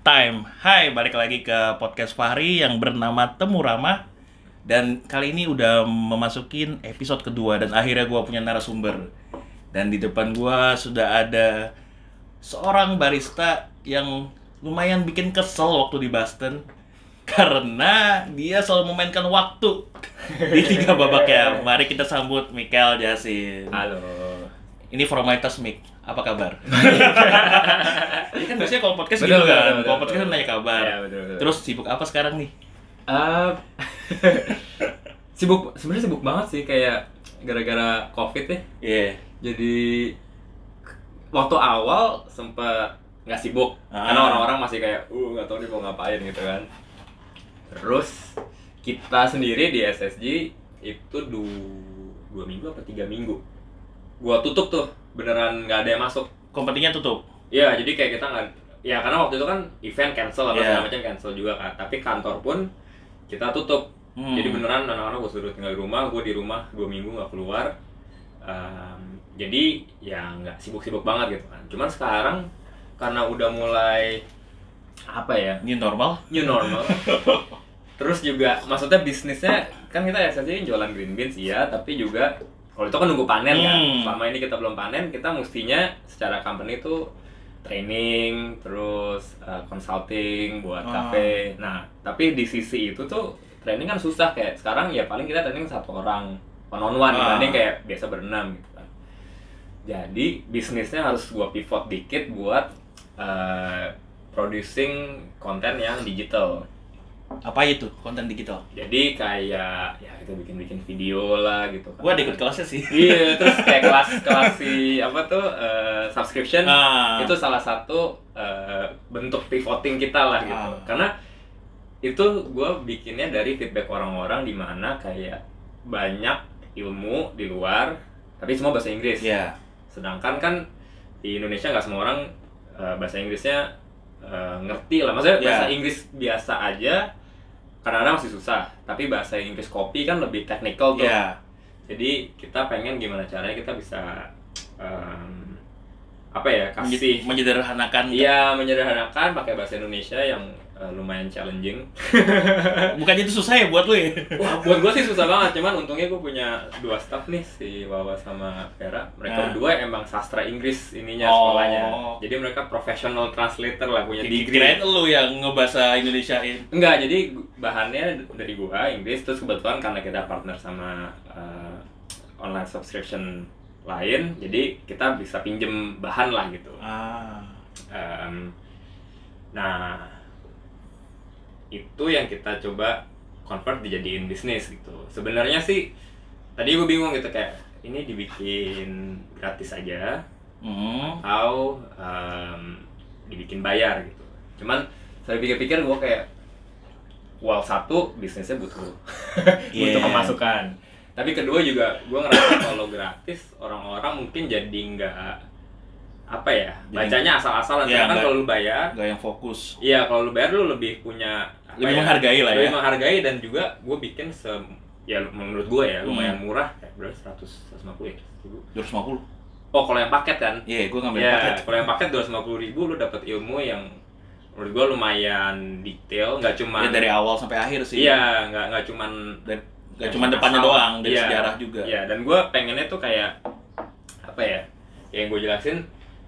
Time. Hai, balik lagi ke podcast Fahri yang bernama Temu Ramah. Dan kali ini udah memasukin episode kedua dan akhirnya gua punya narasumber. Dan di depan gua sudah ada seorang barista yang lumayan bikin kesel waktu di Boston karena dia selalu memainkan waktu di tiga babaknya. Mari kita sambut Mikael Jasin. Halo. Ini formalitas Mik. Apa kabar? Ini kan biasanya kalau podcast Betul, gitu betul, kan. betul, Kalau podcast kan nanya kabar. Iya, betul, betul. Terus sibuk apa sekarang nih? Eh, sibuk sebenarnya sibuk banget sih kayak gara-gara covid ya. Iya. Jadi waktu awal sempet nggak sibuk Ah. karena orang-orang masih kayak uh nggak tahu nih mau ngapain gitu kan. Terus kita sendiri di SSG itu du dua minggu apa tiga minggu. Gua tutup tuh beneran nggak ada yang masuk. Kompetinya tutup. Iya, jadi kayak kita nggak ya karena waktu itu kan event cancel apa segala macam cancel juga kan. Tapi kantor pun kita tutup. Hmm. Jadi beneran anak-anak gue suruh tinggal di rumah, gue di rumah dua minggu nggak keluar. Em, jadi ya nggak sibuk-sibuk banget gitu kan. Cuman sekarang karena udah mulai apa ya New normal. new normal. Terus juga maksudnya bisnisnya kan kita ya saja jualan green beans iya, tapi juga kalau itu kan nunggu panen kan. Hmm. Selama ini kita belum panen, kita mestinya secara company itu training, terus uh, consulting buat Ah. cafe. Nah, tapi di sisi itu tuh training kan susah kayak sekarang ya paling kita training satu orang one on one Ah. dibanding kayak biasa berenam gitu kan. Jadi bisnisnya harus gua pivot dikit buat uh, producing konten yang digital. Apa itu konten digital? Jadi kayak ya kita bikin-bikin video lah gitu kan. Gua ikut kelasnya sih. Iya, terus kayak kelas kelas si apa tuh eh, subscription Ah. itu salah satu eh, bentuk pivoting kita lah gitu. Ah. Karena itu gue bikinnya dari feedback orang-orang di mana kayak banyak ilmu di luar tapi semua bahasa Inggris. Iya. Sedangkan kan di Indonesia nggak semua orang eh, bahasa Inggrisnya eh, ngerti lah. Maksudnya Ya. bahasa Inggris biasa aja kadang-kadang masih susah. Tapi bahasa Inggris kopi kan lebih technical tuh. Iya. Jadi kita pengen gimana caranya kita bisa em, apa ya kasih menyederhanakan. Iya menyederhanakan pakai bahasa Indonesia yang eh, lumayan challenging. Bukannya itu susah ya buat lu ya? Wah buat gue sih susah banget. Cuman untungnya gue punya dua staff nih si Wawa sama Vera. Mereka Nah. berdua emang sastra Inggris ininya Oh. sekolahnya. Jadi mereka professional translator lah punya degree. Kirain lu yang ngebahasa Indonesiain. Enggak, jadi bahannya dari gua Inggris terus kebetulan karena kita partner sama uh, online subscription lain, jadi kita bisa pinjem bahan lah gitu. Ah. Em, nah, itu yang kita coba convert dijadiin bisnis gitu. Sebenarnya sih tadi gue bingung gitu kayak ini dibikin gratis aja Hmm. atau em, dibikin bayar gitu. Cuman saya pikir-pikir gue kayak well satu bisnisnya butuh butuh Iya. pemasukan. Tapi kedua juga gue ngerasa kalau gratis orang-orang mungkin jadi nggak apa ya bacanya asal-asalan. Sedangkan nggak- kalau lu bayar, Gak yang fokus. iya kalau lu bayar lu lebih punya Lebih ya, menghargai lah ya. lebih menghargai dan juga gue bikin se ya menurut gue ya lumayan Hmm. murah kayak berapa 100 150 ya 1000. 250. Oh kalau yang paket kan? Iya, gua ngambil Ya, paket. kalau yang paket dua ratus ribu lu dapat ilmu yang menurut gua lumayan detail, nggak cuma Ya, dari awal sampai akhir sih. Iya, nggak nggak cuman Dan gak yang cuma depannya asal. doang, dari Iya, sejarah juga. Iya, dan gua pengennya tuh kayak apa ya? Yang gue jelasin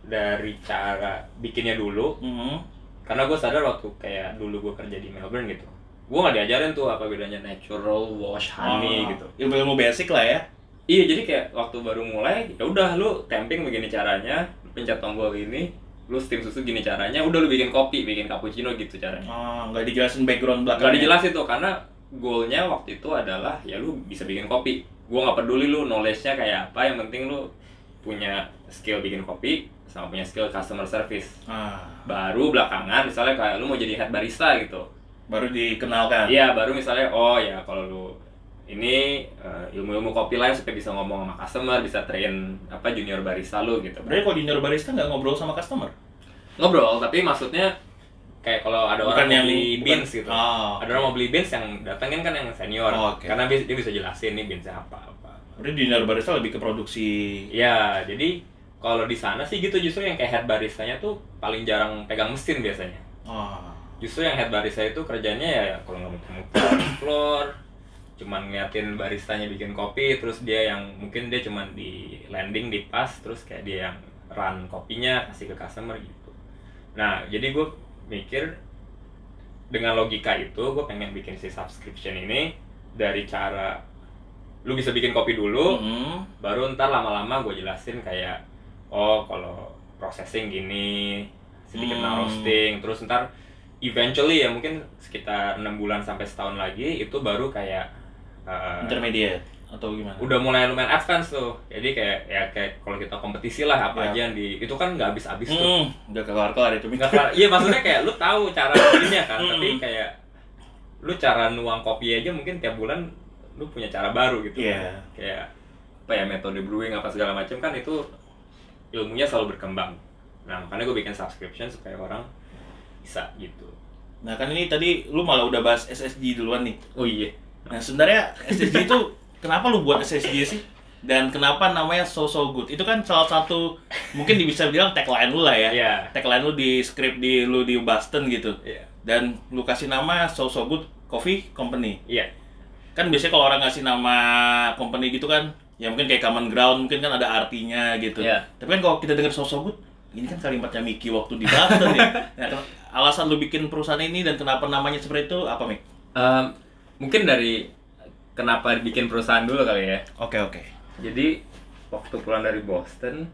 dari cara bikinnya dulu, Mhm. karena gue sadar waktu kayak dulu gue kerja di Melbourne gitu, gue nggak diajarin tuh apa bedanya natural wash honey Ah, gitu. Ilmu-ilmu basic lah ya. Iya, jadi kayak waktu baru mulai, ya udah lu tamping begini caranya, pencet tombol ini, lu steam susu gini caranya, udah lu bikin kopi, bikin cappuccino gitu caranya. Ah, nggak dijelasin background Gak belakangnya. dijelasin tuh karena goalnya waktu itu adalah ya lu bisa bikin kopi. Gua nggak peduli lu knowledge-nya kayak apa, yang penting lu punya skill bikin kopi sama punya skill customer service. Ah, Baru belakangan misalnya kayak lu mau jadi head barista gitu. baru dikenalkan. Iya, baru misalnya oh ya kalau lu ini eh, ilmu-ilmu kopi lain supaya bisa ngomong sama customer, bisa train apa junior barista lu gitu. Berarti kalau junior barista nggak ngobrol sama customer? Ngobrol, tapi maksudnya kayak kalau ada Bukan orang mau yang- beli bukan- beans gitu. Oh. Ada orang mau beli beans yang datengin kan yang senior. Oh, oke. Karena dia dia bisa jelasin nih beansnya apa apa. Berarti junior barista lebih ke produksi. Ya, jadi kalau di sana sih gitu justru yang kayak head baristanya tuh paling jarang pegang mesin biasanya. Oh. justru yang head barista itu kerjanya ya kalau nggak di floor cuman ngeliatin baristanya bikin kopi terus dia yang mungkin dia cuman di landing di pas terus kayak dia yang run kopinya kasih ke customer gitu nah jadi gue mikir dengan logika itu gue pengen bikin si subscription ini dari cara lu bisa bikin kopi dulu Hmm. baru ntar lama-lama gue jelasin kayak oh kalau processing gini sedikit Hmm. roasting terus ntar eventually ya mungkin sekitar enam bulan sampai setahun lagi itu baru kayak uh, Intermediate atau gimana? udah mulai lumayan advance tuh jadi kayak ya kayak kalau kita kompetisi lah apa Ya. aja yang di itu kan nggak habis-habis tuh Hmm, udah kelar-kelar itu Nggak kelar- iya maksudnya kayak lu tahu cara bikinnya kan Hmm. tapi kayak lu cara nuang kopi aja mungkin tiap bulan lu punya cara baru gitu Iya. kayak apa ya metode brewing apa segala macam kan itu ilmunya selalu berkembang nah makanya gue bikin subscription supaya orang bisa gitu Nah kan ini tadi lu malah udah bahas SSG duluan nih. oh iya Nah sebenarnya SSG itu kenapa lu buat SSG sih? Dan kenapa namanya so so good? Itu kan salah satu mungkin bisa bilang tagline lu lah ya. Iya. Tagline lu di script di lu di Boston gitu. iya Dan lu kasih nama so so good coffee company. iya Kan biasanya kalau orang ngasih nama company gitu kan ya mungkin kayak common ground mungkin kan ada artinya gitu. Iya. Tapi kan kalau kita dengar so so good ini kan kalimatnya Mickey waktu di Boston ya. Nah, alasan lu bikin perusahaan ini dan kenapa namanya seperti itu apa Mik? Em, mungkin dari kenapa bikin perusahaan dulu kali ya Oke oke. jadi waktu pulang dari Boston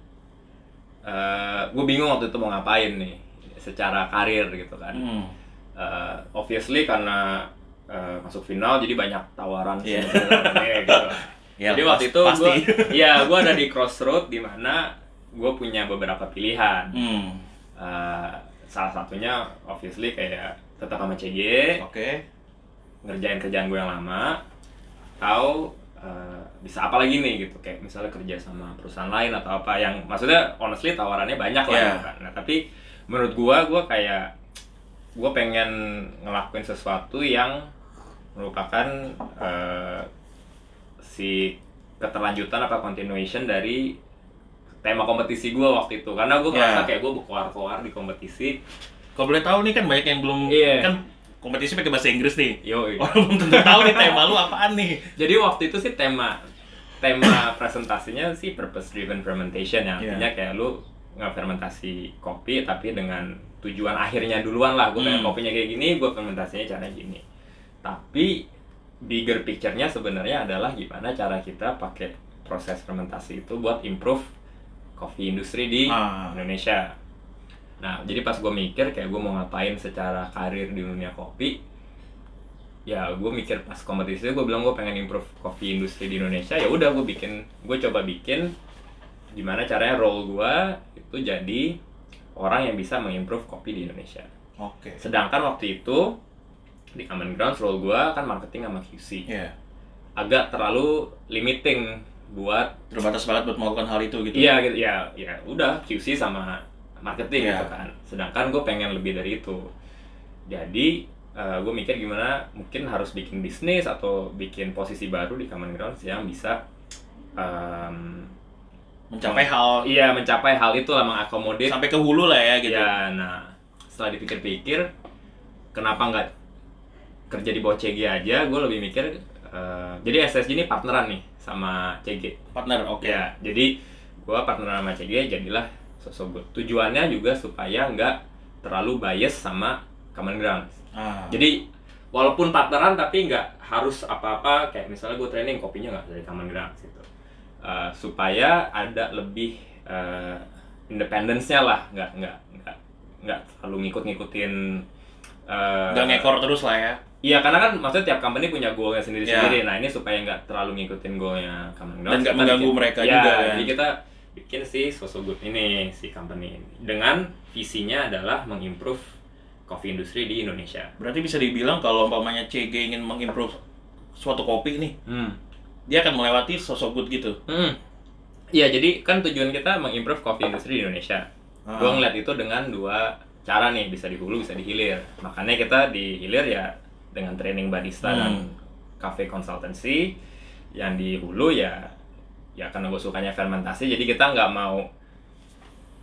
gue bingung waktu itu mau ngapain nih secara karir gitu kan Hmm. Eh, obviously karena eh, masuk final jadi banyak tawaran Iya. sebenarnya gitu. Ya, jadi waktu itu gue ya gue ada di crossroad di mana gue punya beberapa pilihan. Hmm. Eh, salah satunya obviously kayak tetap sama CG, Oke. ngerjain kerjaan gue yang lama, atau eh, bisa apa lagi nih gitu kayak misalnya kerja sama perusahaan lain atau apa yang maksudnya honestly tawarannya banyak lah Iya. gitu kan. Nah tapi menurut gue gue kayak gue pengen ngelakuin sesuatu yang merupakan eh, si keterlanjutan apa continuation dari tema kompetisi gue waktu itu karena gue Iya. ngerasa kayak gue berkoar-koar di kompetisi Kalau boleh tahu nih kan banyak yang belum Iya. kan kompetisi pakai bahasa Inggris nih. yo Orang belum tentu tahu nih tema lu apaan nih. Jadi waktu itu sih tema tema presentasinya sih purpose driven fermentation yang Iya. artinya kayak lu ngefermentasi kopi tapi dengan tujuan akhirnya duluan lah gue pengen Hmm. kopinya kayak gini gue fermentasinya cara gini tapi bigger picture-nya sebenarnya adalah gimana cara kita pakai proses fermentasi itu buat improve coffee industry di Ah. Indonesia nah jadi pas gue mikir kayak gue mau ngapain secara karir di dunia kopi ya gue mikir pas kompetisi gue bilang gue pengen improve coffee industry di Indonesia ya udah gue bikin gue coba bikin gimana caranya role gue itu jadi orang yang bisa mengimprove kopi di Indonesia Oke. sedangkan waktu itu di Common Grounds role gue kan marketing sama QC Iya. agak terlalu limiting buat Terbatas banget buat melakukan hal itu gitu. Iya gitu ya ya udah QC sama marketing Iya. gitu kan. Sedangkan gue pengen lebih dari itu. Jadi gue mikir gimana mungkin harus bikin bisnis atau bikin posisi baru di Common Grounds yang bisa em, Mencapai hal iya mencapai hal itu lah mengakomodir sampai ke hulu lah ya gitu. ya nah setelah dipikir-pikir kenapa nggak kerja di bawah CG aja gue lebih mikir eh, jadi SSG ini partneran nih sama CG Partner, oke. Ya, jadi gua partner sama CG jadilah sosok. Tujuannya juga supaya nggak terlalu bias sama common ground. Ah. Jadi walaupun partneran tapi nggak harus apa-apa kayak misalnya gue training kopinya nggak dari common ground gitu. Eh, supaya ada lebih uh, independence-nya lah, nggak nggak nggak nggak terlalu ngikut-ngikutin eh, Gak ngekor terus lah ya. Iya karena kan maksudnya tiap company punya goalnya sendiri-sendiri. Ya. Nah ini supaya nggak terlalu ngikutin goalnya common Dan nggak mengganggu bikin- mereka ya, juga, kan? Jadi kita bikin si Soso Good ini si company ini dengan visinya adalah mengimprove coffee industry di Indonesia. Berarti bisa dibilang kalau umpamanya CG ingin mengimprove suatu kopi nih, Hmm. dia akan melewati sosok good gitu. Hmm. Iya jadi kan tujuan kita mengimprove coffee industry di Indonesia. Ah. Gue ngeliat itu dengan dua cara nih bisa di hulu bisa di hilir. Makanya kita di hilir ya dengan training barista Hmm. dan cafe consultancy. Yang di hulu ya ya karena gue sukanya fermentasi jadi kita nggak mau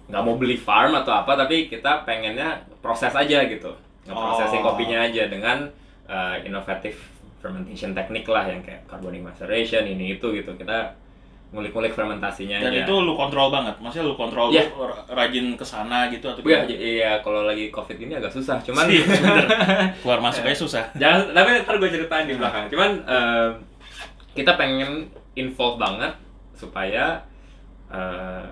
nggak mau beli farm atau apa tapi kita pengennya proses aja gitu ngeprosesin Oh. kopinya aja dengan uh, innovative fermentation teknik lah yang kayak carbonic maceration ini itu gitu kita ngulik-ngulik fermentasinya Dan aja itu lu kontrol banget. Maksudnya lu kontrol Iya. lu rajin ke sana gitu atau Iya, iya kalau lagi covid ini agak susah cuman Iya, bener. Keluar masuknya susah. jangan tapi ntar gue ceritain di belakang cuman eh, kita pengen involve banget supaya eh,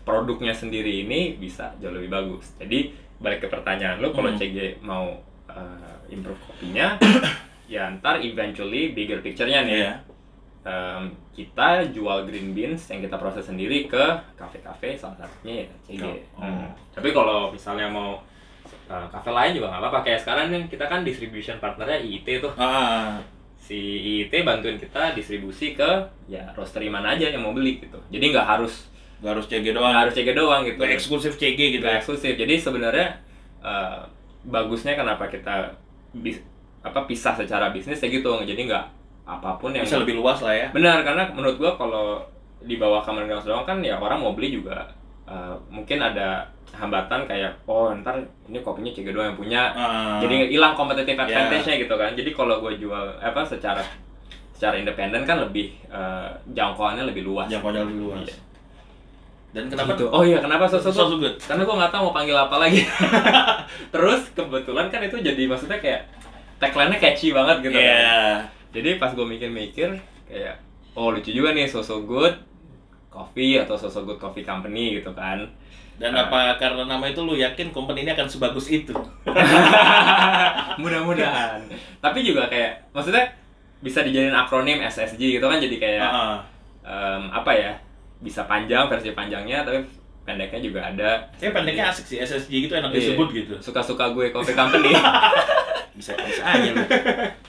produknya sendiri ini bisa jauh lebih bagus jadi balik ke pertanyaan lu kalau Hmm. CG mau eh, improve kopinya ya ntar eventually bigger picture-nya nih Iya. em, kita jual green beans yang kita proses sendiri ke kafe-kafe salah satunya ya CG. Oh. Hmm. Tapi kalau misalnya mau uh, kafe lain juga nggak apa-apa. Kayak sekarang nih kita kan distribution partnernya IIT tuh. Ah, Si IIT bantuin kita distribusi ke ya roastery mana aja yang mau beli gitu. Jadi nggak harus gak harus CG nggak doang. harus CG doang gitu. Gak eksklusif CG gitu. Nggak eksklusif. Jadi sebenarnya uh, bagusnya kenapa kita bis, apa pisah secara bisnis ya gitu. Jadi nggak apa pun yang Bisa lebih luas lah ya. Benar, karena menurut gua kalau di bawah Common Grounds doang kan ya orang mau beli juga uh, mungkin ada hambatan kayak oh ntar ini kopinya CG doang yang punya Ah, jadi hilang competitive Ya. advantage-nya gitu kan jadi kalau gue jual apa secara secara independen kan lebih uh, jangkauannya lebih luas jangkauannya lebih luas. Iya. Dan kenapa Gitu. oh iya kenapa sosok So, so good. karena gue nggak tahu mau panggil apa lagi terus kebetulan kan itu jadi maksudnya kayak tagline-nya catchy banget gitu Iya. kan jadi pas gue mikir-mikir kayak oh lucu juga nih so so good coffee atau so so good coffee company gitu kan Dan Ah. apa karena nama itu lu yakin company ini akan sebagus itu? mudah-mudahan tapi juga kayak maksudnya bisa dijadiin akronim SSG gitu kan jadi kayak Ah, ah. em, apa ya bisa panjang versi panjangnya tapi pendeknya juga ada Kayak pendeknya asik sih SSG gitu enak Iya. disebut gitu. suka-suka gue coffee company Bisa bisa aja lu.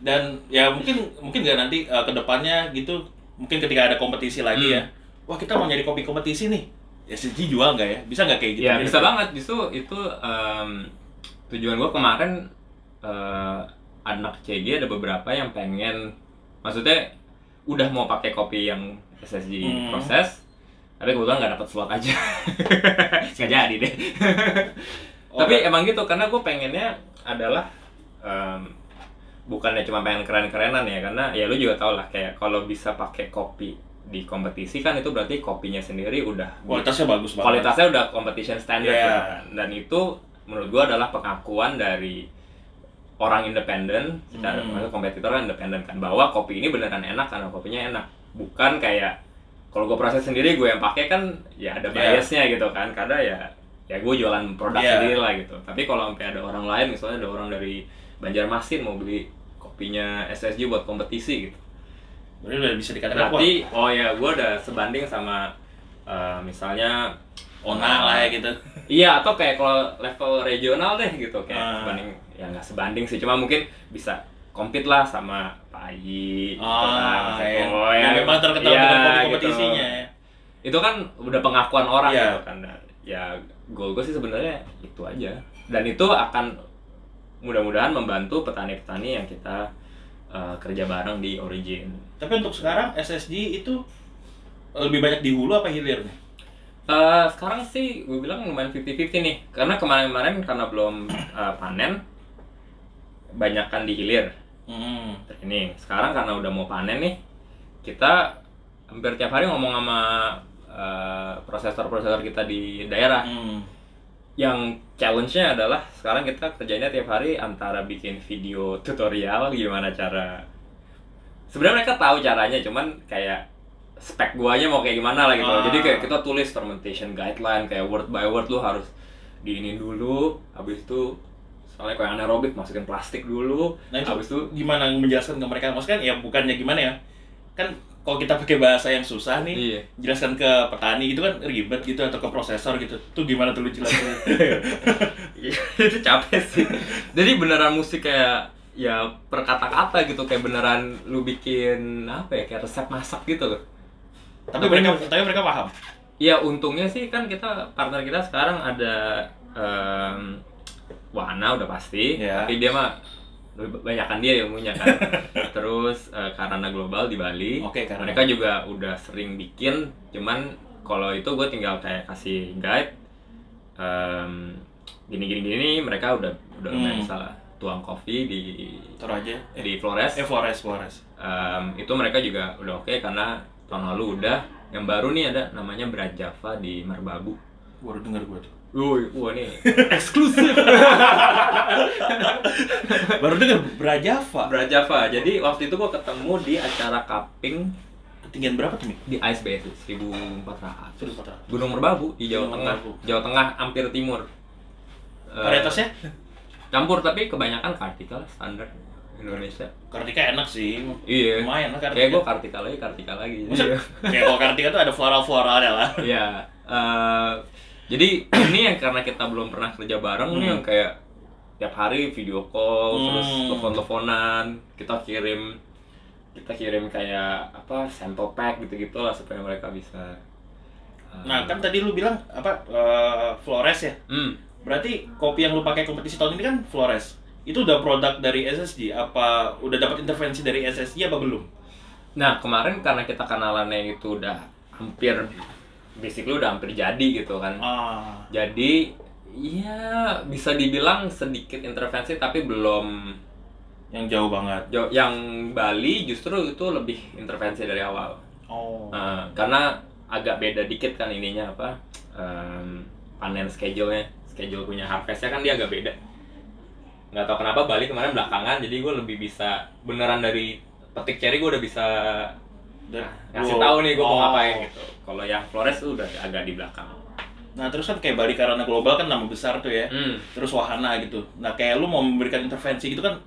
Dan ya mungkin mungkin gak nanti uh, ke depannya gitu mungkin ketika ada kompetisi lagi Hmm. ya. Wah, kita mau nyari kopi kompetisi nih. SSG jual nggak ya? Bisa nggak kayak gitu? ya bisa banget justru itu em, tujuan gue kemarin eh, anak CG ada beberapa yang pengen maksudnya udah mau pakai kopi yang SSG Hmm. proses tapi kebetulan nggak dapet slot aja nggak jadi deh Oh, tapi emang gitu karena gue pengennya adalah em, bukannya cuma pengen keren-kerenan ya karena ya lu juga tau lah kayak kalau bisa pakai kopi di kompetisi kan itu berarti kopinya sendiri udah kualitasnya bagus banget. kualitasnya udah competition standard Iya. gitu kan. dan itu menurut gua adalah pengakuan dari orang independen secara Hmm. kompetitor kan independen kan bahwa kopi ini beneran enak karena kopinya enak bukan kayak kalau gue proses sendiri gue yang pakai kan ya ada Iya. biasnya gitu kan karena ya ya gue jualan produk Iya. sendiri lah gitu tapi kalau sampai ada orang lain misalnya ada orang dari Banjarmasin mau beli kopinya SSG buat kompetisi gitu Berarti udah bisa dikatakan berarti oh ya gue udah sebanding sama eh, misalnya ona lah ya gitu. Iya atau kayak kalau level regional deh gitu kayak Ah. sebanding ya nggak sebanding sih cuma mungkin bisa compete lah sama Pak Ayi gitu kan, yang, oh, ya, memang terkenal iya, dengan kopi gitu. kompetisinya ya. Itu kan udah pengakuan orang Iya. gitu kan. Ya goal gue sih sebenarnya itu aja dan itu akan mudah-mudahan membantu petani-petani yang kita eh, kerja bareng di Origin. Tapi untuk sekarang SSG itu lebih banyak di hulu apa hilir nih? Eh, sekarang sih gue bilang lumayan 50-50 nih karena kemarin-kemarin karena belum eh, panen banyakkan di hilir Hmm. ini sekarang karena udah mau panen nih kita hampir tiap hari ngomong sama eh, prosesor-prosesor kita di daerah Hmm. Yang challenge-nya adalah sekarang kita kerjanya tiap hari antara bikin video tutorial gimana cara sebenarnya mereka tahu caranya cuman kayak spek guanya mau kayak gimana lah gitu Ah. jadi kayak kita tulis fermentation guideline kayak word by word lu harus diinin dulu habis itu soalnya kayak anaerobik masukin plastik dulu Nah itu habis itu gimana menjelaskan ke mereka? Maksudnya kan ya bukannya gimana ya? Kan kalau kita pakai bahasa yang susah nih, iya jelaskan ke petani gitu kan ribet gitu atau ke prosesor gitu. Tuh gimana tuh lu jelasin? itu capek sih jadi beneran musik kayak ya per kata-kata gitu kayak beneran lu bikin apa ya kayak resep masak gitu loh tapi mereka tapi mereka paham. ya untungnya sih kan kita partner kita sekarang ada em, Wana udah pasti Iya. tapi dia mah lebih banyakan dia ilmunya kan terus eh, Karana Global di Bali Oke, karena mereka juga udah sering bikin cuman kalau itu gue tinggal kayak kasih guide Em, gini gini gini mereka udah udah Hmm. lumayan bisa lah tuang kopi di Taruh aja. Eh, di Flores eh Flores, Flores. Em, itu mereka juga udah oke karena tahun lalu udah yang baru nih ada namanya Brajava di Merbabu Baru denger gue tuh. Woi, wah ini eksklusif Baru denger Brajava. Brajava. Jadi waktu itu gua ketemu di acara cupping Ketinggian berapa tuh, Mik? di Ice Base 1400. Sudah kota. Gunung Merbabu di Jawa Gunung Tengah. Merbabu. Jawa Tengah hampir timur. Eh, Varietasnya? campur tapi kebanyakan kartika lah standar Indonesia. Kartika enak sih. Iya. Lumayan lah Kartika. Kayak gua kartika lagi, kartika lagi. Maksud, Iya. kayak kalau Kartika tuh ada floral-floralnya lah. Iya. eh, jadi ini yang karena kita belum pernah kerja bareng nih Hmm. yang kayak tiap hari video call terus Hmm. telepon-teleponan kita kirim kita kirim kayak apa sample pack gitu-gitu lah supaya mereka bisa eh, Nah, kan tadi lu bilang apa eh, Flores ya? hmm, Berarti kopi yang lu pakai kompetisi tahun ini kan Flores. Itu udah produk dari SSG apa udah dapat intervensi dari SSG apa belum? nah kemarin karena kita kenalannya itu udah hampir basically udah hampir jadi gitu kan Ah. jadi ya bisa dibilang sedikit intervensi tapi belum Yang jauh banget. Jo- yang Bali justru itu lebih intervensi dari awal Oh. Eh, karena agak beda dikit kan ininya apa em, panen schedule-nya schedule punya harvestnya kan dia agak beda nggak tahu kenapa Bali kemarin belakangan jadi gue lebih bisa beneran dari petik cherry gue udah bisa Dan- ngasih Wow. tahu nih gue mau Oh. ngapain gitu kalau yang Flores tuh udah agak di belakang Nah, terus kan kayak Bali karena global kan nama besar tuh ya. hmm. Terus wahana gitu. Nah, kayak lu mau memberikan intervensi gitu kan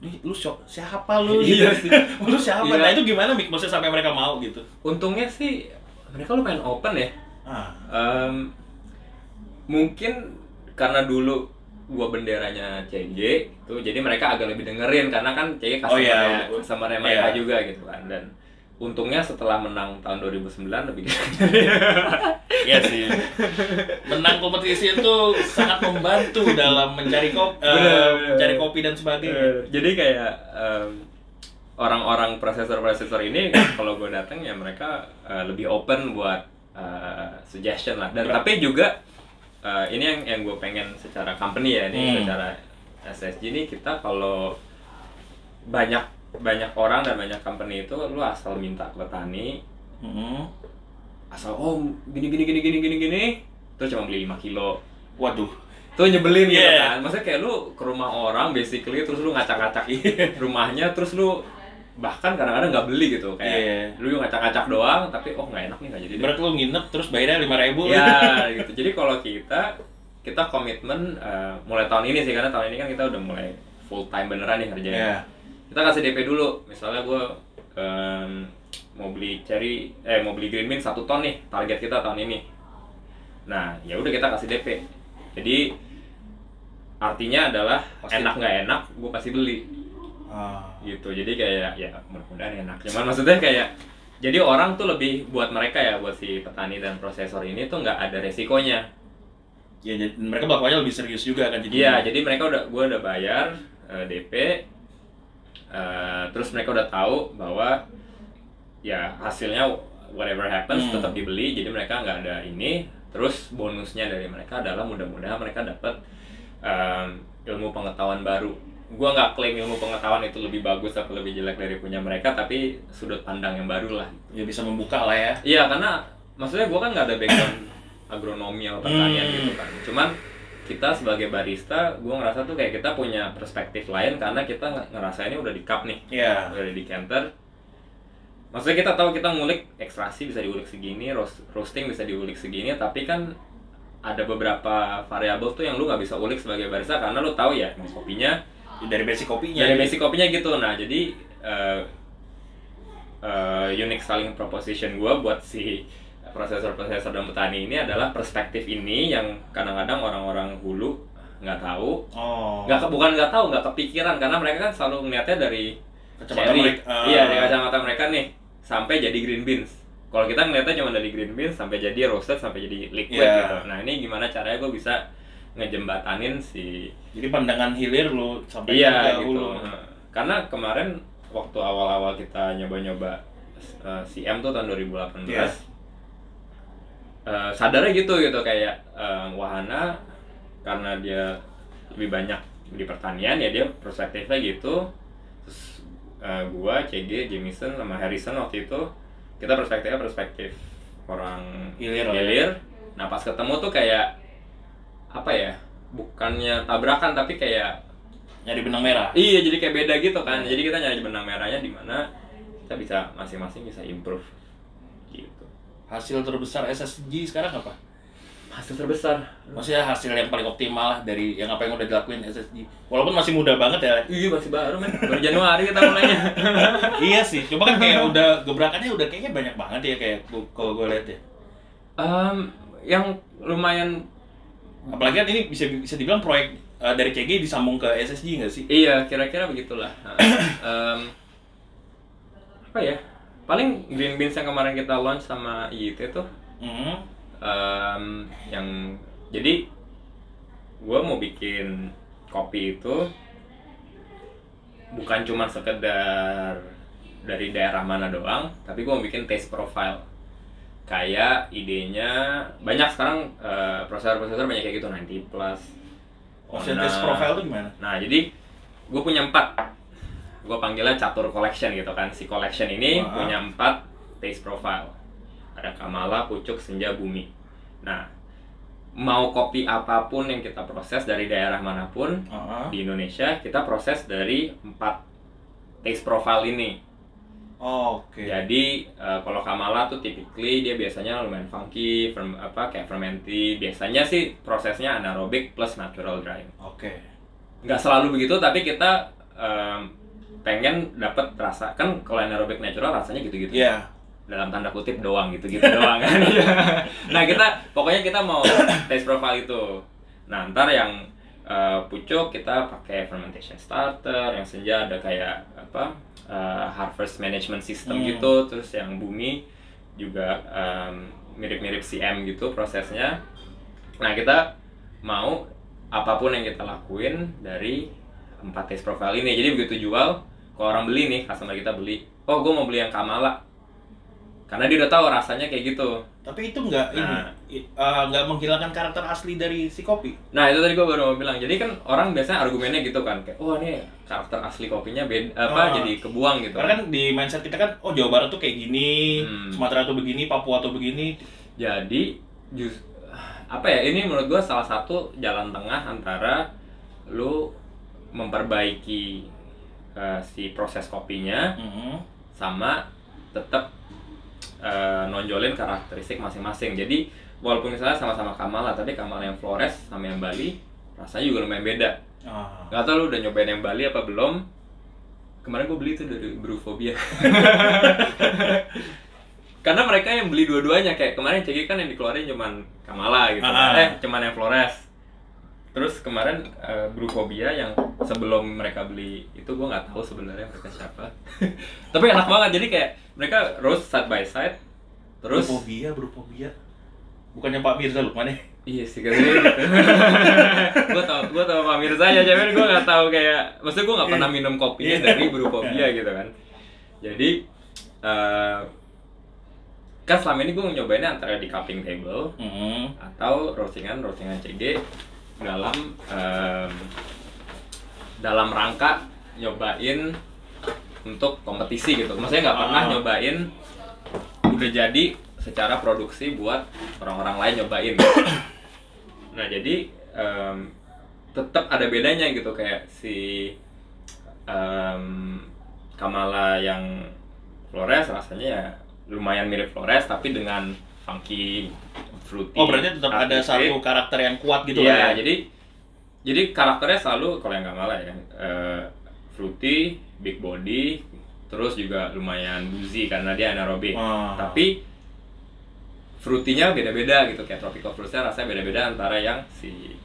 Ih, lu siapa lu? Iya gitu. lu siapa? Iya. Nah, itu gimana Mik? Maksudnya sampai mereka mau gitu. untungnya sih mereka lumayan open ya Ah. Em, mungkin karena dulu gua benderanya CG itu jadi mereka agak lebih dengerin karena kan CG Oh, iya. customer-nya customer-nya mereka Iya. juga gitu kan dan untungnya setelah menang tahun 2009 lebih Iya sih. Menang kompetisi itu sangat membantu dalam mencari kopi, Bener. mencari kopi dan sebagainya. Eh, jadi kayak em, orang-orang prosesor-prosesor ini kalau gue datang ya mereka eh, lebih open buat eh, suggestion lah dan tapi juga eh, ini yang yang gue pengen secara company ya ini Hmm. secara SSG ini kita kalau banyak banyak orang dan banyak company itu lu asal minta ke petani Mm-mm. asal oh gini gini gini gini gini gini terus cuma beli 5 kilo Waduh. tuh nyebelin gitu Iya. kan maksudnya kayak lu ke rumah orang basically terus lu ngacak-ngacak rumahnya terus lu bahkan kadang-kadang nggak beli gitu kayak Iya. lu ngacak-ngacak doang tapi oh nggak enak nih nggak jadi deh. Berarti lu nginep terus bayarnya lima ribu. ya gitu jadi kalau kita kita komitmen eh, mulai tahun ini sih karena tahun ini kan kita udah mulai full time beneran nih kerjanya Iya. Kita kasih DP dulu. Misalnya gue mau beli cherry eh mau beli green bean satu ton nih target kita tahun ini. Nah ya udah kita kasih DP jadi artinya adalah Pasti. enak nggak enak gue pasti beli. Ah. gitu. Jadi kayak ya mudah-mudahan enak. Cuman maksudnya kayak jadi orang tuh lebih buat mereka ya buat si petani dan prosesor ini tuh nggak ada resikonya. Ya, jadi mereka melakukannya lebih serius juga kan jadi. Iya, jadi mereka udah gue udah bayar eh, DP, eh, terus mereka udah tahu bahwa ya hasilnya whatever happens Hmm. tetap dibeli, jadi mereka nggak ada ini. Terus bonusnya dari mereka adalah mudah-mudahan mereka dapat em, ilmu pengetahuan baru. Gua nggak klaim ilmu pengetahuan itu lebih bagus atau lebih jelek dari punya mereka, tapi sudut pandang yang baru lah. Ya bisa membuka lah ya. Iya, karena maksudnya gua kan nggak ada background agronomi atau pertanian Hmm. gitu kan. Cuman kita sebagai barista, gua ngerasa tuh kayak kita punya perspektif lain karena kita nge- ngerasainnya udah di cup nih, Iya. udah di decanter. Maksudnya kita tahu kita ngulik ekstraksi bisa diulik segini, roast, roasting bisa diulik segini, tapi kan ada beberapa variabel tuh yang lu nggak bisa ulik sebagai barista karena lu tahu ya emang kopinya Dari basic kopinya. dari basic kopinya gitu nah jadi eh, eh, unique selling proposition gue buat si prosesor-prosesor dan petani ini adalah perspektif ini yang kadang-kadang orang-orang hulu nggak tahu Oh. nggak bukan nggak tahu nggak kepikiran karena mereka kan selalu ngeliatnya dari Kacamata cherry. mereka. ah. iya dari kacamata mereka nih sampai jadi green beans kalau kita ngeliatnya cuma dari green beans sampai jadi roasted sampai jadi liquid Iya. gitu nah ini gimana caranya gue bisa ngejembatanin si Jadi pandangan hilir lu sampai iya ke gitu hulu. Nah, karena kemarin waktu awal-awal kita nyoba-nyoba uh, CM tuh tahun 2018 Iya. Eh, sadarnya gitu gitu. Kayak eh, wahana karena dia lebih banyak di pertanian ya dia perspektifnya gitu. Terus eh, gua CG Jameson sama Harrison waktu itu kita perspektifnya perspektif orang Hilir lah ya. hilir. Nah pas ketemu tuh kayak apa ya bukannya tabrakan tapi kayak Nyari benang merah. iya jadi kayak beda gitu kan. Jadi kita nyari benang merahnya di mana kita bisa masing-masing bisa improve gitu Hasil terbesar SSG sekarang apa? hasil terbesar Maksudnya hasil yang paling optimal lah dari yang apa yang udah dilakuin SSG. Walaupun masih muda banget ya. iya masih baru men baru Januari kita mulainya iya sih, cuma kan kayak udah gebrakannya udah kayaknya banyak banget ya kayak kalau gue lihat ya. Em, yang lumayan Apalagi kan ini bisa bisa dibilang proyek uh, dari CG disambung ke SSG nggak sih? iya kira-kira begitulah em, apa ya paling green beans yang kemarin kita launch sama IIT tuh Mhm. em, yang jadi gue mau bikin kopi itu bukan cuma sekedar dari daerah mana doang tapi gue mau bikin taste profile kayak idenya banyak sekarang eh, prosesor-prosesor banyak kayak gitu 90 plus Ona. test profile tuh gimana? Nah, jadi gue punya empat. Gue panggilnya catur collection gitu kan. Si collection ini Wah. punya empat taste profile. Ada Kamala, Pucuk, Senja, Bumi. Nah, mau kopi apa pun yang kita proses dari daerah mana pun Heeh. di Indonesia, kita proses dari empat taste profile ini. Oh, Oke. Jadi eh, kalau Kamala tuh typically dia biasanya lumayan funky, ferm, apa kayak fermenty. Biasanya sih prosesnya anaerobic plus natural drying Oke. nggak selalu begitu tapi kita em, pengen dapat rasa kan kalau anaerobic natural rasanya gitu-gitu. Iya. dalam tanda kutip doang gitu-gitu doang kan. Nah kita pokoknya kita mau taste profile itu. Nah ntar yang eh, pucuk kita pakai fermentation starter yang senja ada kayak apa eh, harvest management system Hmm. gitu terus yang bumi juga mirip-mirip CM gitu prosesnya. Nah kita mau apa pun yang kita lakuin dari empat taste profile ini. Jadi begitu jual kalau orang beli nih customer kita beli oh gue mau beli yang Kamala karena dia udah tahu rasanya kayak gitu Tapi itu nggak ini Nah. uh, nggak menghilangkan karakter asli dari si kopi. nah itu tadi gue baru mau bilang jadi kan orang biasanya argumennya gitu kan kayak oh ini karakter asli kopinya beda Ah. apa jadi kebuang gitu Karena kan di mindset kita kan, oh Jawa Barat tuh kayak gini, Hmm. Sumatera tuh begini, Papua tuh begini. jadi jus apa ya ini menurut gue salah satu jalan tengah antara lu memperbaiki eh, si proses kopinya Mhm. sama tetap eh, nonjolin karakteristik masing-masing. Jadi walaupun misalnya sama-sama Kamala, tapi Kamala yang Flores sama yang Bali rasanya juga lumayan beda. Ah. Gak tau lu udah nyobain yang Bali apa belum? Kemarin gue beli itu dari Brewphobia. Karena mereka yang beli dua-duanya kayak kemarin CG kan yang dikeluarin cuman Kamala gitu. Ah. Eh, cuman yang Flores. Terus kemarin eh, Brewphobia yang sebelum mereka beli itu gue nggak tahu sebenarnya mereka siapa. Tapi enak banget jadi kayak mereka roast side by side. Terus Brufobia, brufobia. Bukannya Pak Mirza Lukman ya? Iya sih katanya gitu. gue tau, gue tau Pak Mirza ya, cuman gue nggak tahu kayak, maksudnya gue nggak pernah minum kopinya Iya. dari Brewphobia gitu kan. Jadi eh, kan selama ini gue nyobainnya antara di cupping table Mhm. atau roastingan roastingan CG dalam em, dalam rangka nyobain untuk kompetisi gitu. Maksudnya nggak pernah Ah. nyobain udah jadi secara produksi buat orang-orang lain nyobain. nah jadi em, tetap ada bedanya gitu kayak si em, Kamala yang Flores rasanya ya lumayan mirip Flores tapi dengan funky fruity. Oh berarti tetap ada satu karakter yang kuat gitu Iya, lah ya? jadi jadi karakternya selalu kalau yang Kamala ya eh, fruity, big body, terus juga lumayan boozy karena dia anaerobik. Ah. Tapi fruitinya beda-beda gitu kayak tropical fruitsnya rasanya beda-beda antara yang si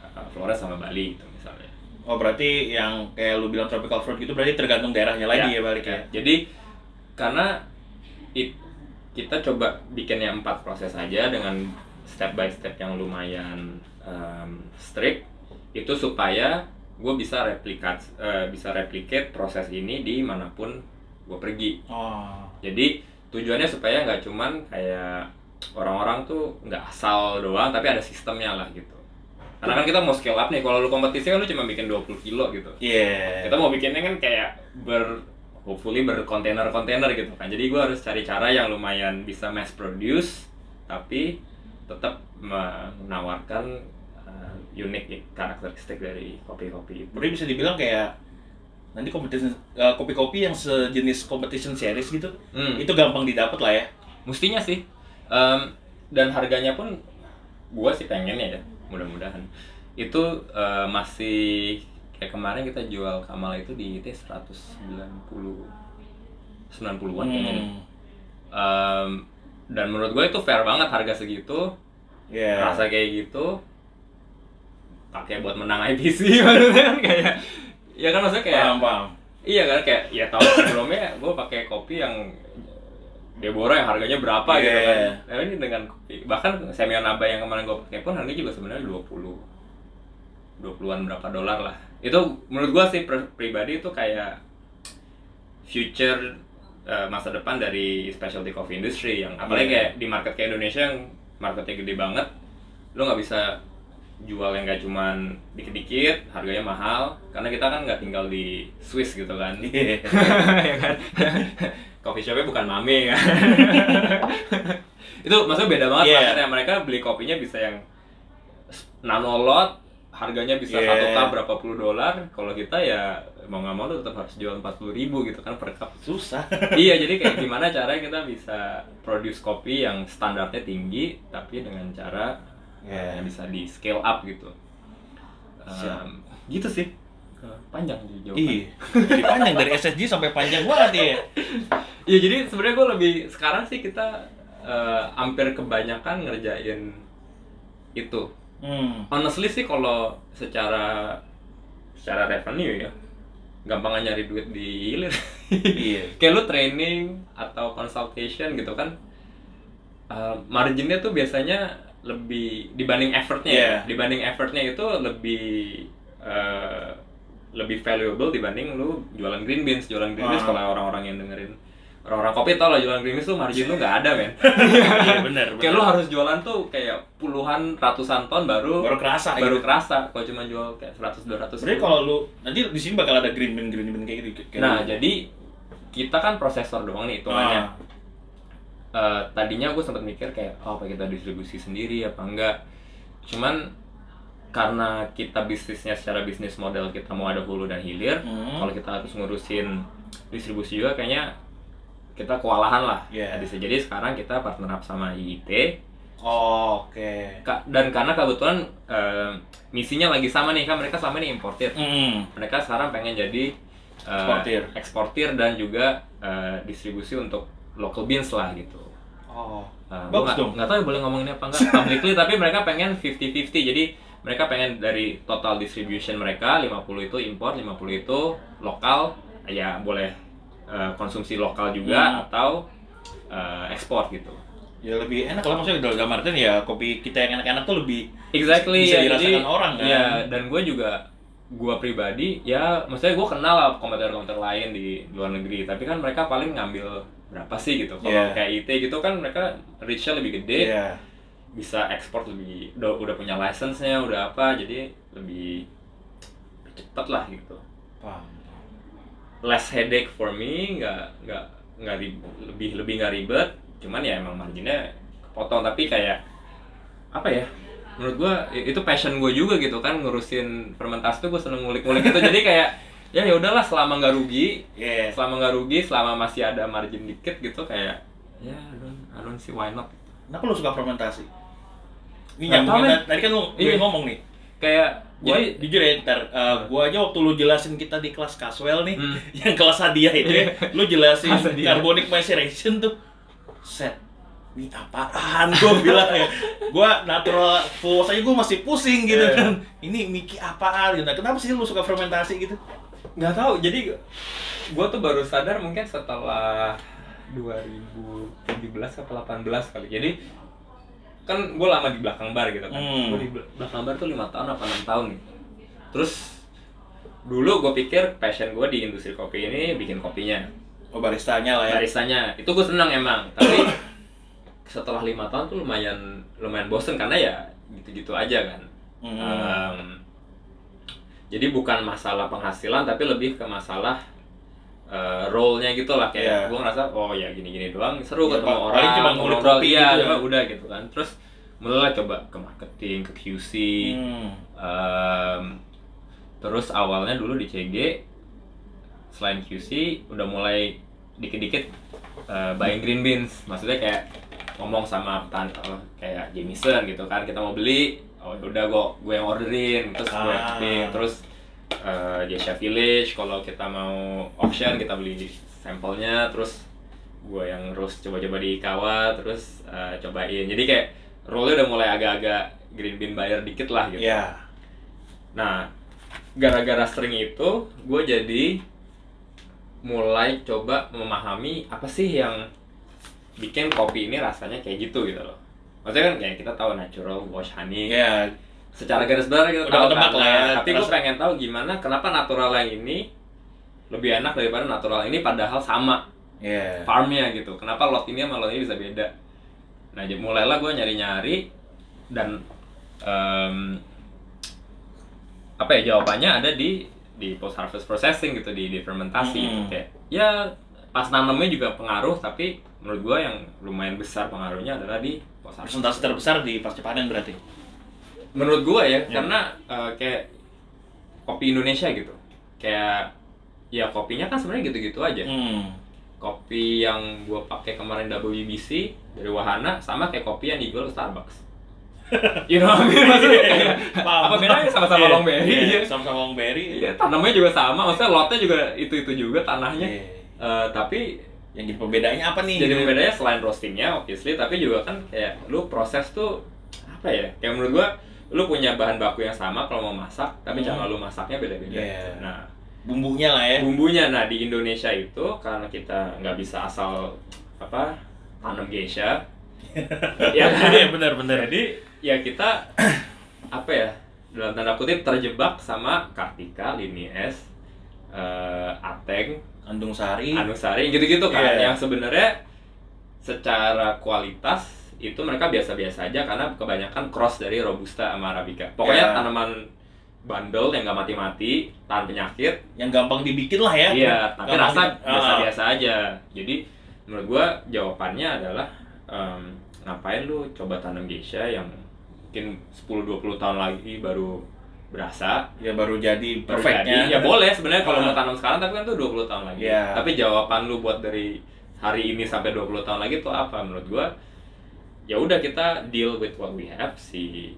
uh, Flores sama Bali gitu misalnya. Oh berarti yang kayak lu bilang tropical fruit gitu berarti tergantung daerahnya lagi ya, balik ya? Jadi karena it- kita coba bikinnya empat proses aja dengan step by step yang lumayan um, strict itu supaya gue bisa replikat eh, bisa replicate proses ini di mana pun gue pergi. Oh. Jadi tujuannya supaya nggak cuman kayak orang-orang tuh nggak asal doang tapi ada sistemnya lah gitu. karena kan kita mau scale up nih kalau lu kompetisi kan lu cuma bikin 20 kilo gitu Iya. kita mau bikinnya kan kayak ber hopefully berkontainer-kontainer gitu kan jadi gua harus cari cara yang lumayan bisa mass produce tapi tetap menawarkan uh, unik karakteristik dari kopi-kopi itu Berarti bisa dibilang kayak nanti competition eh, kopi-kopi yang sejenis competition series gitu, Hmm. itu gampang didapat lah ya. mestinya sih Em, dan harganya pun gua sih pengen ya mudah-mudahan itu eh, masih kayak kemarin kita jual Kamal itu di IT 190 90-an kayaknya deh. Hmm. Em, dan menurut gue itu fair banget harga segitu Iya. rasa kayak gitu pakai buat menang IPC maksudnya kan kayak ya kan maksudnya kayak Paham, paham. iya kan kayak ya tahun sebelumnya gue pakai kopi yang Deborah yang harganya berapa gitu Iya. kan nah ini dengan kopi bahkan Semyon Naba yang kemarin gue pakai pun harganya juga sebenarnya 20 20-an berapa dolar lah itu menurut gue sih pribadi itu kayak future uh, masa depan dari specialty coffee industry yang apalagi Iya. kayak di market kayak Indonesia yang marketnya gede banget lo nggak bisa jual yang gak cuman dikit-dikit harganya mahal karena kita kan nggak tinggal di Swiss gitu kan Iya. ya kan coffee shopnya bukan mame kan itu maksudnya beda banget Iya. marketnya mereka beli kopinya bisa yang nano lot harganya bisa Iya. satu cup berapa puluh dolar kalau kita ya mau nggak mau tuh tetap harus jual empat puluh ribu gitu kan per cup Susah. iya jadi kayak gimana caranya kita bisa produce kopi yang standarnya tinggi tapi dengan cara Iya. yang bisa di scale up gitu Siap. Em, gitu sih panjang jadi jawaban Iya. Jadi panjang dari SSG sampai panjang banget ya. Iya jadi sebenarnya gue lebih sekarang sih kita eh, hampir kebanyakan ngerjain itu. Hmm. Honestly sih kalau secara secara revenue ya gampang nyari duit di hilir. Iya. Kayak lu training atau consultation gitu kan eh, marginnya tuh biasanya lebih dibanding effortnya ya. Iya. dibanding effortnya itu lebih eh, lebih valuable dibanding lu jualan green beans jualan green beans Ah. kalau orang-orang yang dengerin orang-orang kopi tau lah jualan beans tuh margin lu nggak ada men Iya benar. kayak lu harus jualan tuh kayak puluhan ratusan ton baru baru kerasa baru gitu. kerasa kalau cuma jual kayak 100 200 Sebenarnya kalau lu nanti di sini bakal ada green bean green bean kayak gitu. kayak nah gitu. jadi kita kan prosesor doang nih hitungannya Ah. Eh, tadinya gue sempat mikir kayak oh apa kita distribusi sendiri apa enggak cuman karena kita bisnisnya secara bisnis model kita mau ada hulu dan hilir Hmm. kalau kita harus ngurusin distribusi juga kayaknya kita kewalahan lah Iya. Bisa jadi sekarang kita partner up sama IIT Oh, Oke. Ka- dan karena kebetulan eh, misinya lagi sama nih kan mereka selama ini importir Hmm. mereka sekarang pengen jadi eh, Eksportir. eksportir dan juga eh, distribusi untuk local beans lah gitu Oh. Uh, Bagus dong. tahu ya boleh ngomongin apa enggak publicly tapi mereka pengen 50-50 jadi mereka pengen dari total distribution mereka 50 itu import 50 itu lokal ya boleh uh, konsumsi lokal juga Hmm. atau uh, ekspor gitu Ya lebih enak kalau maksudnya dalam artian ya kopi kita yang enak-enak tuh lebih exactly Bisa ya dirasakan jadi orang, kan? ya dan gue juga gue pribadi ya maksudnya gue kenal lah komentar-komentar lain di luar negeri tapi kan mereka paling ngambil berapa sih gitu kalau Yeah. kayak IT gitu kan mereka reach-nya lebih gede Iya. bisa ekspor lebih udah udah punya license-nya udah apa jadi lebih cepet lah gitu Paham. Less headache for me nggak nggak nggak lebih lebih nggak ribet cuman ya emang marginnya kepotong tapi kayak apa ya menurut gua i- itu passion gue juga gitu kan ngurusin fermentasi tuh gue seneng ngulik-ngulik gitu jadi kayak ya ya udahlah selama nggak rugi Iya. selama nggak rugi selama masih ada margin dikit gitu kayak ya I don't, I don't see why not Kenapa lu suka fermentasi? Ini nyambungin men. tadi- kan lu Iya. gue ngomong nih. kayak jadi jujur ya, ntar, uh, gua aja waktu lu jelasin kita di kelas Caswell nih, Hmm. yang kelas hadiah itu ya, lu jelasin carbonic maceration tuh, set, ini apaan gua bilang ya, gua natural full aja gua masih pusing gitu Iya. kan, ini Miki apaan gitu, nah, kenapa sih lu suka fermentasi gitu? nggak tahu jadi gue tuh baru sadar mungkin setelah 2017 atau 18 kali jadi kan gue lama di belakang bar gitu kan Hmm. gue di bel- belakang bar tuh lima tahun apa enam tahun nih terus dulu gue pikir passion gue di industri kopi ini bikin kopinya Oh baristanya lah ya. baristanya itu gue senang emang tapi setelah lima tahun tuh lumayan lumayan bosen karena ya gitu-gitu aja kan Hmm. Em, jadi bukan masalah penghasilan tapi lebih ke masalah eh, role-nya gitu lah kayak gue ngerasa oh ya gini-gini doang seru Iya, ketemu orang paling cuma ngulik kopi iya gitu ya. udah gitu kan terus mulai coba ke marketing ke QC Hmm. Em, terus awalnya dulu di CG selain QC udah mulai dikit-dikit eh, buying green beans maksudnya kayak ngomong sama petani oh, kayak Jameson gitu kan kita mau beli oh udah gue gue yang orderin terus gue Ah. packing. terus Geisha Village kalau kita mau auction kita beli sampelnya terus gue yang terus coba-coba di kawat terus eh, cobain jadi kayak role-nya udah mulai agak-agak green bean buyer dikit lah gitu Ya. Nah, gara-gara sering itu, gue jadi mulai coba memahami apa sih yang bikin kopi ini rasanya kayak gitu gitu loh. Maksudnya kan kayak kita tahu natural wash honey. Ya. Secara garis besar kita Udah tahu kan. lah ya. Tapi gue pengen tahu gimana kenapa natural yang ini lebih enak daripada natural ini padahal sama Ya. farmnya gitu. Kenapa lot ini sama lot ini bisa beda? Nah, jadi mulailah gue nyari-nyari dan em, apa ya jawabannya ada di di post harvest processing gitu di, di fermentasi gitu Hmm. kayak ya pas nanamnya juga pengaruh tapi menurut gue yang lumayan besar pengaruhnya adalah di post harvest Persentase terbesar di pasca panen berarti. Menurut gue ya Ya. karena eh, kayak kopi Indonesia gitu kayak ya kopinya kan sebenarnya gitu-gitu aja Hmm. kopi yang gue pakai kemarin WBC dari Wahana sama kayak kopi yang dijual ke Starbucks. you know what I mean? Maksudnya kayak, Paham. apa bedanya sama-sama Iya, long berry? iya, Iya. Sama-sama long berry. Iya, tanamnya juga sama, maksudnya lotnya juga itu-itu juga tanahnya. Iya. Eh, tapi Yang jadi pembedanya apa nih? jadi gitu? bedanya selain roastingnya obviously, tapi juga kan kayak lu proses tuh apa ya? Kayak menurut gua lu punya bahan baku yang sama kalau mau masak, tapi Hmm. cara lu masaknya beda-beda. Iya. Nah, Bumbunya lah ya. bumbunya nah di Indonesia itu karena kita nggak bisa asal apa tanam geisha ya kan? Iya benar-benar. jadi ya kita apa ya dalam tanda kutip terjebak sama Kartika, Linies, eh, Ateng, Andung Sari. Anusari gitu-gitu kan Iya. yang sebenarnya secara kualitas itu mereka biasa-biasa aja karena kebanyakan cross dari robusta sama arabica. Pokoknya Iya. tanaman bandel yang nggak mati-mati, tahan penyakit, yang gampang dibikin lah ya. Iya, tapi Gampang rasa Ah. biasa-biasa aja. Jadi menurut gua jawabannya adalah em, ngapain lu coba tanam geisha yang mungkin 10-20 tahun lagi baru berasa Ya baru jadi baru perfectnya. jadi. ya boleh sebenarnya kalau Ah. mau tanam sekarang tapi kan itu 20 tahun lagi Iya. tapi jawaban lu buat dari hari ini sampai 20 tahun lagi itu apa menurut gua ya udah kita deal with what we have si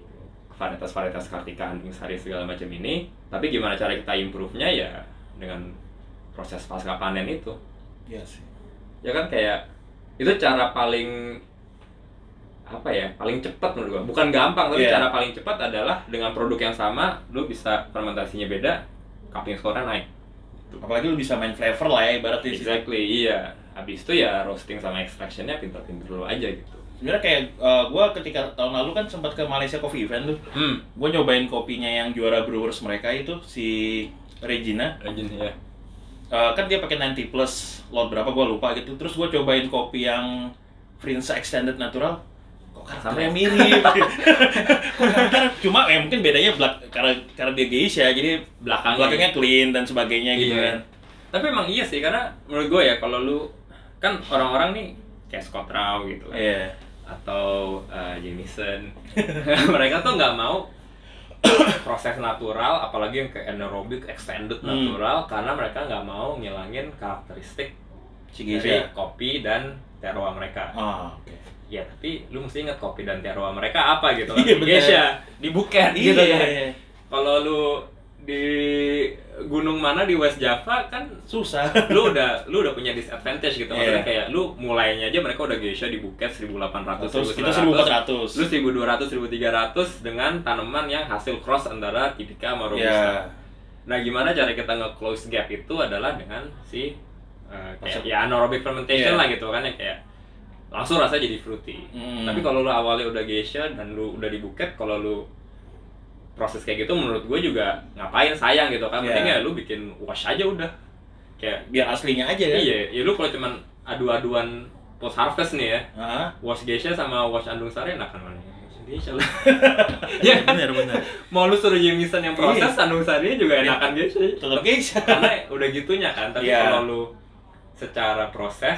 varietas-varietas kartika anjing sari segala macam ini. Tapi gimana cara kita improve-nya? Ya dengan proses pasca panen itu. Iya sih. ya kan kayak itu cara paling apa ya paling cepat menurut gua. Bukan gampang tapi Iya. cara paling cepat adalah dengan produk yang sama lu bisa fermentasinya beda cupping score-nya naik. Apalagi lu bisa main flavor lah ya ibaratnya sih. exactly iya. Habis itu ya roasting sama extraction-nya pinter-pinter dulu aja gitu Sebenarnya kayak eh, gua ketika tahun lalu kan sempat ke Malaysia Coffee Event tuh. hmm Gua nyobain kopinya yang juara brewers mereka itu si Regina. legend ya Eh, kan dia pakai 90 plus lot berapa gua lupa gitu. Terus gua cobain kopi yang Frinsa Extended Natural. Kok karakternya Sama. mirip. Kok karakter cuma ya mungkin bedanya belak karena karena dia geisha jadi belakangnya belakangnya clean dan sebagainya gitu Iya. kan. tapi emang iya sih karena menurut gue ya kalau lu kan orang-orang nih kayak Scott Rao gitu kan. Iya. Atau uh, Jameson mereka tuh nggak mau proses natural apalagi yang ke anaerobic extended Hmm. natural karena mereka nggak mau ngilangin karakteristik Si dari kopi dan terroir mereka Ah, oke. ya tapi lu mesti ingat kopi dan terroir mereka apa gitu kan Iya, Di Buket gitu Iya. kan kalau lu di gunung mana di West Java kan Susah. lu udah lu udah punya disadvantage gitu maksudnya kayak lu mulainya aja mereka udah geisha di Buket 1800 Terus kita 1900 1400. lu 1200 1300 dengan tanaman yang hasil cross antara Typica sama Robusta. Ya. Nah, gimana cara kita nge-close gap itu adalah dengan si uh, kayak ya anaerobic fermentation Iya. lah gitu kan yang kayak langsung rasanya jadi fruity. Hmm. Tapi kalau lu awalnya udah geisha dan lu udah di Buket, kalau lu proses kayak gitu menurut gue juga ngapain sayang gitu kan Iya. mending ya lu bikin wash aja udah kayak biar aslinya aja kan. iya ya lu kalau cuman adu-aduan post harvest nih ya Ah, wash geisha sama wash andung sari enakan mana geisha lah ya kan? bener bener mau lu suruh Jameson yang proses Iya. Anung Sari juga enakan geisha tetap geisha karena udah gitunya kan tapi Iya. kalau lu secara proses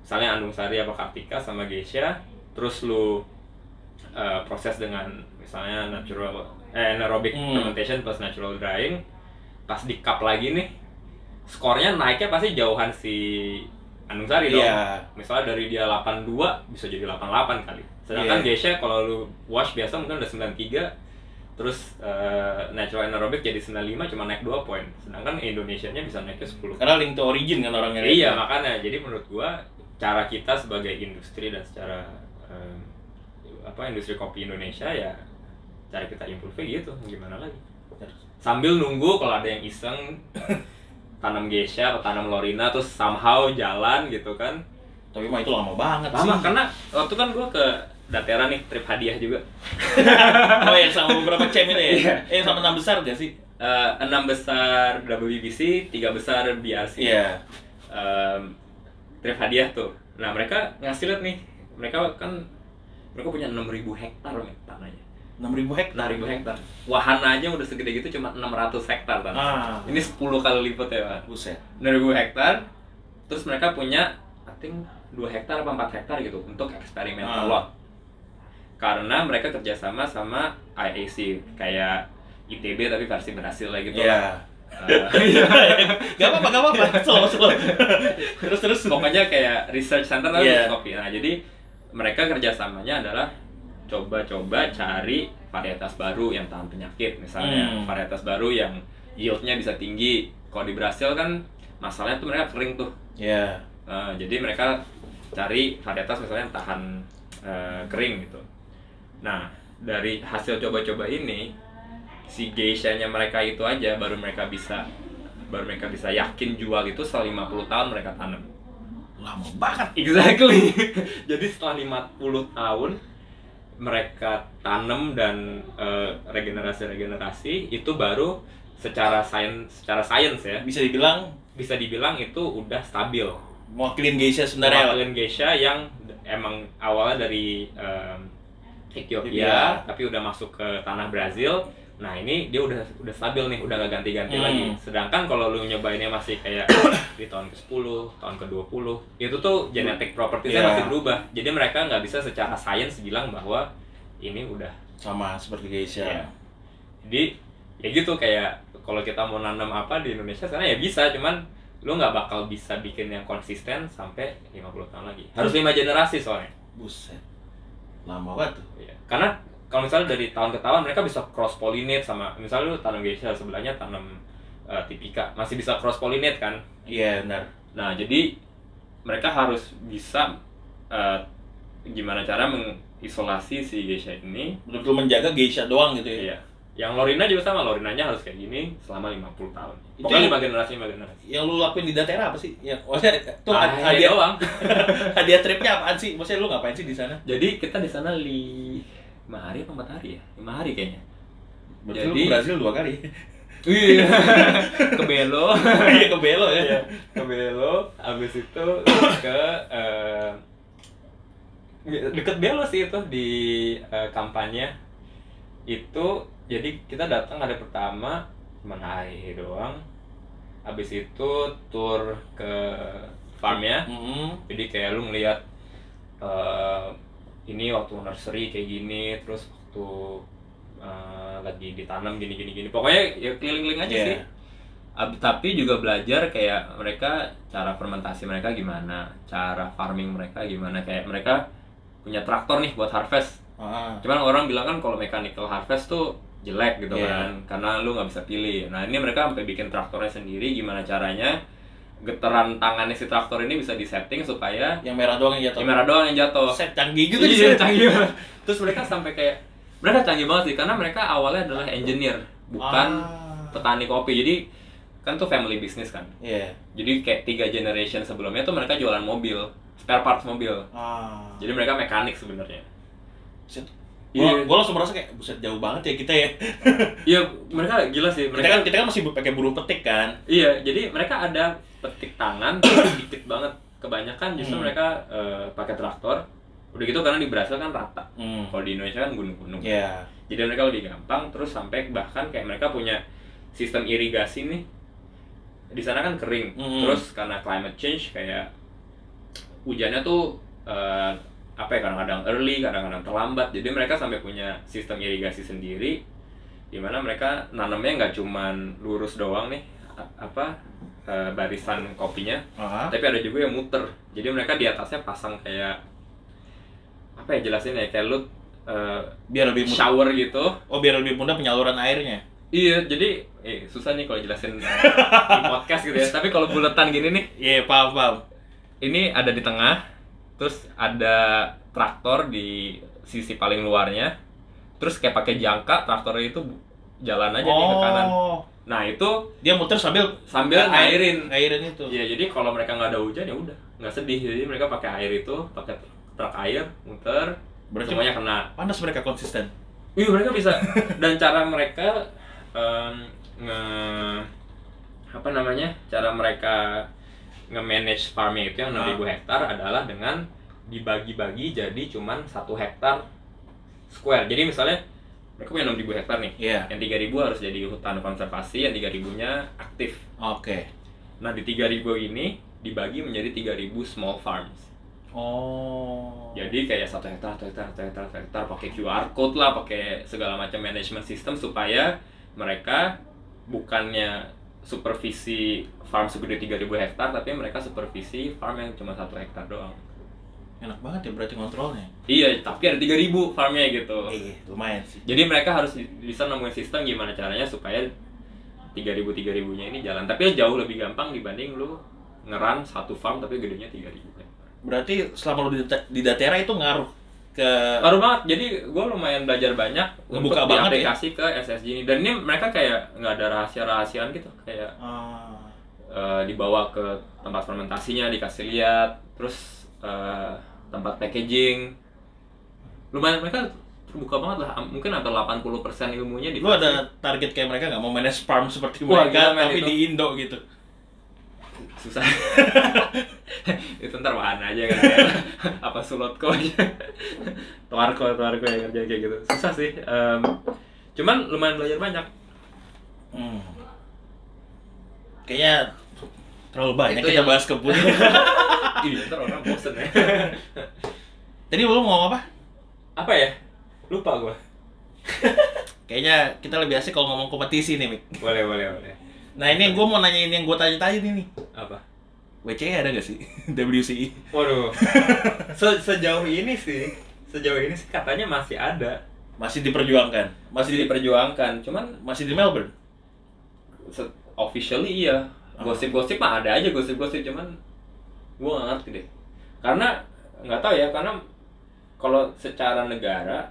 misalnya Andung Sari apa Kartika sama Geisha terus lu uh, proses dengan misalnya natural eh anaerobic Hmm. fermentation plus natural drying pas di cup lagi nih skornya naiknya pasti jauhan si Andung Sari dong. Iya. Misalnya dari dia 82 bisa jadi 88 kali. Sedangkan Iya. Geisha kalau lu wash biasa mungkin udah 93 terus eh, natural anaerobic jadi 95 cuma naik 2 poin. Sedangkan Indonesia nya bisa naiknya 10 karena link to origin kan orangnya. Iya makanya. Jadi menurut gua cara kita sebagai industri dan secara eh, apa industri kopi Indonesia ya cara kita improve gitu gimana lagi? Sambil nunggu kalau ada yang iseng tanam geisha atau tanam lorina terus somehow jalan gitu kan. Tapi mah itu lama banget lama sih. karena waktu kan gua ke Datera nih trip hadiah juga. Oh yang sama beberapa cem itu ya? Iya. eh yang sama enam besar gak sih? Eh, enam besar WBC tiga besar BRC iya. Em, trip hadiah tuh. Nah mereka ngasih liat nih mereka kan mereka punya 6000 hektar men, tanahnya enam ribu hektar. 6000 hektar. Wahana aja udah segede gitu cuma 600 hektar tanah ah. Ini 10 kali lipat ya Pak buset. 6000 hektar terus mereka punya I think 2 hektar apa 4 hektar gitu untuk eksperimental Ah. lot karena mereka kerjasama sama IAC kayak ITB tapi versi Brasil lah gitu. Iya. Eh, gak apa-apa gak apa-apa. Slow slow terus terus. Pokoknya kayak research center tapi Iya. khusus kopi. Nah, jadi mereka kerjasamanya adalah coba-coba cari varietas baru yang tahan penyakit, misalnya Hmm. varietas baru yang yieldnya bisa tinggi. Kalau di Brasil kan masalahnya tuh mereka kering tuh. iya Nah, jadi mereka cari varietas misalnya yang tahan eh, kering gitu. Nah, dari hasil coba-coba ini si geisha-nya mereka itu aja baru mereka bisa baru mereka bisa yakin jual itu setelah 50 tahun mereka tanam. lama banget Exactly. Jadi setelah 50 tahun mereka tanam dan eh, regenerasi-regenerasi itu baru secara sains secara sains ya bisa dibilang bisa dibilang itu udah stabil. mewakilin geisha sebenarnya Mewakilin geisha yang emang awalnya dari em, Ethiopia Ethiopia. tapi udah masuk ke tanah Brazil. Nah ini dia udah udah stabil nih, udah gak ganti-ganti Hmm. lagi. Sedangkan kalau lu nyobainnya masih kayak di tahun ke-10, tahun ke-20, itu tuh genetic propertiesnya Iya. masih berubah. Jadi mereka nggak bisa secara sains bilang bahwa ini udah sama seperti geisha Iya. jadi ya gitu kayak kalau kita mau nanam apa di Indonesia sekarang ya bisa cuman lu nggak bakal bisa bikin yang konsisten sampai 50 tahun lagi harus lima generasi soalnya buset lama banget tuh Iya. karena kalau misalnya dari tahun ke tahun mereka bisa cross pollinate sama misalnya lu tanam geisha sebelahnya tanam eh, tipika masih bisa cross pollinate kan iya benar nah jadi mereka harus bisa eh, gimana cara mengisolasi si geisha ini betul-betul menjaga geisha doang gitu ya Iya. Yang Lorina juga sama, Lorinanya harus kayak gini selama 50 tahun. Itu Pokoknya lima generasi, lima generasi. yang lu lakuin di Datera apa sih? Ya, maksudnya tuh Ah, iya hadiah doang. hadiah tripnya apaan sih? Maksudnya lu ngapain sih di sana? Jadi kita di sana lima hari apa empat hari ya? Lima hari kayaknya. Berarti lu Jadi- ke Brazil dua kali. Iya. ke Belo. Iya ke Belo ya. Iya, ke Belo. Habis itu ke eh, deket Belo sih itu di eh, kampanye. Itu jadi kita datang hari pertama cuma hari doang. Habis itu tour ke farmnya. Mm-mm. jadi kayak lu ngeliat eh, ini waktu nursery kayak gini terus waktu eh, lagi ditanam gini gini gini pokoknya ya keliling-keliling aja Iya. sih Ab- tapi juga belajar kayak mereka cara fermentasi mereka gimana cara farming mereka gimana kayak mereka punya traktor nih buat harvest Ah. cuman orang bilang kan kalau mechanical harvest tuh jelek gitu Iya. kan karena lu nggak bisa pilih nah ini mereka sampai bikin traktornya sendiri gimana caranya getaran tangannya si traktor ini bisa disetting supaya Yang merah doang yang jatuh. yang merah doang yang jatuh Set canggih juga di iya canggih banget terus mereka sampai kayak mereka canggih banget sih karena mereka awalnya adalah engineer bukan Ah. petani kopi jadi kan tuh family business kan Iya. jadi kayak tiga generation sebelumnya tuh mereka jualan mobil spare parts mobil Ah. jadi mereka mekanik sebenarnya. Iya. Gua, gua langsung merasa kayak buset jauh banget ya kita ya. iya mereka gila sih Kita mereka kan kita kan masih pakai burung petik kan. Iya, jadi mereka ada petik tangan sedikit banget. Kebanyakan justru Hmm. mereka eh, pakai traktor. udah gitu karena di Brasil kan rata Hmm. kalau di Indonesia kan gunung-gunung Ya. jadi mereka lebih gampang terus sampai bahkan kayak mereka punya sistem irigasi nih di sana kan kering Hmm. terus karena climate change kayak hujannya tuh eh, apa ya kadang-kadang early kadang-kadang terlambat jadi mereka sampai punya sistem irigasi sendiri di mana mereka nanamnya nggak cuman lurus doang nih apa eh, barisan kopinya Aha. tapi ada juga yang muter jadi mereka di atasnya pasang kayak apa ya jelasin ya kayak lu eh, Biar lebih mudah. shower gitu Oh, biar lebih mudah penyaluran airnya. Iya, jadi eh susah nih kalau jelasin di podcast gitu ya. Tapi kalau buletan gini nih, Iya, paham, paham. ini ada di tengah, terus ada traktor di sisi paling luarnya. Terus kayak pakai jangka, traktornya itu jalan aja nih ke kanan. Nah, itu Dia muter sambil sambil ngairin. ngairin itu. Iya, jadi kalau mereka nggak ada hujan ya udah, nggak sedih. Jadi mereka pakai air itu, pakai truk air, muter, Berarti semuanya kena. panas mereka konsisten. Iya mereka bisa dan cara mereka em, nge apa namanya cara mereka nge-manage farmnya itu yang 6000 hektar adalah dengan dibagi-bagi jadi cuman satu hektar square jadi misalnya mereka punya 6000 hektar nih Iya. yang 3000 harus jadi hutan konservasi yang 3000 nya aktif Oke. nah di 3000 ini dibagi menjadi 3000 small farms Oh. jadi kayak satu hektar, satu hektar, satu hektar, satu hektar pakai QR code lah, pakai segala macam management system supaya mereka bukannya supervisi farm segede 3000 hektar, tapi mereka supervisi farm yang cuma satu hektar doang. Enak banget ya berarti kontrolnya. Iya, tapi ada 3000 farmnya gitu. Iya, lumayan sih. Jadi mereka harus bisa nemuin sistem gimana caranya supaya 3000 3000 nya ini jalan. Tapi jauh lebih gampang dibanding lu ngeran satu farm tapi gedenya 3000 hektar. Berarti selama lu di, di Datera itu ngaruh ke Baru banget, jadi gue lumayan belajar banyak Ngebuka untuk banget ya? ke SSG ini. Dan ini mereka kayak nggak ada rahasia-rahasiaan gitu, kayak Ah, eh, dibawa ke tempat fermentasinya, dikasih lihat, terus eh, tempat packaging. Lumayan mereka terbuka banget lah, mungkin hampir 80% ilmunya di lu ada target kayak mereka nggak mau manage farm seperti Wah, mereka gila, tapi itu. di Indo gitu. susah. itu ntar bahan aja kan apa sulotko aja tuarko tuarko yang kerja kayak gitu susah sih Em, cuman lumayan belajar banyak Hmm. Kayaknya terlalu banyak Itu kita yang- bahas kebun. Iya, ntar orang bosen ya. Tadi lu mau ngomong apa? Apa ya? Lupa gua. Kayaknya kita lebih asik kalau ngomong kompetisi nih, Mik. Boleh, boleh, boleh. Nah ini gue mau nanyain yang gue tanya-tanya nih, nih. Apa? WCE ada gak sih? WCE? Waduh. Se sejauh ini sih, sejauh ini sih katanya masih ada. Masih diperjuangkan? Masih Masih di, diperjuangkan, cuman masih di Melbourne? se- officially iya. Gosip-gosip mah ada aja gosip-gosip cuman gua nggak ngerti deh. Karena nggak tahu ya, karena kalau secara negara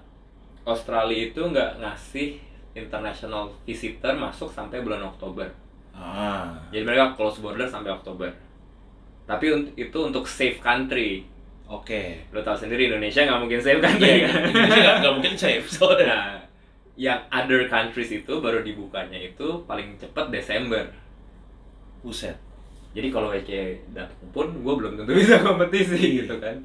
Australia itu nggak ngasih international visitor masuk sampai bulan Oktober. Ah, Jadi mereka close border sampai Oktober. Tapi itu untuk safe country. oke. Lo tau sendiri Indonesia nggak mungkin safe country Iya, kan? Indonesia nggak- nggak mungkin safe soalnya. Nah, yang other countries itu baru dibukanya itu paling cepat Desember. Buset. Jadi kalau WC datang pun gue belum tentu bisa kompetisi gitu kan.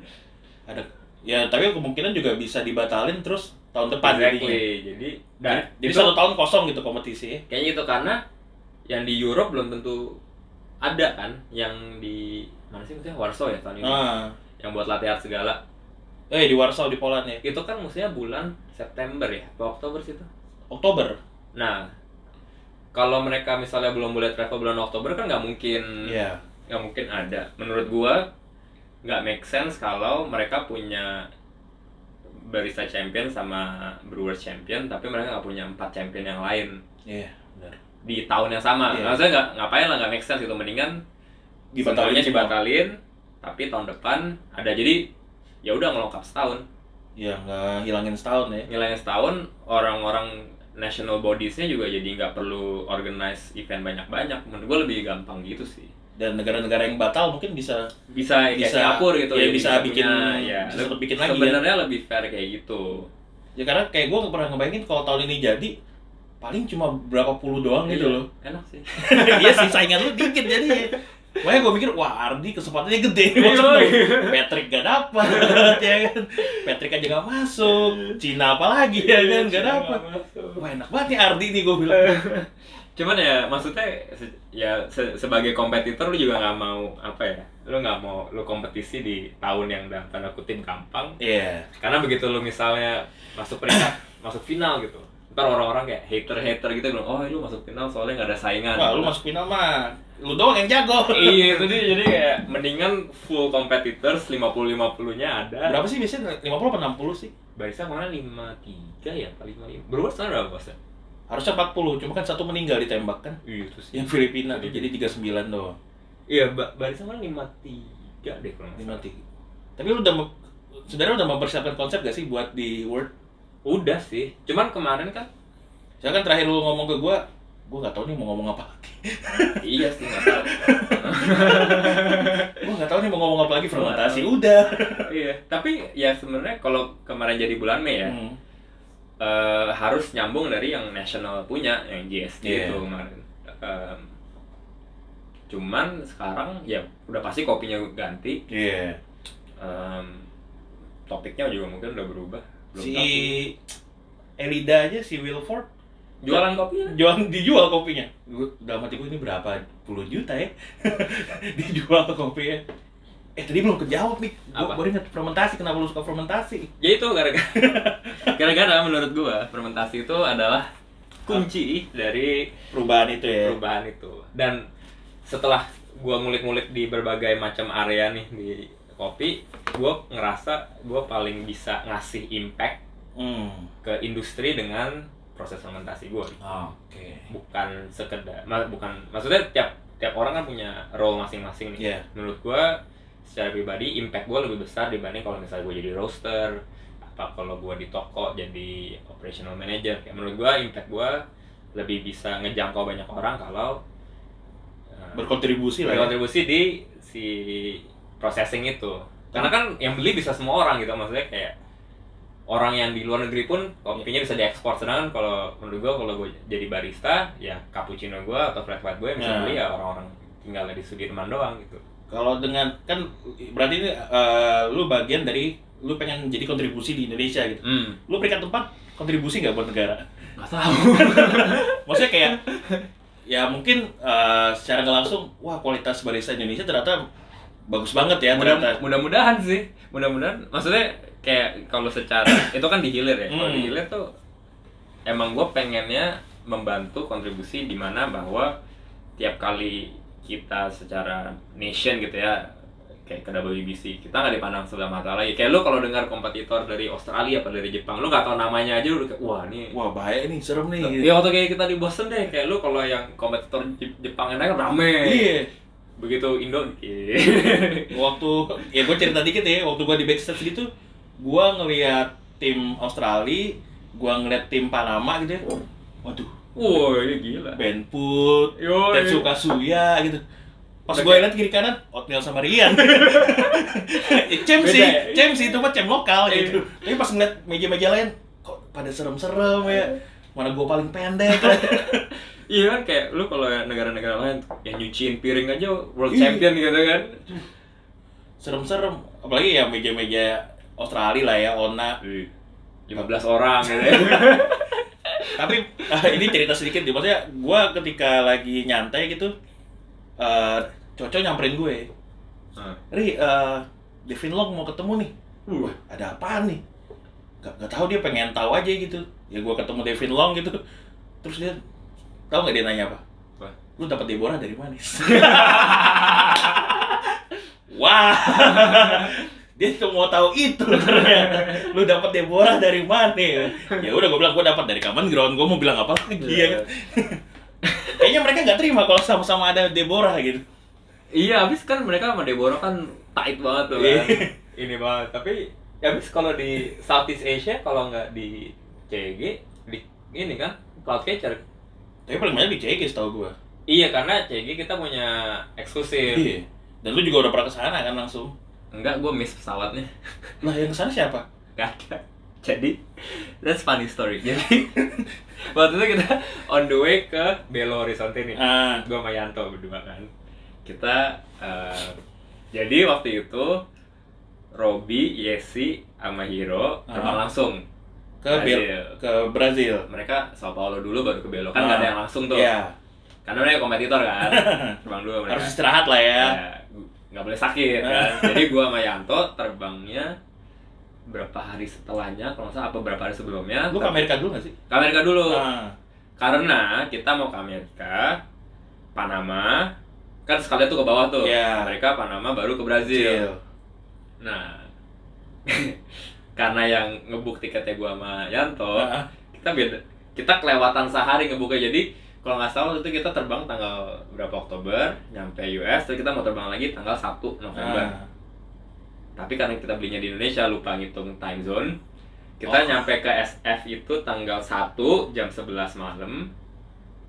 Ada ya tapi kemungkinan juga bisa dibatalin terus tahun depan jadinya. Exactly. Jadi dan Jadi itu satu tahun kosong gitu kompetisi. kayaknya itu karena yang di Europe belum tentu ada kan yang di mana sih maksudnya Warsaw ya tahun ini Ah, yang buat latihan segala eh di Warsaw di Poland ya. itu kan mestinya bulan September ya apa Oktober sih itu Oktober. nah kalau mereka misalnya belum boleh travel bulan Oktober kan nggak mungkin Iya. nggak mungkin ada menurut gua nggak make sense kalau mereka punya barista champion sama brewer champion tapi mereka nggak punya empat champion yang lain Iya, benar. di tahun yang sama Iya. maksudnya nggak ngapain lah nggak make sense itu mendingan Dibatalin dibatalin tapi tahun depan ada jadi ya udah ngelengkap setahun Ya nggak hilangin setahun ya. ngilangin setahun orang-orang national bodies-nya juga jadi nggak perlu organize event banyak-banyak. Menurut gue lebih gampang gitu sih. Dan negara-negara yang batal mungkin bisa bisa Bisa, Singapura gitu ya jadi bisa bikin- punya, ya. bisa lebih- bikin lagi, sebenarnya lebih fair kayak gitu. Ya karena kayak gue pernah ngebayangin kalau tahun ini jadi paling cuma berapa puluh doang gitu Iya, loh. enak sih. Iya sih saingan lu dikit jadi Makanya gue mikir, wah Ardi kesempatannya gede Iya, maksudnya. iya. Patrick gak dapet, ya kan? Patrick aja gak masuk, Cina apalagi ya kan, gak dapet. Wah enak banget nih Ardi nih gue bilang. Cuman ya maksudnya ya se- sebagai kompetitor lu juga nggak mau apa ya? Lu nggak mau lu kompetisi di tahun yang dalam tanda kutip gampang. Iya. Karena begitu lu misalnya masuk peringkat, masuk final gitu. Ntar orang-orang kayak hater-hater gitu bilang, "Oh, lu masuk final soalnya nggak ada saingan." Wah lu masuk final mah, lu doang yang jago. iya, itu dia jadi kayak mendingan full competitors 50-50-nya ada. Berapa sih biasanya? 50 apa 60 sih? Barisa kemarin 53 ya, apa 55. Berubah sekarang berapa bosnya? Harusnya 40, cuma kan satu meninggal ditembak kan. Iya, itu sih. Yang Filipina tuh jadi 39 doang. Iya, Ba- Barisa kemarin 53 deh kalau nggak salah. 53. Tapi lu udah sebenarnya udah mempersiapkan konsep gak sih buat di World? Udah sih. Cuman kemarin kan Saya kan terakhir lu ngomong ke gua, gua nggak tahu nih mau ngomong apa lagi. iya sih nggak tahu. gua nggak tahu nih mau ngomong apa lagi fermentasi. Udah. iya, tapi ya sebenarnya kalau kemarin jadi bulan Mei ya, Hmm. eh, harus nyambung dari yang national punya, yang GST Iya. itu kemarin. Em, cuman sekarang ya udah pasti kopinya ganti. Iya. Em, topiknya juga mungkin udah berubah. Belum Si tahu. Elida aja si Wilford jualan kopinya. jual dijual kopinya. Gua dalam hati gua ini berapa puluh juta ya? dijual kopinya. Eh tadi belum kejawab nih. Apa? baru ingat fermentasi. Kenapa lu suka fermentasi? Ya itu gara-gara gara-gara menurut gua fermentasi itu adalah kunci dari Perubahan itu ya. perubahan itu. Dan setelah gua ngulik-ngulik di berbagai macam area nih di kopi, gua ngerasa gua paling bisa ngasih impact Hmm. ke industri dengan proses fermentasi gua. Oke. Bukan sekedar ma- bukan maksudnya tiap tiap orang kan punya role masing-masing nih. Iya. Menurut gua secara pribadi impact gua lebih besar dibanding kalau misalnya gua jadi roaster apa kalau gua di toko jadi operational manager. Kayak menurut gua impact gua lebih bisa ngejangkau banyak orang kalau uh, Berkontribusi lah. Ya. berkontribusi di si processing itu karena kan yang beli bisa semua orang gitu maksudnya kayak orang yang di luar negeri pun kopinya bisa diekspor sedangkan kalau menurut gua kalau gue jadi barista ya cappuccino gua atau flat white gue yang bisa Nah. beli ya orang-orang tinggal di Sudirman doang gitu Kalau dengan kan berarti ini eh, lu bagian dari lu pengen jadi kontribusi di Indonesia gitu. hmm Lu peringkat tempat kontribusi nggak buat negara? nggak tahu Maksudnya kayak ya mungkin eh, secara nggak langsung wah kualitas barista Indonesia ternyata bagus banget ya Mudah- ternyata. mudah-mudahan sih mudah-mudahan maksudnya kayak kalau secara itu kan di hilir ya kalau di Hmm. hilir tuh emang gue pengennya membantu kontribusi di mana bahwa tiap kali kita secara nation gitu ya kayak ke WBC kita nggak dipandang sebelah mata lagi kayak lu kalau dengar kompetitor dari Australia apa dari Jepang lu nggak tahu namanya aja lu udah kayak wah ini Wah bahaya nih, serem nih. gitu. ya waktu kayak kita di Boston deh kayak lu kalau yang kompetitor Jep- Jepang naik rame Iya. begitu Indo iya. Waktu ya gue cerita dikit ya, waktu gue di backstage gitu, gue ngeliat tim Australia, gue ngeliat tim Panama gitu ya. Waduh, Wah, ini gila. Ben Put, Tetsuka Suya gitu. Pas gue liat kiri kanan, Oatmeal sama Rian. Ya, cem sih, cem sih itu mah cem lokal Iya. gitu. Tapi pas ngeliat meja-meja lain, kok pada serem-serem ya. Mana gue paling pendek. Iya kan kayak lu kalau negara-negara lain yang nyuciin piring aja world Iya. champion gitu kan. serem-serem. Apalagi ya meja-meja Australia lah ya, Ona. 15 orang gitu ya. Tapi eh, ini cerita sedikit nih, maksudnya gue ketika lagi nyantai gitu, eh Coco nyamperin gue. Nah, Ri, eh Devin Long mau ketemu nih. Uh. Wah, ada apaan nih? Gak, gak tahu dia pengen tahu aja gitu. Ya gue ketemu Devin Long gitu. Terus dia tahu nggak dia nanya apa? Apa? Lu dapat Deborah dari mana? Wah, dia tuh mau tahu itu ternyata. Lu dapat Deborah dari mana? Ya udah gue bilang gue dapat dari Common Ground. Gue mau bilang apa lagi ya kan? Kayaknya mereka nggak terima kalau sama-sama ada Deborah gitu. Iya, habis kan mereka sama Deborah kan tight banget tuh Iya. kan. Ini banget. Tapi ya habis kalau di Southeast Asia kalau nggak di CG di ini kan Cloudcatcher. Tapi paling banyak di CG setahu gue. Iya, karena CG kita punya eksklusif. Iya. Dan lu juga udah pernah ke sana kan langsung. Enggak, gue miss pesawatnya. Lah yang ke sana siapa? Gak ada. Jadi, that's funny story. Jadi, waktu itu kita on the way ke Belo Horizonte nih. Ah, Gue sama Yanto berdua kan. kita eh, jadi waktu itu Robi, Yesi, sama Hiro terbang Ah. langsung ke Bel Brazil. ke Brazil. mereka Sao Paulo dulu baru ke Belo kan nggak Ah. ada yang langsung tuh Iya. karena mereka kompetitor kan terbang dulu mereka Harus istirahat lah ya. Ya, nggak boleh sakit kan jadi gua sama Yanto terbangnya berapa hari setelahnya kalau nggak salah apa berapa hari sebelumnya Lu ke Amerika dulu gak sih? ke Amerika dulu Ah. karena kita mau ke Amerika Panama kan sekalian tuh ke bawah tuh Iya. Amerika Panama baru ke Brazil nah karena yang ngebuk tiketnya gua sama Yanto Ah. kita beda kita kelewatan sehari ngebuknya jadi kalau nggak salah waktu itu kita terbang tanggal berapa Oktober nyampe US terus kita mau terbang lagi tanggal 1 November Ah. tapi karena kita belinya di Indonesia lupa ngitung time zone kita Oh. nyampe ke SF itu tanggal 1 jam 11 malam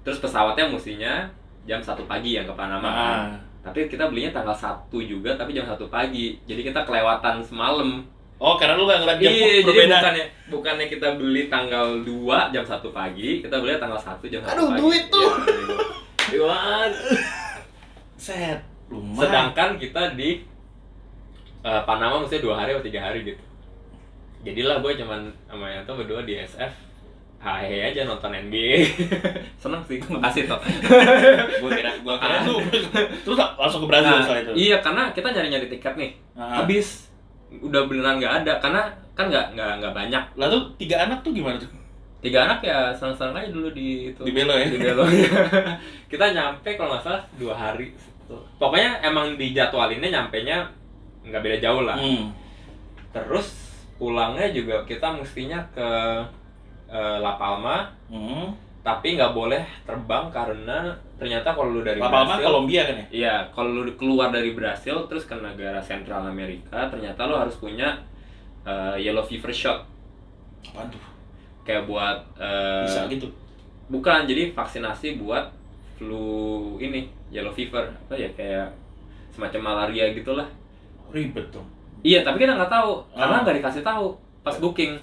terus pesawatnya mestinya jam 1 pagi yang ke Panama kan. Ah. tapi kita belinya tanggal 1 juga tapi jam 1 pagi jadi kita kelewatan semalam Oh, karena lu gak ngeliat jam iya jadi perbedaan. bukannya bukannya kita beli tanggal 2 jam 1 pagi kita beli tanggal 1 jam 1 Aduh, pagi duit tuh. Iwan. Set. Lumayan. sedangkan kita di eh, Panama mesti dua hari atau tiga hari gitu jadilah gue cuman sama Yanto berdua di SF Hai aja nonton NBA seneng sih makasih toh gua kira gua kira lu terus langsung ke Brazil Nah, setelah itu. iya karena kita nyari nyari tiket nih Ah. habis udah beneran nggak ada karena kan nggak nggak nggak banyak Lalu tiga anak tuh gimana tuh? tiga anak ya senang-senang aja dulu di itu Di Belo ya? di Belo kita nyampe kalau nggak salah dua hari pokoknya emang dijadwalinnya nyampe nya nggak beda jauh lah Hmm. terus pulangnya juga kita mestinya ke eh, La Palma Hmm. tapi nggak boleh terbang karena ternyata kalau lu dari La Palma Brasil Kolombia kan ya? iya kalau lu keluar dari Brasil terus ke negara Sentral Amerika ternyata lu harus punya eh, yellow fever shot Apaan tuh? kayak buat eh, Bisa gitu. bukan jadi vaksinasi buat flu ini yellow fever apa ya kayak semacam malaria gitulah Ribet dong. iya tapi kita nggak tahu karena Ah. nggak dikasih tahu pas booking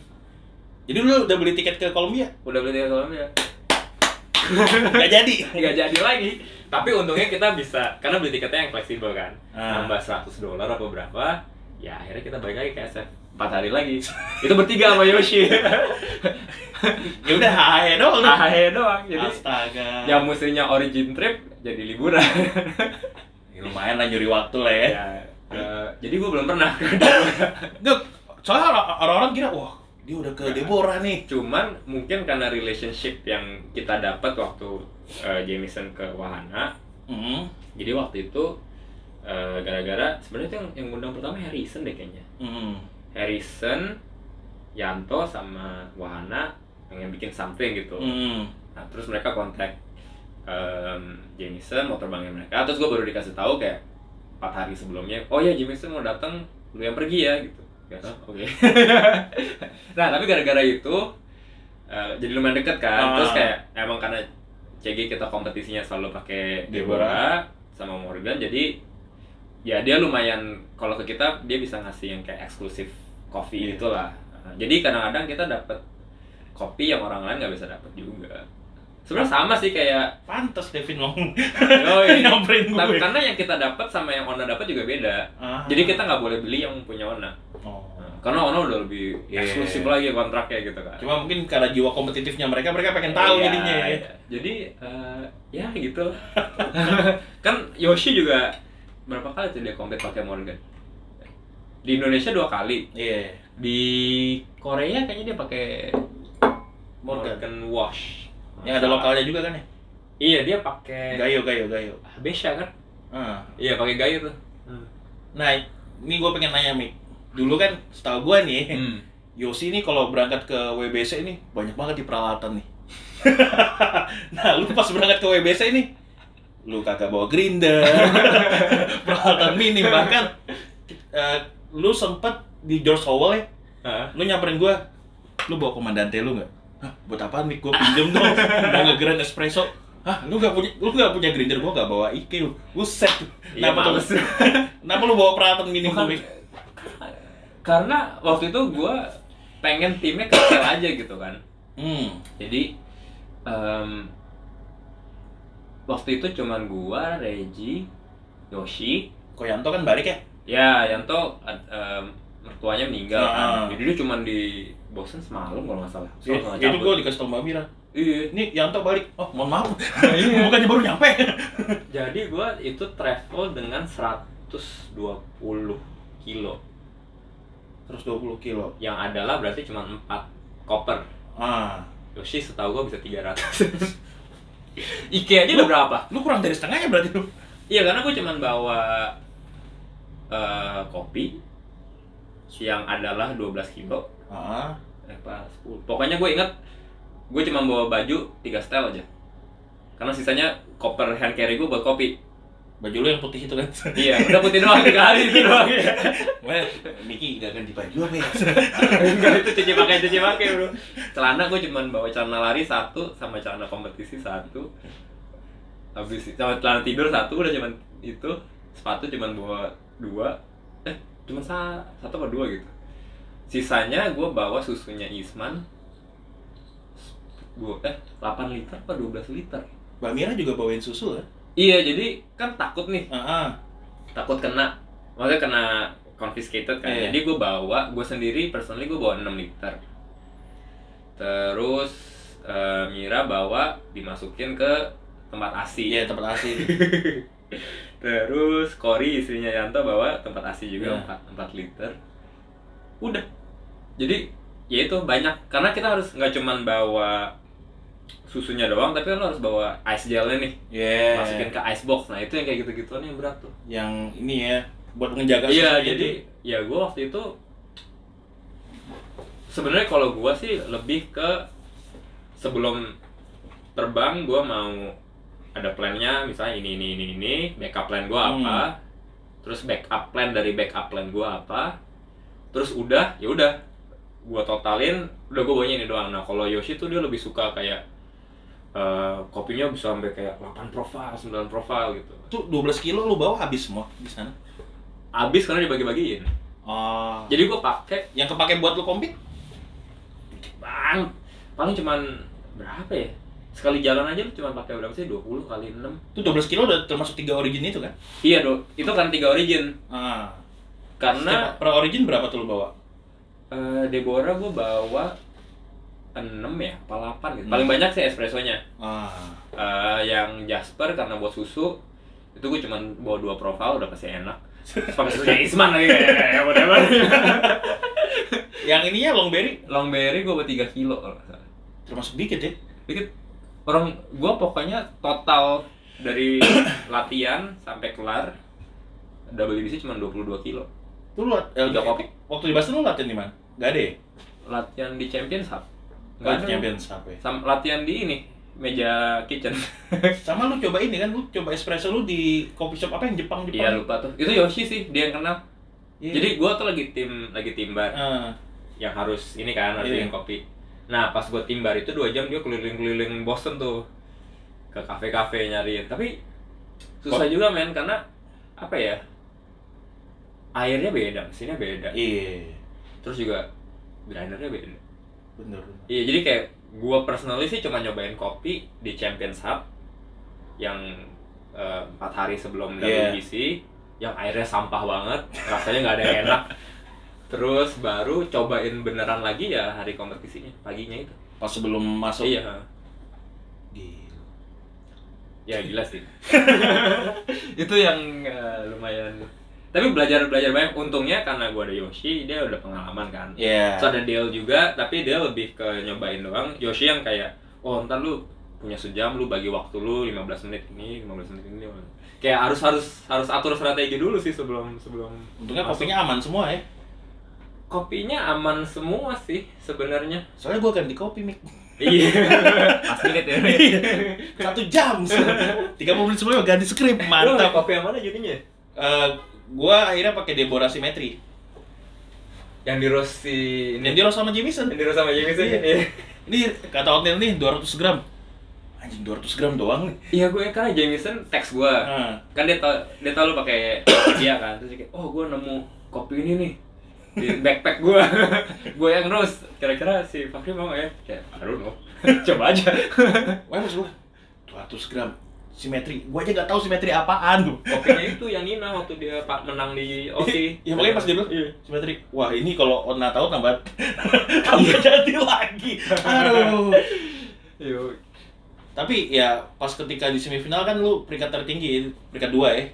Jadi lu udah beli tiket ke Kolombia? udah beli tiket Kolombia Gak jadi. nggak jadi lagi tapi untungnya kita bisa karena beli tiketnya yang fleksibel kan Ah. nambah 100 dolar apa berapa ya akhirnya kita balik lagi ke SF 4 hari lagi itu bertiga sama Yoshi Ya udah hahe doang. lu. Ahe doang jadi Astaga. yang mestinya origin trip jadi liburan Ya, lumayan lah nyuri waktu lah ya. ya eh, jadi gue belum pernah Nggak, soalnya orang- orang-orang kira wah dia udah ke Deborah nih. cuman mungkin karena relationship yang kita dapat waktu eh, Jameson ke Wahana Hmm. jadi waktu itu eh, gara-gara sebenarnya itu yang, yang undang pertama Harrison deh kayaknya Hmm. Harrison Yanto sama Wahana pengen bikin something gitu Hmm. nah terus mereka kontak em, Jameson mau terbangin mereka terus gue baru dikasih tahu kayak empat hari sebelumnya oh ya Jameson mau datang lu yang pergi ya gitu Oh, oke. Nah tapi gara-gara itu eh, jadi lumayan deket kan. Ah. terus kayak emang karena CG kita kompetisinya selalu pakai Deborah sama Morgan jadi ya dia lumayan kalau ke kita dia bisa ngasih yang kayak eksklusif kopi Iya. gitu lah Nah, jadi kadang-kadang kita dapat kopi yang orang lain nggak bisa dapat juga. Sebenarnya sama sih kayak Pantes Devin ngomong. Tapi karena yang kita dapat sama yang Ona dapat juga beda. Ah. jadi kita nggak boleh beli yang punya Ona Oh. Nah, karena Ona udah lebih Iya. eksklusif lagi kontraknya gitu kan Cuma mungkin karena jiwa kompetitifnya mereka, mereka pengen tahu Iya, jadinya ya. iya. jadi eh, ya gitu kan Yoshi juga berapa kali tuh dia kompet pakai Morgan di Indonesia dua kali Iya. di Korea kayaknya dia pakai Morgan. Morgan Wash Yang ada lokalnya juga kan ya? iya dia pakai Gayo, gayo, gayo. Besha kan Ah. iya pakai Gayo tuh Nah, ini gue pengen nanya, Mik. Dulu kan, setahu gue nih, Hmm. Yosi ini kalau berangkat ke WBC ini banyak banget di peralatan nih. nah, lu pas berangkat ke WBC ini, lu kagak bawa grinder, peralatan minim bahkan eh, lu sempet di George Howell ya, Hah? lu nyamperin gua, lu bawa komandante lu nggak? Hah, buat apaan Mik? Gua pinjem dong, udah ngegrand espresso. Hah, lu nggak punya, lu nggak punya grinder, gua nggak bawa IQ, buset. Iya, Kenapa males. Kenapa lu bawa peralatan minim tuh, Bukan-? Karena waktu itu gue pengen timnya kecil aja gitu kan Hmm, jadi em, waktu itu cuman gua Regi Yoshi Kok Yanto kan balik ya? ya Yanto em, mertuanya meninggal Ah. kan jadi dia cuma di bosen semalam kalau nggak salah Ya, Soalnya itu cabut. gue dikasih tau Mbak Mira. iya Ini Yanto balik. Oh, mohon maaf. Iya. Bukannya baru nyampe. jadi gua itu travel dengan 120 kilo 120 kilo. yang adalah berarti cuma 4 koper. Ah, Yoshi setahu gua bisa 300 Ike aja udah berapa? lu kurang dari setengahnya berarti lu. Iya karena gue cuman bawa eh, kopi yang adalah 12 kilo. Ah, eh pas 10 pokoknya gue inget gue cuma bawa baju 3 setel aja. Karena sisanya koper hand carry gue buat kopi baju lu yang putih itu kan. iya udah putih doang tiga hari itu doang. Wah, Miki gak ganti baju apa ya? enggak itu cuci pakai cuci pakai bro. Celana gue cuma bawa celana lari satu sama celana kompetisi satu. Habis sama celana tidur satu udah cuman itu. Sepatu cuma bawa dua. Eh cuma sa satu apa dua gitu. Sisanya gue bawa susunya Isman. Dua eh 8 liter apa 12 liter? Mbak Mira juga bawain susu kan? Iya jadi kan takut nih Ah, ah. takut kena maksudnya kena confiscated kan Iya. jadi gue bawa gue sendiri personally gue bawa 6 liter terus eh, Mira bawa dimasukin ke tempat ASI Iya, tempat asli. terus Cory istrinya Yanto bawa tempat ASI juga Iya. 4, 4 liter udah jadi ya itu banyak karena kita harus nggak cuman bawa susunya doang tapi kan lo harus bawa ice gelnya nih. Iya. masukin ke ice box nah itu yang kayak gitu-gituan yang berat tuh. Yang ini ya, buat menjaga Iya, jadi itu. ya gue waktu itu sebenarnya kalau gue sih lebih ke sebelum terbang gue mau ada plannya misalnya ini ini ini ini backup plan gue apa terus backup plan dari backup plan gue apa terus udah ya udah gue totalin udah gue bawanya ini doang. Nah kalau Yoshi tuh dia lebih suka kayak eh, kopinya bisa sampai kayak 8 profile 9 profile gitu Tuh 12 kilo lu bawa habis semua di sana. habis karena dibagi-bagiin Oh. jadi gue pakai yang kepake buat lu kompet? bang paling cuman berapa ya sekali jalan aja lu cuma pakai berapa sih 20 kali 6 Tuh 12 kilo udah termasuk tiga origin itu kan? iya do itu kan tiga origin Ah. karena Setiap per origin berapa tuh lu bawa? eh, Deborah gue bawa 6 ya apa 8 gitu Hmm. paling banyak sih espressonya Ah. Eh, yang Jasper karena buat susu itu gue cuman bawa dua profile udah pasti enak pakai susunya Isman lagi kayak whatever Yang ininya long berry Longberry gue bawa 3 kilo kalau nggak salah termasuk dikit ya. dikit orang gua pokoknya total dari latihan sampai kelar WBC cuma 22 kilo Tuh lu eh, Tiga kopi. Waktu di Boston lu latihan di mana? Gak ada ya? latihan di Champions Hub Gak Nggak ada. Champions apa ya? Latihan di ini meja kitchen. Sama lu coba ini kan, lu coba espresso lu di coffee shop apa yang Jepang Jepang? iya lupa tuh. Itu Yoshi sih dia yang kenal. Iya. jadi gua tuh lagi tim lagi timbar Ah, yang harus ini kan harus Iya. bikin kopi. Nah pas gua timbar itu dua jam dia keliling-keliling Boston tuh. Ke kafe-kafe nyariin. Tapi susah juga men karena apa ya? Airnya beda mesinnya beda. Iya, terus juga grindernya beda bener. iya jadi kayak gua personally sih cuma nyobain kopi di Champions Hub yang eh, empat hari sebelum. WBC yang airnya sampah banget rasanya nggak ada yang enak terus baru cobain beneran lagi ya hari kompetisinya paginya itu Pas sebelum masuk. iya Gila. ya gila sih itu yang eh, lumayan tapi belajar belajar banyak untungnya karena gua ada Yoshi dia udah pengalaman kan Iya. Terus ada Dale juga, tapi dia lebih ke nyobain doang. Yoshi yang kayak, oh ntar lu punya sejam, lu bagi waktu lu 15 menit ini, 15 menit ini. Kayak harus harus harus atur strategi dulu sih sebelum sebelum. Untungnya masuk. kopinya aman semua ya. Kopinya aman semua sih sebenarnya. Soalnya gua ganti kopi, Mik. Iya. Pas menit ya. Satu jam. Tiga menit sebelumnya ganti skrip, mantap. kopi yang mana jadinya? Eh, gua akhirnya pakai Deborah Symmetry. Yang di roast si Yang ini. di roast sama Jameson. Yang di roast sama Jameson. Iya. Iya. Ini kata hotel nih 200 gram. Anjing 200 gram doang nih. Iya gue karena Jameson teks gue. Ah. kan dia tau dia tau lu pakai dia kan terus kayak oh gue nemu kopi ini nih di backpack gue gue yang roast kira-kira si Fakri mau ya kayak don't know coba aja Wah, mas gua 200 gram. Simetri. Gua aja nggak tahu simetri apaan tuh. kopinya itu yang Nina waktu dia pak menang di OC ya makanya pas dia bilang Iya. simetri. Wah ini kalau Ona tahu tambah tambah jadi lagi. Aduh. Yo. Tapi ya pas ketika di semifinal kan lu peringkat tertinggi, peringkat dua ya.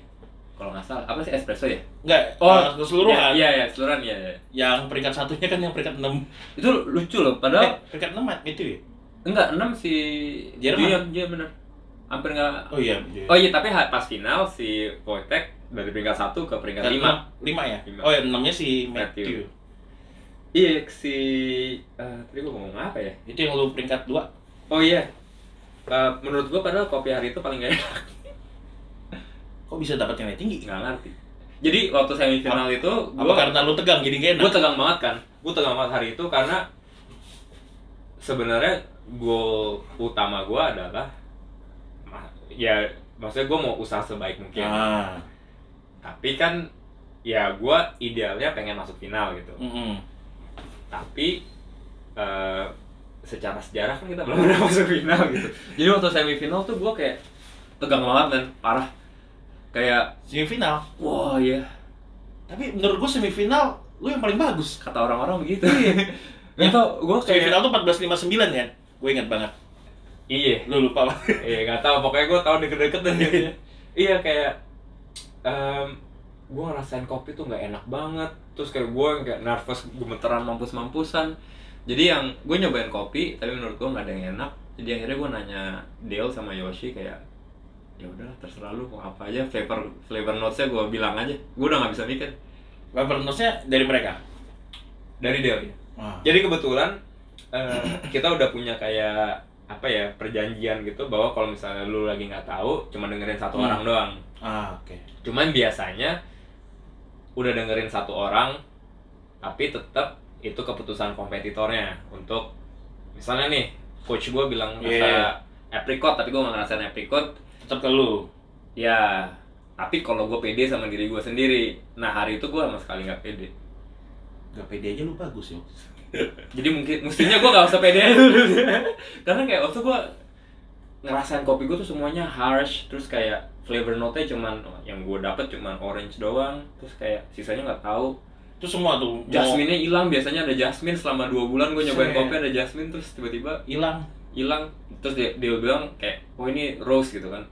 kalau nggak salah apa sih espresso ya Enggak, Oh, eh, keseluruhan. iya iya keseluruhan iya, iya. Yang peringkat satunya kan yang peringkat 6 itu lucu loh padahal Eh, peringkat 6 itu ya? enggak enam si Jerman. iya iya benar hampir nggak Oh iya. oh iya tapi pas final si Wojtek dari peringkat satu ke peringkat lima 5 ya? Lima. Oh ya, 6-nya si Matthew. Matthew. iya si eh, tadi gua ngomong apa ya Itu yang lu peringkat 2. oh iya Eh, menurut gua padahal kopi hari itu paling gak enak Kok bisa dapat yang tinggi? nggak ngerti jadi waktu semifinal itu Apa gua karena lu tegang jadi gak enak? gue tegang banget kan gue tegang banget hari itu karena sebenarnya goal utama gue adalah ya maksudnya gue mau usaha sebaik mungkin Ah. tapi kan ya gue idealnya pengen masuk final gitu Mm-mm. tapi eh, secara sejarah kan kita belum pernah masuk final gitu jadi waktu semifinal tuh gue kayak tegang banget dan parah kayak Semifinal. wah ya Tapi menurut gua semifinal lu yang paling bagus. kata orang-orang begitu itu gue kayak Semifinal tuh 14-59 kan? Gue ingat banget. Iya. Lu lupa lah. Iya nggak tahu. Pokoknya gue tahu deket-deket dan jadinya. iya kayak em gue ngerasain kopi tuh nggak enak banget. Terus kayak gue kayak nervous gemeteran mampus-mampusan. Jadi yang gue nyobain kopi tapi menurut gue nggak ada yang enak. Jadi akhirnya gue nanya Dale sama Yoshi kayak ya udahlah terserah lu mau apa aja. Flavor flavor notesnya gue bilang aja. Gue udah nggak bisa mikir. Governance-nya dari mereka. dari Dale ya Ah. jadi kebetulan eh, kita udah punya kayak apa ya perjanjian gitu bahwa kalau misalnya lu lagi nggak tahu cuma dengerin satu Hmm. orang doang Ah, oke. cuman biasanya udah dengerin satu orang tapi tetap itu keputusan kompetitornya untuk misalnya nih coach gue bilang rasa Yeah. apricot tapi gue nggak ngerasain apricot Tetap ke lu. ya tapi kalau gue pede sama diri gue sendiri nah hari itu gue sama sekali nggak pede Gak pede aja lu bagus ya. Jadi mungkin mestinya gue gak usah pede. Dulu karena kayak waktu gue ngerasain kopi gue tuh semuanya harsh terus kayak flavor note-nya cuman yang gue dapet cuman orange doang terus kayak sisanya nggak tahu. Itu semua tuh mau jasmine-nya hilang biasanya ada jasmine selama dua bulan gue nyobain kopi ada jasmine terus tiba-tiba hilang. hilang. Terus dia, dia bilang kayak oh ini rose gitu kan.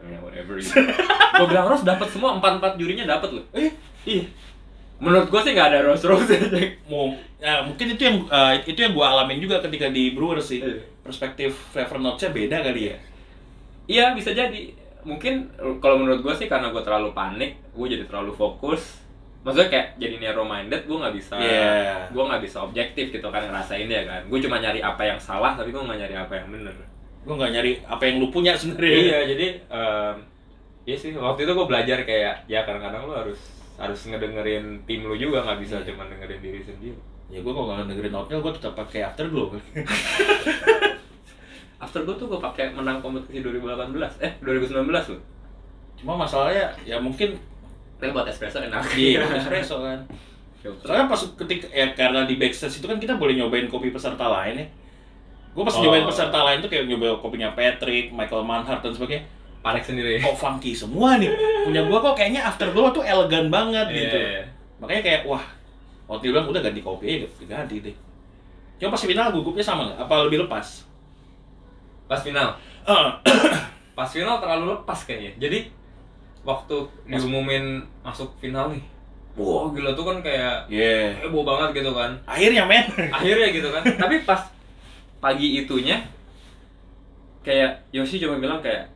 Ya whatever gitu. gue bilang rose dapat semua empat empat jurinya dapat loh. Eh, ih menurut gue sih nggak ada rose rose mau ya, mungkin itu yang eh, itu yang gua alamin juga ketika di Brewer sih. Iya. Perspektif flavor notes-nya beda kali ya. Iya bisa jadi. Mungkin kalau menurut gue sih karena gue terlalu panik, gue jadi terlalu fokus. Maksudnya kayak jadi narrow minded, gue nggak bisa, Iya. gue nggak bisa objektif gitu kan ngerasain ya kan. Gue cuma nyari apa yang salah, tapi gue nggak nyari apa yang bener. Gua nggak nyari apa yang lu punya sebenarnya. iya jadi, em, iya sih waktu itu gue belajar kayak ya kadang-kadang lu harus harus ngedengerin tim lu juga nggak bisa Iya. cuma dengerin diri sendiri. Ya gua kalau nggak dengerin oatmeal gua tetap pakai afterglow. After gue tuh gue pakai menang kompetisi 2018, eh 2019 loh. Cuma masalahnya ya mungkin Tapi buat espresso enak. di espresso kan. Soalnya pas ketika ya karena di backstage itu kan kita boleh nyobain kopi peserta lain ya. Gue pas Oh. nyobain peserta lain tuh kayak nyobain kopinya Patrick, Michael Manhart dan sebagainya. Panik sendiri. Kok funky semua nih. Punya gua kok kayaknya afterglow tuh elegan banget Iya, gitu. iya. Makanya kayak wah, waktu dia bilang udah ganti kopi aja, ganti deh. Coba pas final gugupnya sama nggak? Apa lebih lepas? Pas final. Eh, pas final terlalu lepas kayaknya jadi waktu diumumin masuk final nih wah gila tuh kan kayak yeah. heboh banget gitu kan Akhirnya men. akhirnya gitu kan tapi pas pagi itunya kayak Yoshi cuma bilang kayak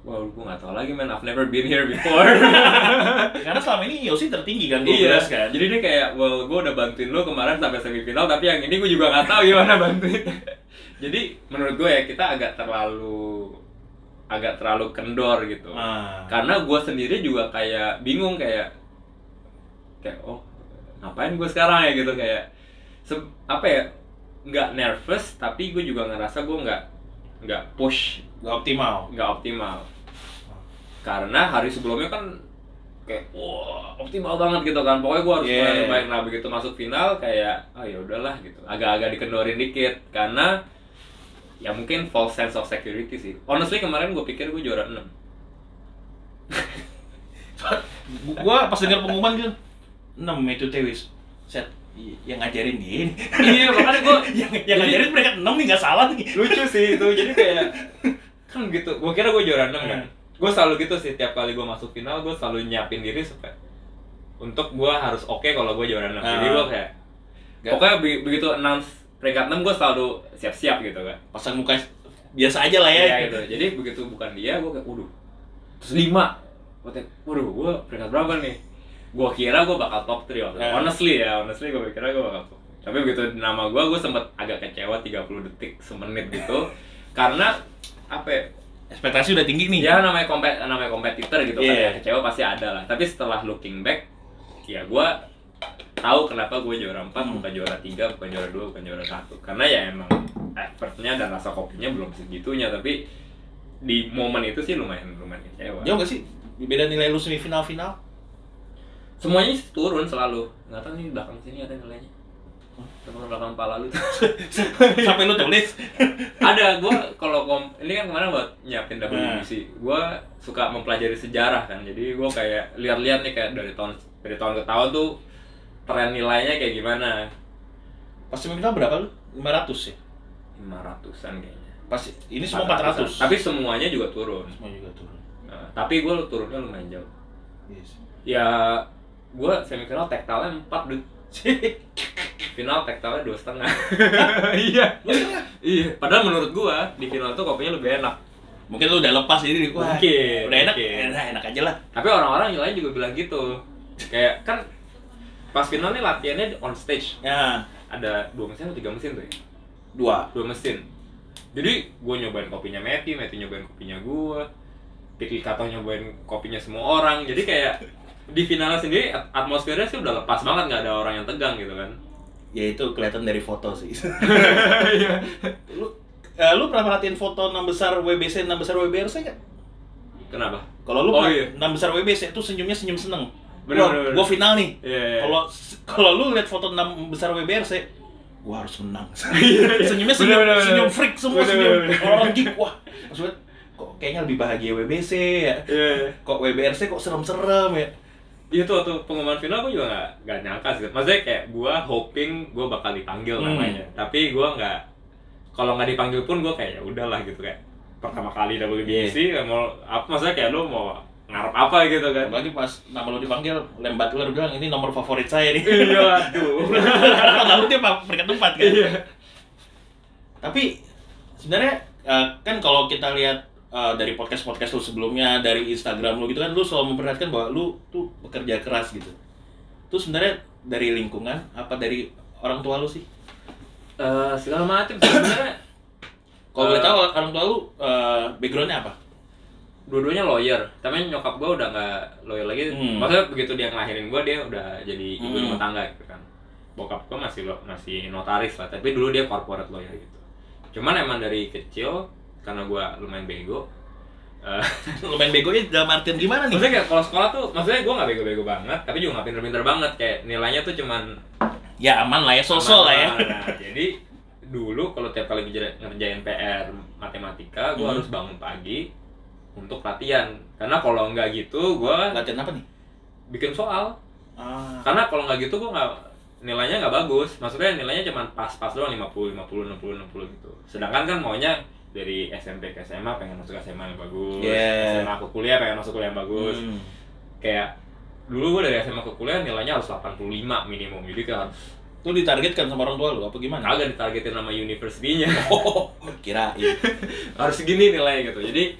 Wah, gue gak tau lagi man, I've never been here before Karena selama ini Yosi tertinggi kan 12 Iya, kan. jadi dia kayak, well, gue udah bantuin lo kemarin sampai semifinal, tapi yang ini gue juga gak tahu gimana bantuin. jadi menurut gue ya kita agak terlalu agak terlalu kendor gitu. Ah. Karena gue sendiri juga kayak bingung kayak kayak oh ngapain gue sekarang ya gitu kayak se- apa ya nggak nervous tapi gue juga ngerasa gue nggak nggak push. Gak optimal. nggak optimal. Karena hari sebelumnya kan kayak wah optimal banget gitu kan. Pokoknya gue harus Yeah. main baik. Nah begitu masuk final kayak ah ya udahlah gitu. Agak-agak dikendorin dikit. Karena ya mungkin false sense of security sih. Honestly kemarin gue pikir gue juara 6 gua pas dengar pengumuman gitu enam itu tewis set yang ngajarin gini iya makanya gue yang yang ngajarin mereka enam nih nggak salah nih lucu sih itu jadi kayak kan gitu gue kira gue juara 6 kan Hmm. gue selalu gitu sih tiap kali gue masuk final gue selalu nyiapin diri supaya untuk gue harus oke kalau gue juara 6 jadi Ah. gue kayak Nggak- pokoknya be- begitu announce peringkat 6 gue selalu siap-siap gitu kan pasang muka biasa aja lah ya Iya gitu. Jadi begitu bukan dia, gue kayak, waduh. Terus lima. Gue kayak, waduh, gue peringkat berapa nih? Gue kira gue bakal top 3 waktu. Eh. Honestly ya, honestly gue kira gue bakal top. Tapi begitu nama gue, gue sempet agak kecewa 30 detik, semenit gitu. Karena, apa ya, ekspektasi udah tinggi nih ya namanya kompet namanya kompetitor gitu kan Iya. ya kecewa pasti ada lah tapi setelah looking back ya gue tahu kenapa gue juara 4 Hmm. bukan juara 3 bukan juara 2 bukan juara 1 karena ya emang effortnya dan rasa kopinya belum segitunya tapi di momen itu sih lumayan lumayan kecewa jauh gak sih beda nilai lu semifinal final semuanya turun selalu. Nggak tahu nih belakang sini ada nilainya. Teman belakang pala lu. Sampai lu tulis. Ada gue kalau kom ini kan kemarin buat nyiapin WBC gue suka mempelajari sejarah kan. Jadi gue kayak lihat-lihat nih kayak dari tahun dari tahun ke tahun tuh tren nilainya kayak gimana. Pas semifinal berapa lu? 500 ya? 500an kayaknya. Pas ini semua 400-an. 400 tapi semuanya juga turun. Semua juga turun. Nah, tapi gue turunnya lumayan jauh. Yes. ya gue semifinal tektalnya 4 dude final tektalnya dua setengah. Iya. Iya. Padahal menurut gue di final tuh kopinya lebih enak. Mungkin lu udah lepas jadi wah, Mungkin, udah enak. mungkin. enak, enak aja lah. Tapi orang-orang yang lain juga bilang gitu. Kayak kan pas final nih latihannya on stage. Ya. Ada dua mesin atau tiga mesin tuh ya? Dua. Dua mesin. Jadi gue nyobain kopinya Meti, Meti nyobain kopinya gue Pikir Kato nyobain kopinya semua orang. Jadi kayak di finalnya sendiri at- atmosfernya sih udah lepas banget nggak ada orang yang tegang gitu kan. Ya itu kelihatan dari foto sih. Lu eh, lu pernah perhatiin foto enam besar WBC enam besar WBRC nggak? Kenapa? Kalau lu Oh, iya. enam besar WBC itu senyumnya senyum seneng. Bener, Wah, bener, bener. gua final nih. Iya, iya. kalau kalau lu lihat foto enam besar WBRC gua harus menang. Iya, senyumnya senyum, Bener, bener, senyum freak semua Bener, senyum. bener, bener. orang geek wah maksudnya kok kayaknya lebih bahagia WBC ya. Iya. kok WBRC kok serem-serem ya Itu waktu pengumuman final gue juga nggak nggak nyangka sih. Maksudnya kayak gue hoping gue bakal dipanggil Hmm. namanya. Tapi gue nggak kalau nggak dipanggil pun gue kayak ya udahlah gitu kayak pertama kali WBC Iya. mau apa maksudnya kayak lu mau ngarep apa gitu kan. apalagi pas nama lu dipanggil Lem Butler bilang ini nomor favorit saya nih Iya, aduh. Karena lalu dia peringkat empat kan Iya. tapi sebenarnya eh, kan kalau kita lihat eh, dari podcast podcast lu sebelumnya dari Instagram lu gitu kan lu selalu memperlihatkan bahwa lu tuh bekerja keras gitu itu sebenarnya dari lingkungan apa dari orang tua lu sih Eh, segala macam sebenarnya. kalau boleh Eh, tahu orang tua lu eh, backgroundnya apa Dua-duanya lawyer, tapi nyokap gue udah nggak lawyer lagi. Hmm. Maksudnya begitu dia ngelahirin gue dia udah jadi ibu Hmm. rumah tangga gitu kan. Bokap gue masih lo- masih notaris lah, tapi dulu dia corporate lawyer gitu. Cuman emang dari kecil karena gue lumayan bego. eh, lu main begonya dalam artian gimana nih maksudnya kayak kalau sekolah tuh, maksudnya gue nggak bego-bego banget, tapi juga nggak pinter-pinter banget. Kayak nilainya tuh cuman ya aman lah ya sosok lah ya. Nah, jadi dulu kalau tiap kali ngerja- ngerjain PR matematika, gue Hmm. harus bangun pagi untuk latihan. Karena kalau nggak gitu, gue latihan apa nih bikin soal. ah Karena kalau nggak gitu, gue nggak nilainya nggak bagus. Maksudnya nilainya cuma pas-pas doang 50, 50, 60, 60 gitu. Sedangkan kan maunya dari SMP ke SMA pengen masuk SMA yang bagus, Yeah. SMA ke kuliah pengen masuk kuliah yang bagus. Hmm. Kayak dulu gue dari SMA ke kuliah nilainya harus 85 minimum. Jadi harus Lu ditargetkan sama orang tua lu apa gimana? kagak ditargetin sama universitinya. Oh, kirain. harus segini nilainya gitu jadi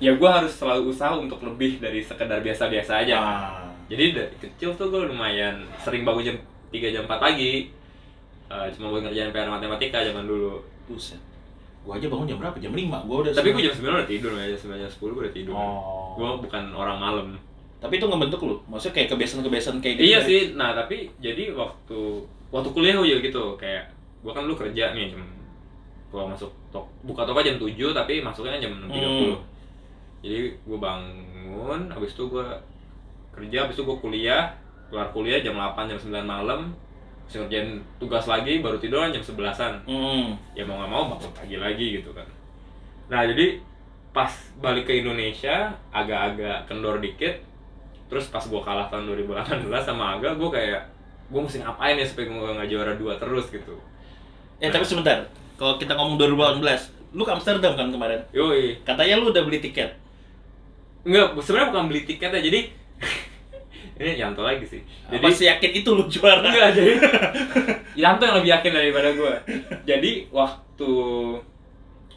ya gue harus selalu usaha untuk lebih dari sekedar biasa-biasa aja Ah. jadi dari kecil tuh gue lumayan sering bangun jam 3 jam 4 pagi Eh, cuma gue ngerjain PR matematika zaman dulu Buset. Gua aja bangun jam berapa? Jam 5. Gua udah tapi gue jam 9 udah tidur jam 9 jam 10 gue udah tidur Oh. gue bukan orang malam Tapi itu ngebentuk lu. Maksudnya kayak kebiasaan-kebiasaan kayak gitu. iya ya? sih nah tapi jadi waktu waktu kuliah gue juga gitu kayak gue kan dulu kerja nih jam gue masuk tok buka toko jam 7 tapi masuknya jam 6.30 Hmm. jadi gue bangun habis itu gue kerja habis itu gue kuliah keluar kuliah jam 8 jam 9 malam Terus ngerjain tugas lagi baru tidur jam sebelasan Hmm. ya mau nggak mau bangun pagi lagi gitu kan nah jadi pas balik ke Indonesia agak-agak kendor dikit terus pas gue kalah tahun 2018 sama Aga gue kayak gue mesti ngapain ya supaya gue nggak juara dua terus gitu Ya tapi sebentar. Kalau kita ngomong 2018, lu ke Amsterdam kan kemarin? yoi Katanya lu udah beli tiket. Enggak, sebenarnya bukan beli tiketnya jadi ini Yanto lagi sih jadi Apa sih yakin itu lu juara? Enggak, jadi Yanto yang lebih yakin daripada gue. Jadi waktu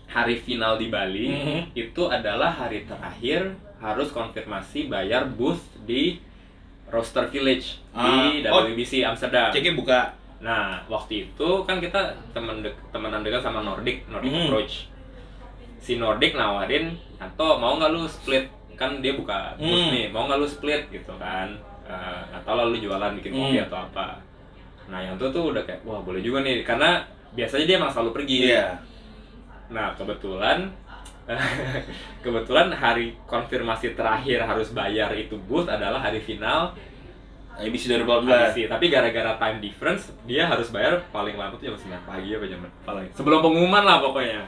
hari final di Bali Mhm. itu adalah hari terakhir harus konfirmasi bayar booth di Roaster Village di Ah, oh. WBC Amsterdam. Ceknya buka. Nah, waktu itu kan kita temen dek temenan dekat sama Nordic, Nordic Mhm. Approach. Si Nordic nawarin, Yanto mau nggak lu split? Kan dia buka booth Hmm. nih, mau nggak lu split gitu kan? Eh, atau lalu jualan bikin kopi Hmm. atau apa? Nah, Yanto tuh udah kayak, wah boleh juga nih, karena biasanya dia emang selalu pergi. Iya. Nah, kebetulan kebetulan hari konfirmasi terakhir harus bayar itu booth adalah hari final ABC 2018. ABC. Tapi gara-gara time difference, dia harus bayar paling lambat tuh jam 9 pagi apa jam paling sebelum pengumuman lah pokoknya.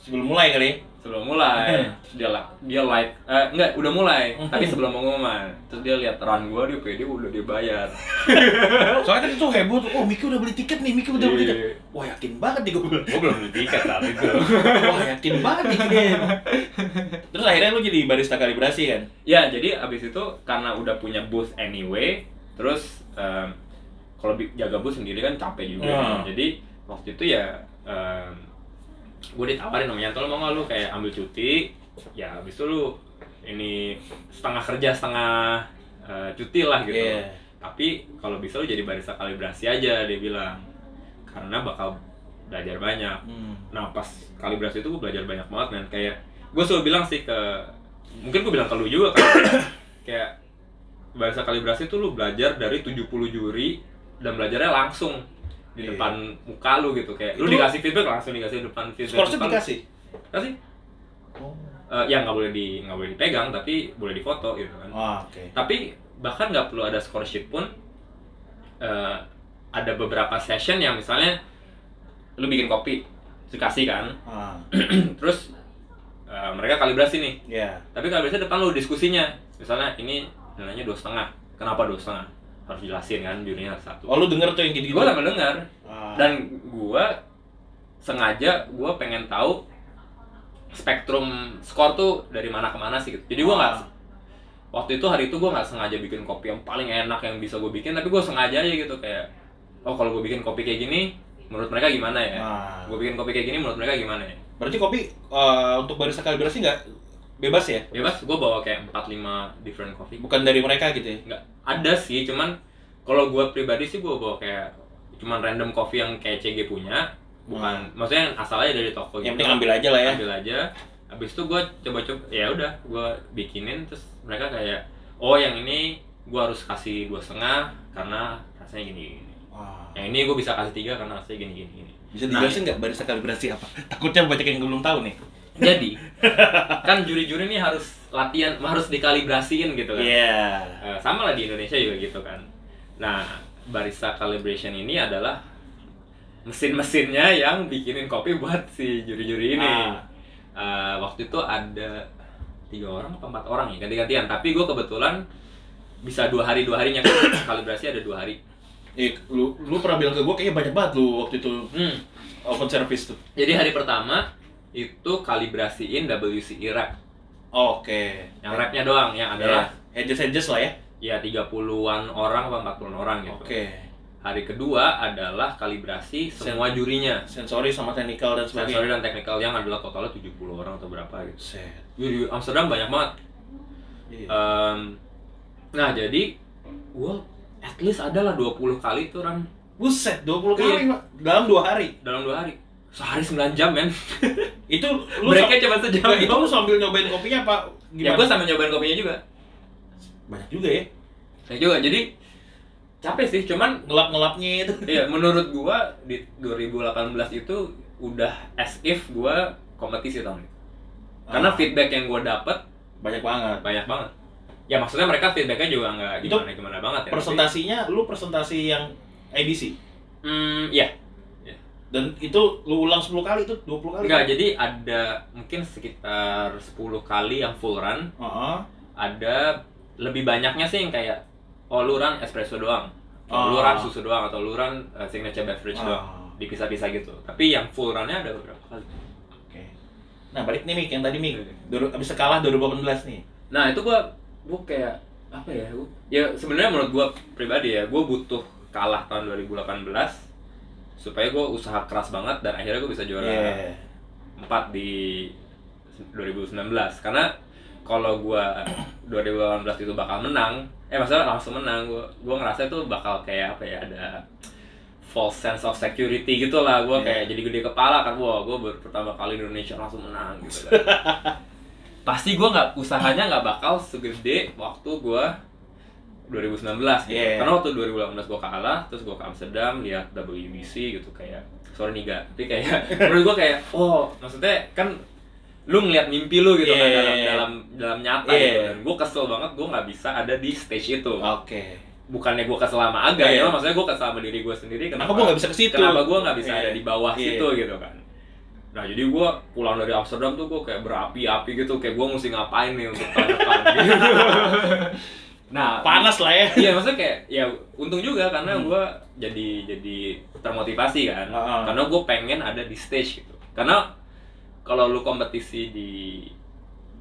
Sebelum mulai kali. Sebelum mulai, dia lah dia light eh, enggak udah mulai, tapi sebelum pengumuman. Terus dia lihat run gua dia pede udah dia bayar. Soalnya kan itu heboh tuh. Oh, Miki udah beli tiket nih, Miki udah beli Iya. tiket. Wah, yakin banget nih bilang. Gua belum beli tiket saat itu. Wah, yakin banget nih gini. Terus akhirnya lu jadi barista kalibrasi kan? Ya, jadi abis itu karena udah punya booth anyway, terus em, kalau jaga booth sendiri kan capek juga. Hmm. Jadi waktu itu ya gue ditawarin sama Yanto, "Lo mau nggak lu kayak ambil cuti? Ya abis itu lu ini setengah kerja setengah eh, cuti lah gitu. Iya. Tapi kalau bisa lu jadi barista kalibrasi aja dia bilang, karena bakal belajar banyak. Hmm. Nah pas kalibrasi itu gue belajar banyak banget men Kayak gue selalu bilang sih ke Mungkin gue bilang ke lu juga kan Kayak Bahasa kalibrasi itu lu belajar dari 70 juri Dan belajarnya langsung Di Iya. depan muka lu gitu Kayak lu Itu- dikasih feedback langsung dikasih di depan feedback Scoresnya depan. dikasih. Kasih Eh, Ya nggak boleh di nggak boleh dipegang Tapi boleh difoto gitu kan Wah, oke. Tapi bahkan nggak perlu ada score sheet pun eh, Ada beberapa session yang misalnya Lu bikin kopi Dikasih kan Ah, terus uh, mereka kalibrasi nih ya. tapi kalibrasi depan lu diskusinya misalnya ini nilainya dua setengah kenapa dua setengah harus jelasin kan jurinya harus satu Oh, lu denger tuh yang gitu-gitu. gue lama dengar Ah. dan gue sengaja gue pengen tahu spektrum skor tuh dari mana ke mana sih gitu. jadi gue nggak Ah. waktu itu hari itu gue nggak sengaja bikin kopi yang paling enak yang bisa gue bikin tapi gue sengaja aja gitu kayak oh kalau gue bikin kopi kayak gini menurut mereka gimana ya Ah. gue bikin kopi kayak gini menurut mereka gimana ya Berarti kopi eh, untuk barista kalibrasi nggak bebas ya? bebas gue bawa kayak 4-5 different coffee Bukan dari mereka gitu ya? nggak ada sih cuman kalau gue pribadi sih gue bawa kayak cuman random coffee yang kayak CG punya bukan maksudnya yang asal aja dari toko Yang gitu. penting ambil aja lah ya. ambil aja habis itu gue coba-coba ya udah gue bikinin terus mereka kayak oh yang ini gue harus kasih dua setengah karena rasanya gini gini Wah. yang ini gue bisa kasih tiga karena rasanya gini gini gini Bisa Nah, dijelasin nggak barista kalibrasi apa? Takutnya banyak yang belum tahu nih. Jadi kan juri-juri ini harus latihan harus dikalibrasiin gitu kan Iya. Eh, sama lah di Indonesia juga gitu kan. Nah, barista calibration ini adalah mesin-mesinnya yang bikinin kopi buat si juri-juri ini. Ah. Eh, waktu itu ada tiga orang apa empat orang ya ganti-gantian. Tapi gue kebetulan bisa dua hari dua harinya kalibrasi ada dua hari. Eh, lu lu pernah bilang ke gua kayaknya banyak banget lu waktu itu Hmm. open service tuh. Jadi hari pertama itu kalibrasiin WCE rap. Oke. Yang rapnya doang, yang adalah edges edges lah ya. ya 30-an orang apa 40-an orang gitu. Oke. Hari kedua adalah kalibrasi semua jurinya. Sensori sama technical dan Sensori sebagainya. dan teknikal yang adalah totalnya 70 orang atau berapa gitu. Set. Di Amsterdam banyak banget. Iya. Em, nah, jadi gua at least adalah 20 kali tuh Ram Buset, 20 Iya. kali Pak. dalam dua hari. dalam dua hari. Sehari 9 jam, men. Itu lu Breaknya cuma sejam. Nggak, itu lu sambil nyobain kopinya apa Ya gimana? gua sambil nyobain kopinya juga. Banyak juga ya. Ya juga, jadi capek sih, cuman Ngelap-ngelapnya itu. Iya, menurut gua di 2018 itu udah as if gua kompetisi tahun itu. Karena Ah. feedback yang gua dapet Banyak banget. banyak banget. Ya maksudnya mereka feedbacknya juga nggak Itu gimana gimana banget ya. Presentasinya lu presentasi yang ABC. Hmm, iya. Dan itu lu ulang 10 kali itu 20 kali. Enggak, jadi ada mungkin sekitar 10 kali yang full run, Heeh. ada lebih banyaknya sih yang kayak oh lu run espresso doang. Oh, lu Oh. run susu doang atau lu run uh, signature beverage Oh. doang. Dipisah-pisah gitu. Tapi yang full runnya ada beberapa kali. Oke. Nah, balik nih Mik, yang tadi Mik. Habis kalah 2018 nih. Nah, itu gua gua kayak apa ya? Gua, ya sebenarnya menurut gua pribadi ya, gua butuh kalah tahun 2018 supaya gua usaha keras banget dan akhirnya gua bisa juara Iya. 4 di 2019 karena kalau gua 2018 itu bakal menang eh maksudnya langsung menang gua gua ngerasa itu bakal kayak apa ya ada false sense of security gitu lah gua Iya. kayak jadi gede kepala kan wah gua baru pertama kali di Indonesia langsung menang gitu kan pasti gua nggak usahanya nggak bakal segede waktu gua 2019 gitu. Iya. Karena waktu 2018 gua kalah, terus gua ke Amsterdam lihat WBC gitu kayak sorry nih gak, tapi kayak menurut gua kayak oh maksudnya kan lu ngeliat mimpi lu gitu kan Iya. dalam dalam dalam nyata Iya. gitu dan gua kesel banget gua nggak bisa ada di stage itu Oke. bukannya gua kesel sama Aga Iya. ya maksudnya gua kesel sama diri gua sendiri Kenapa gua nggak bisa ke situ? kenapa gua nggak bisa Iya. ada di bawah Iya. situ gitu kan nah jadi gua pulang dari Amsterdam tuh gua kayak berapi-api gitu kayak gua mesti ngapain nih untuk tahun depan gitu. nah Panas lah ya. iya maksudnya kayak ya untung juga karena Hmm. gue jadi jadi termotivasi kan Heeh. karena gue pengen ada di stage gitu karena kalau lu kompetisi di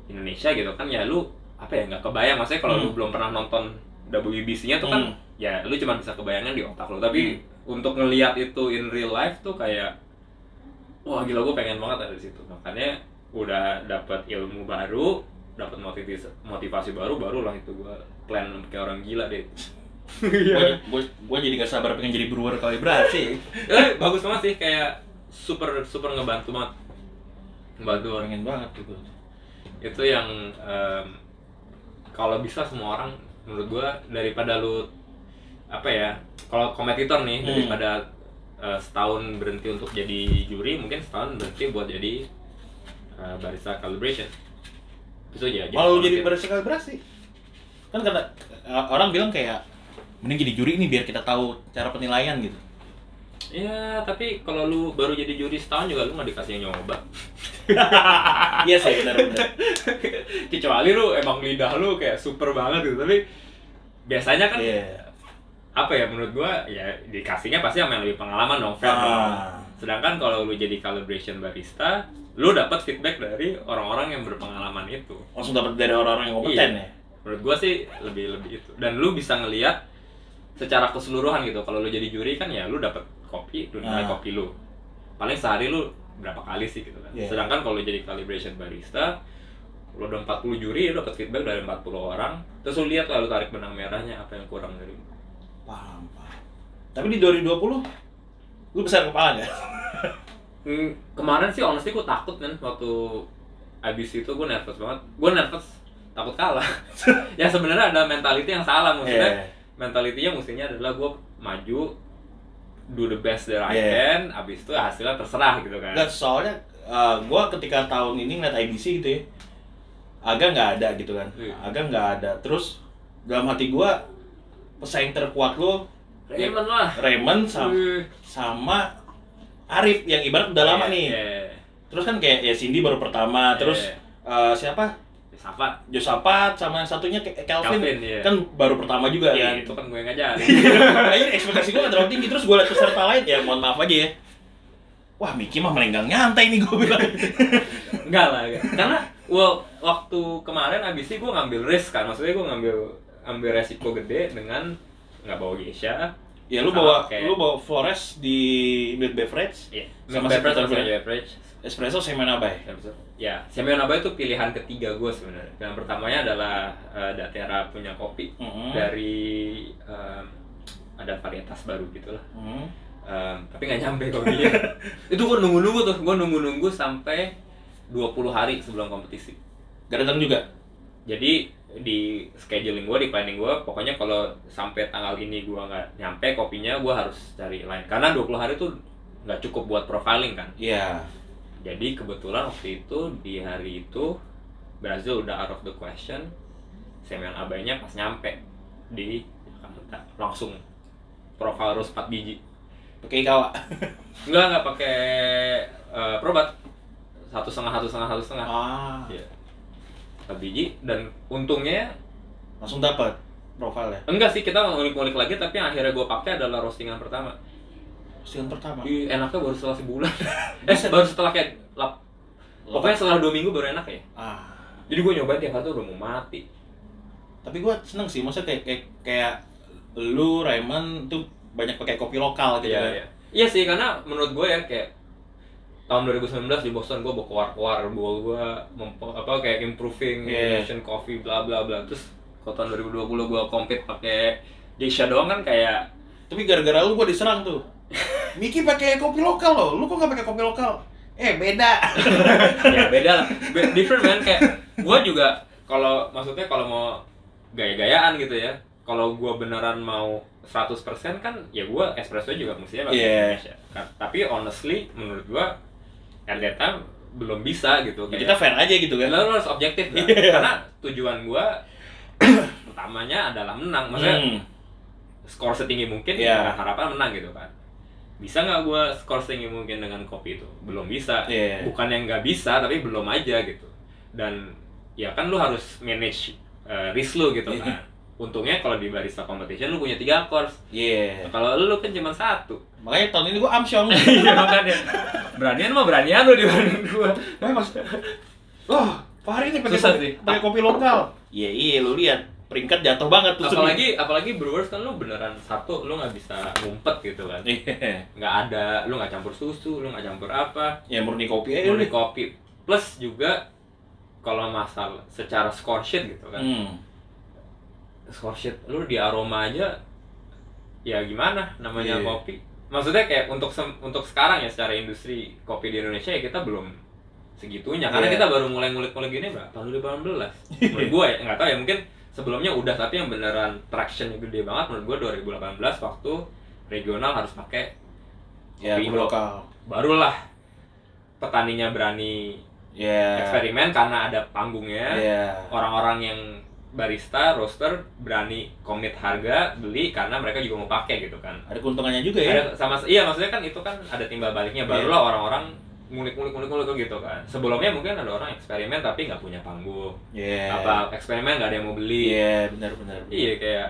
Indonesia gitu kan ya lu apa ya nggak kebayang maksudnya kalau lu Hmm. belum pernah nonton WBC-nya tuh kan Hmm. ya lu cuma bisa kebayangnya di otak lu tapi untuk ngelihat itu in real life tuh kayak wah gila gue pengen banget ada di situ makanya udah dapat ilmu baru dapat motivasi motivasi baru barulah itu gue plan kayak orang gila deh gua, gua jadi gak sabar pengen jadi brewer kalibrasi. eh, bagus banget sih kayak super super ngebantu banget ngebantu banget. Pengen banget gitu. itu yang em, kalau bisa semua orang menurut gua daripada lu apa ya kalau kompetitor nih Hmm. daripada eh, setahun berhenti untuk jadi juri mungkin setahun berhenti buat jadi eh, barista calibration itu aja Kalau lu jadi barista kalibrasi, kan kata uh, orang bilang kayak mending jadi juri ini biar kita tahu cara penilaian gitu. ya tapi kalau lu baru jadi juri setahun juga lu nggak dikasih yang nyoba Iya sih benar-benar. kecuali lu emang lidah lu kayak super banget gitu tapi biasanya kan Iya. apa ya menurut gua ya dikasihnya pasti sama yang lebih pengalaman dong fair. Ah. sedangkan kalau lu jadi calibration barista lu dapat feedback dari orang-orang yang berpengalaman itu Langsung dapat dari orang-orang yang kompeten Iya. ya. Menurut gua sih lebih lebih itu dan lu bisa ngelihat secara keseluruhan gitu kalau lu jadi juri kan ya lu dapat kopi lu nilai Ah. kopi lu paling sehari lu berapa kali sih gitu kan Iya. sedangkan kalau lu jadi calibration barista lu ada 40 juri lu dapat feedback dari 40 orang terus lu lihat lalu tarik benang merahnya apa yang kurang dari lu. Paham, paham. Tapi di 2020 lu besar kepala? Hmm, kemarin sih honestly gue takut kan waktu abis itu gue nervous banget gue nervous takut kalah ya sebenarnya ada mentality yang salah maksudnya Iya. mentalitinya mestinya adalah gue maju do the best that I Yeah. can abis itu hasilnya terserah gitu kan Nggak, soalnya uh, gua ketika tahun ini ngeliat IBC gitu ya, agak nggak ada gitu kan, Iya. agak nggak ada. Terus dalam hati gua pesaing terkuat lo Raymond lah Raymond sama, sama Arif yang ibarat udah lama Iya, nih. iya. Terus kan kayak ya Cindy baru pertama, terus Iya. uh, siapa? Safat Josapat sama satunya Kelvin, Kelvin, iya. kan baru pertama juga Iya, kan. itu kan gue yang ngajarin Kayaknya ekspektasi gue terlalu tinggi Terus gue liat peserta lain Ya mohon maaf aja ya Wah Miki mah melenggang nyantai nih gue bilang Enggak lah, enggak. Karena well, waktu kemarin abis itu gue ngambil risk kan, maksudnya gue ngambil ambil resiko gede dengan nggak bawa Geisha. Ya lu bawa kayak- lu bawa Flores di Milk Beverage Iya. Sama beverage apa? beverage. Espresso sama Nabai Ya, Semyon Abai itu pilihan ketiga gue sebenarnya. Yang pertamanya adalah eh, Datera punya kopi Mhm. dari em, ada varietas baru gitu lah. Hmm. Em, tapi nggak nyampe kopinya. itu gue nunggu-nunggu tuh, gue nunggu-nunggu sampai 20 hari sebelum kompetisi. Gak datang juga jadi di scheduling gue di planning gue pokoknya kalau sampai tanggal ini gue nggak nyampe kopinya gue harus cari lain karena 20 hari tuh nggak cukup buat profiling kan Iya jadi kebetulan waktu itu di hari itu Brazil udah out of the question Semyon abainya pas nyampe di Jakarta langsung profile harus 4 biji Pakai kawa. Enggak, enggak pakai eh, probat. Satu setengah, satu setengah, satu setengah. Ah, Iya. Satu biji dan untungnya langsung dapat profilnya. enggak sih kita ngulik-ngulik lagi tapi yang akhirnya gue pakai adalah roastingan pertama. Yang pertama. Ih, enaknya baru setelah sebulan. eh, baru setelah kayak lap, pokoknya setelah dua minggu baru enak ya. Ah, Jadi gue nyobain tiap hari tuh udah mau mati. tapi gua seneng sih, maksudnya kayak kayak, kayak lu Raymond tuh banyak pakai kopi lokal gitu Iya, kan. iya. Iya sih, karena menurut gue ya kayak tahun 2019 di Boston gue bawa keluar-keluar, bawa gue apa kayak improving Iya. Indonesian coffee bla bla bla. Terus kalau tahun 2020 gue compete pakai Geisha doang kan kayak Tapi gara-gara lu gua diserang tuh. Miki pakai kopi lokal loh, lu kok gak pakai kopi lokal? Eh beda. ya beda lah. Be- different man kayak gue juga kalau maksudnya kalau mau gaya-gayaan gitu ya. Kalau gue beneran mau 100% kan ya gue espresso juga mestinya pakai Iya. Indonesia. Ka- Tapi honestly menurut gue at that time belum bisa gitu. Ya, kita fair aja gitu kan. Lo harus objektif lah. Iya. Karena tujuan gua utamanya adalah menang. Maksudnya Hmm. Skor setinggi mungkin Iya. dengan harapan menang gitu kan. Bisa nggak gua skor setinggi mungkin dengan kopi itu? Belum bisa. Iya. Bukan yang nggak bisa, tapi belum aja gitu. Dan ya kan lu harus manage uh, risk lu gitu Iya. kan. Untungnya kalau di barista competition lu punya tiga course. Iya. Kalau lu kan cuma satu. Makanya tahun ini gua amsyong. Iya makanya. Beranian mah beranian lu dibanding gua. Nah, mas. Wah, Pak Hari ini pakai Susah kopi, sih. pakai kopi lokal. Iya, iya, lu lihat peringkat jatuh banget tuh. apalagi apalagi brewers kan lu beneran satu lu nggak bisa ngumpet gitu kan. Nggak ada lu nggak campur susu lu nggak campur apa. Ya murni kopi aja murni kopi. Plus juga kalau masalah secara score sheet gitu kan. Hmm. score sheet lu di aroma aja ya gimana namanya Iya. kopi. Maksudnya kayak untuk sem- untuk sekarang ya secara industri kopi di Indonesia ya kita belum segitunya. Karena Iya. kita baru mulai ngulik-ngulik ini berapa? Tahun 2018 menurut gue ya nggak tahu ya mungkin sebelumnya udah tapi yang beneran tractionnya gede banget menurut gue 2018 waktu regional harus pakai Ya, kopi lokal. barulah petaninya berani Ya. eksperimen karena ada panggungnya Iya. orang-orang yang barista, roaster berani komit harga beli karena mereka juga mau pakai gitu kan. Ada keuntungannya juga ya. Ada sama iya maksudnya kan itu kan ada timbal baliknya barulah orang-orang ngulik-ngulik ngulik-ngulik gitu kan. Sebelumnya mungkin ada orang eksperimen tapi nggak punya panggung. Iya. Apa eksperimen nggak ada yang mau beli. Iya, benar benar. benar. Iya kayak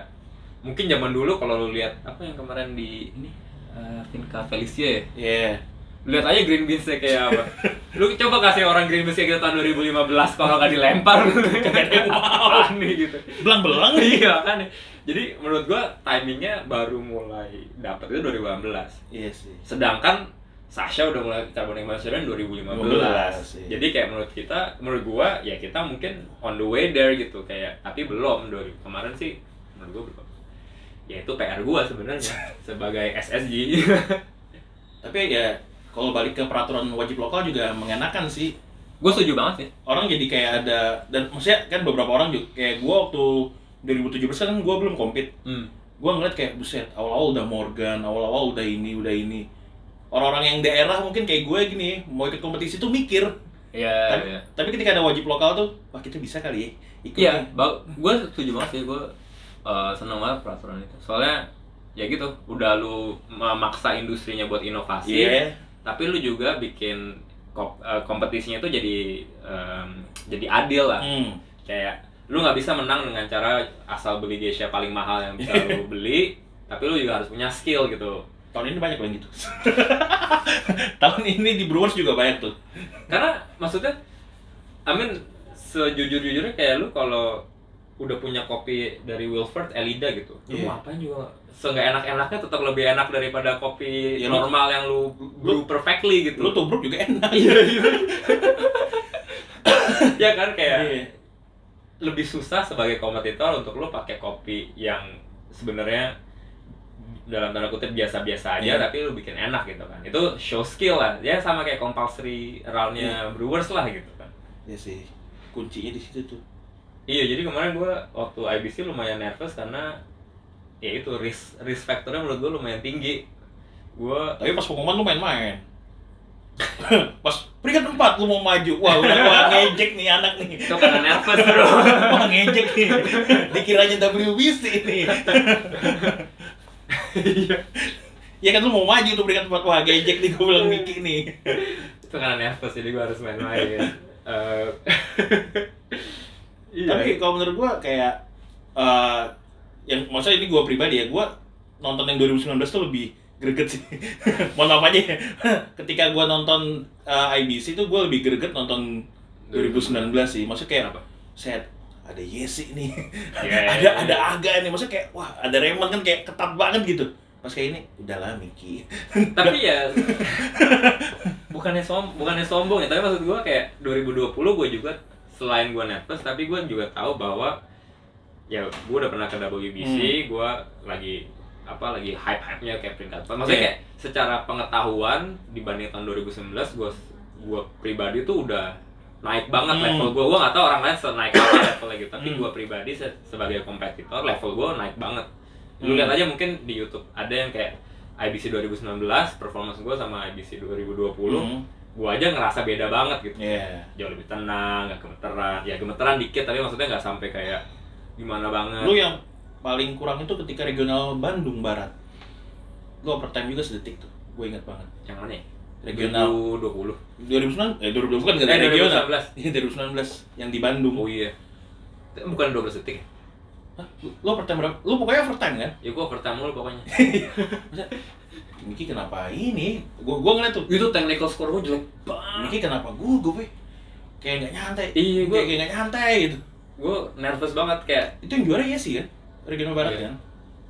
mungkin zaman dulu kalau lu lihat apa yang kemarin di ini eh, Finca Felicia ya. Iya. Lihat aja green beansnya kayak apa. Lu coba kasih orang green beans kayak gitu tahun 2015 kalau nggak dilempar yang mau. Aneh gitu. Belang-belang iya kan. Jadi menurut gua timingnya baru mulai dapat itu 2018. Iya sih. Sedangkan Sasha udah mulai carbon emission 2015. 2015, iya. Jadi kayak menurut kita, menurut gua ya kita mungkin on the way there gitu kayak tapi belum 2000 kemarin sih menurut gua belum. Ya itu PR gua sebenarnya sebagai SSG. Tapi ya kalau balik ke peraturan wajib lokal juga mengenakan sih. gua setuju banget sih. Orang jadi kayak ada dan maksudnya kan beberapa orang juga kayak gua waktu 2017 kan gua belum compete. Hmm. Gua ngeliat kayak buset, awal-awal udah Morgan, awal-awal udah ini, udah ini. Orang-orang yang daerah mungkin kayak gue gini, mau ikut kompetisi tuh mikir. Iya, tapi, tapi ketika ada wajib lokal tuh, wah kita bisa kali ya ikut. Iya, gue setuju banget sih, gue uh, seneng banget peraturan itu. Soalnya ya gitu, udah lu memaksa industrinya buat inovasi, Iya. tapi lu juga bikin uh, kompetisinya itu jadi um, jadi adil lah. Hmm. Kayak lu nggak bisa menang dengan cara asal beli geisha paling mahal yang bisa lu beli, tapi lu juga harus punya skill gitu. Tahun ini banyak yang gitu. Tahun ini di Brewers juga banyak tuh. Karena maksudnya, I mean sejujur-jujurnya kayak lu kalau udah punya kopi dari Wilford Elida gitu, lu Iya. mau apain juga seenggak enak-enaknya tetap lebih enak daripada kopi lu- normal yang lu brew perfectly gitu. Lu tubruk juga enak. Iya iya. ya kan kayak Iya. lebih susah sebagai kompetitor untuk lu pakai kopi yang sebenarnya dalam tanda kutip biasa-biasa aja Iya. tapi lu bikin enak gitu kan itu show skill lah ya sama kayak compulsory roundnya brewers lah gitu kan Iya sih. Kuncinya di situ tuh. iya jadi kemarin gua waktu IBC lumayan nervous karena ya itu risk risk factornya menurut gua lumayan tinggi gua Tapi pas pengumuman lu main-main. pas peringkat empat lu mau maju. Wah, udah wah ngejek nih anak nih. itu karena nervous bro Wah ngejek nih. Dikiranya WBC nih. Iya Ya kan lu mau maju tuh peringkat 4 wah gejek nih gue bilang Miki nih. itu karena nervous jadi gue harus main-main iya. Tapi kalau menurut gua kayak eh yang maksudnya ini gua pribadi ya, gua nonton yang 2019 tuh lebih greget sih. Mohon maaf aja ya. Ketika gua nonton eh, IBC tuh gua lebih greget nonton 2019 sih. Maksudnya kayak Kenapa? set ada Yesi nih. Iya, iya, ada ada Aga nih. Maksudnya kayak wah, ada Raymond kan kayak ketat banget gitu. Pas kayak ini udahlah Miki. tapi ya bukannya som bukannya sombong ya tapi maksud gue kayak 2020 gue juga selain gue nervous tapi gue juga tahu bahwa ya gue udah pernah ke WBC gue lagi apa lagi hype hype nya kayak peringkat maksudnya Iya. kayak secara pengetahuan dibanding tahun 2019 gue gue pribadi tuh udah naik banget Hmm. level gue gue nggak tahu orang lain senaik apa levelnya gitu tapi Hmm. gue pribadi se- sebagai kompetitor level gue naik banget lu Hmm. lihat aja mungkin di YouTube ada yang kayak IBC 2019 performance gue sama IBC 2020 Hmm. gue aja ngerasa beda banget gitu Iya. jauh lebih tenang gak gemeteran ya gemeteran dikit tapi maksudnya nggak sampai kayak gimana banget Lu yang paling kurang itu ketika regional Bandung Barat. Lu overtime juga sedetik tuh. Gue ingat banget. yang mana ya? Regional. 2020 2009 eh 2020 bukan nggak Eh, regional. 2019. iya 2019 yang di Bandung. Oh iya. Bukan 12 detik. Ya? Hah? lu overtime berapa? Lu pokoknya overtime kan? Ya gue pertama mulu pokoknya. Miki kenapa ini? Gua gua ngeliat tuh. Itu technical score gue jelek banget. Miki kenapa gugup ya kayak nggak nyantai. Iya, gua- kayak nggak nyantai gitu. Gue nervous banget kayak itu yang juara ya sih kan regional barat Iya. kan?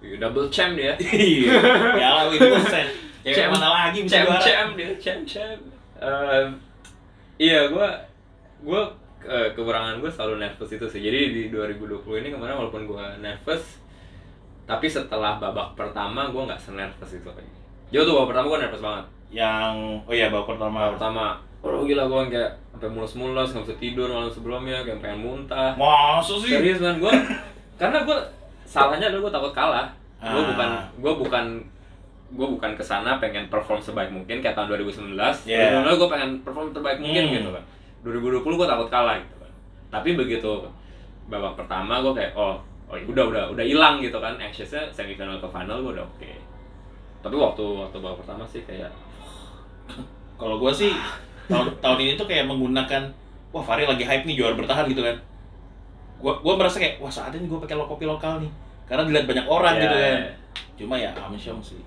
"Ih, double champ dia. Iya. Ya lah itu Cewek mana lagi bisa champ juara? Champ dia champ champ Em, iya gue gue kekurangan gue selalu nervous itu sih. Jadi di 2020 ini kemarin walaupun gue nervous tapi setelah babak pertama gue nggak senervous itu lagi. Jauh tuh babak pertama gue nervous banget. Yang oh iya babak pertama. Babak pertama oh gila gue kayak sampai mulus-mulus nggak bisa tidur malam sebelumnya kayak pengen muntah. Masa sih? Serius man gue karena gue salahnya adalah gue takut kalah. Gue Ah. bukan gue bukan gue bukan ke sana pengen perform sebaik mungkin kayak tahun 2019 Yeah. 2019 gue pengen perform terbaik mungkin Hmm. gitu kan 2020 gue takut kalah gitu kan tapi begitu babak pertama gue kayak oh oh ya udah udah udah hilang gitu kan anxiousnya semifinal ke final gue udah oke tapi waktu waktu babak pertama sih kayak Kalau gua sih tahun tahun ini tuh kayak menggunakan wah Fahri lagi hype nih juara bertahan gitu kan. Gua gua merasa kayak wah saatnya nih gua pakai kopi lokal nih. Karena dilihat banyak orang ya, gitu kan. Cuma ya amsyong sih.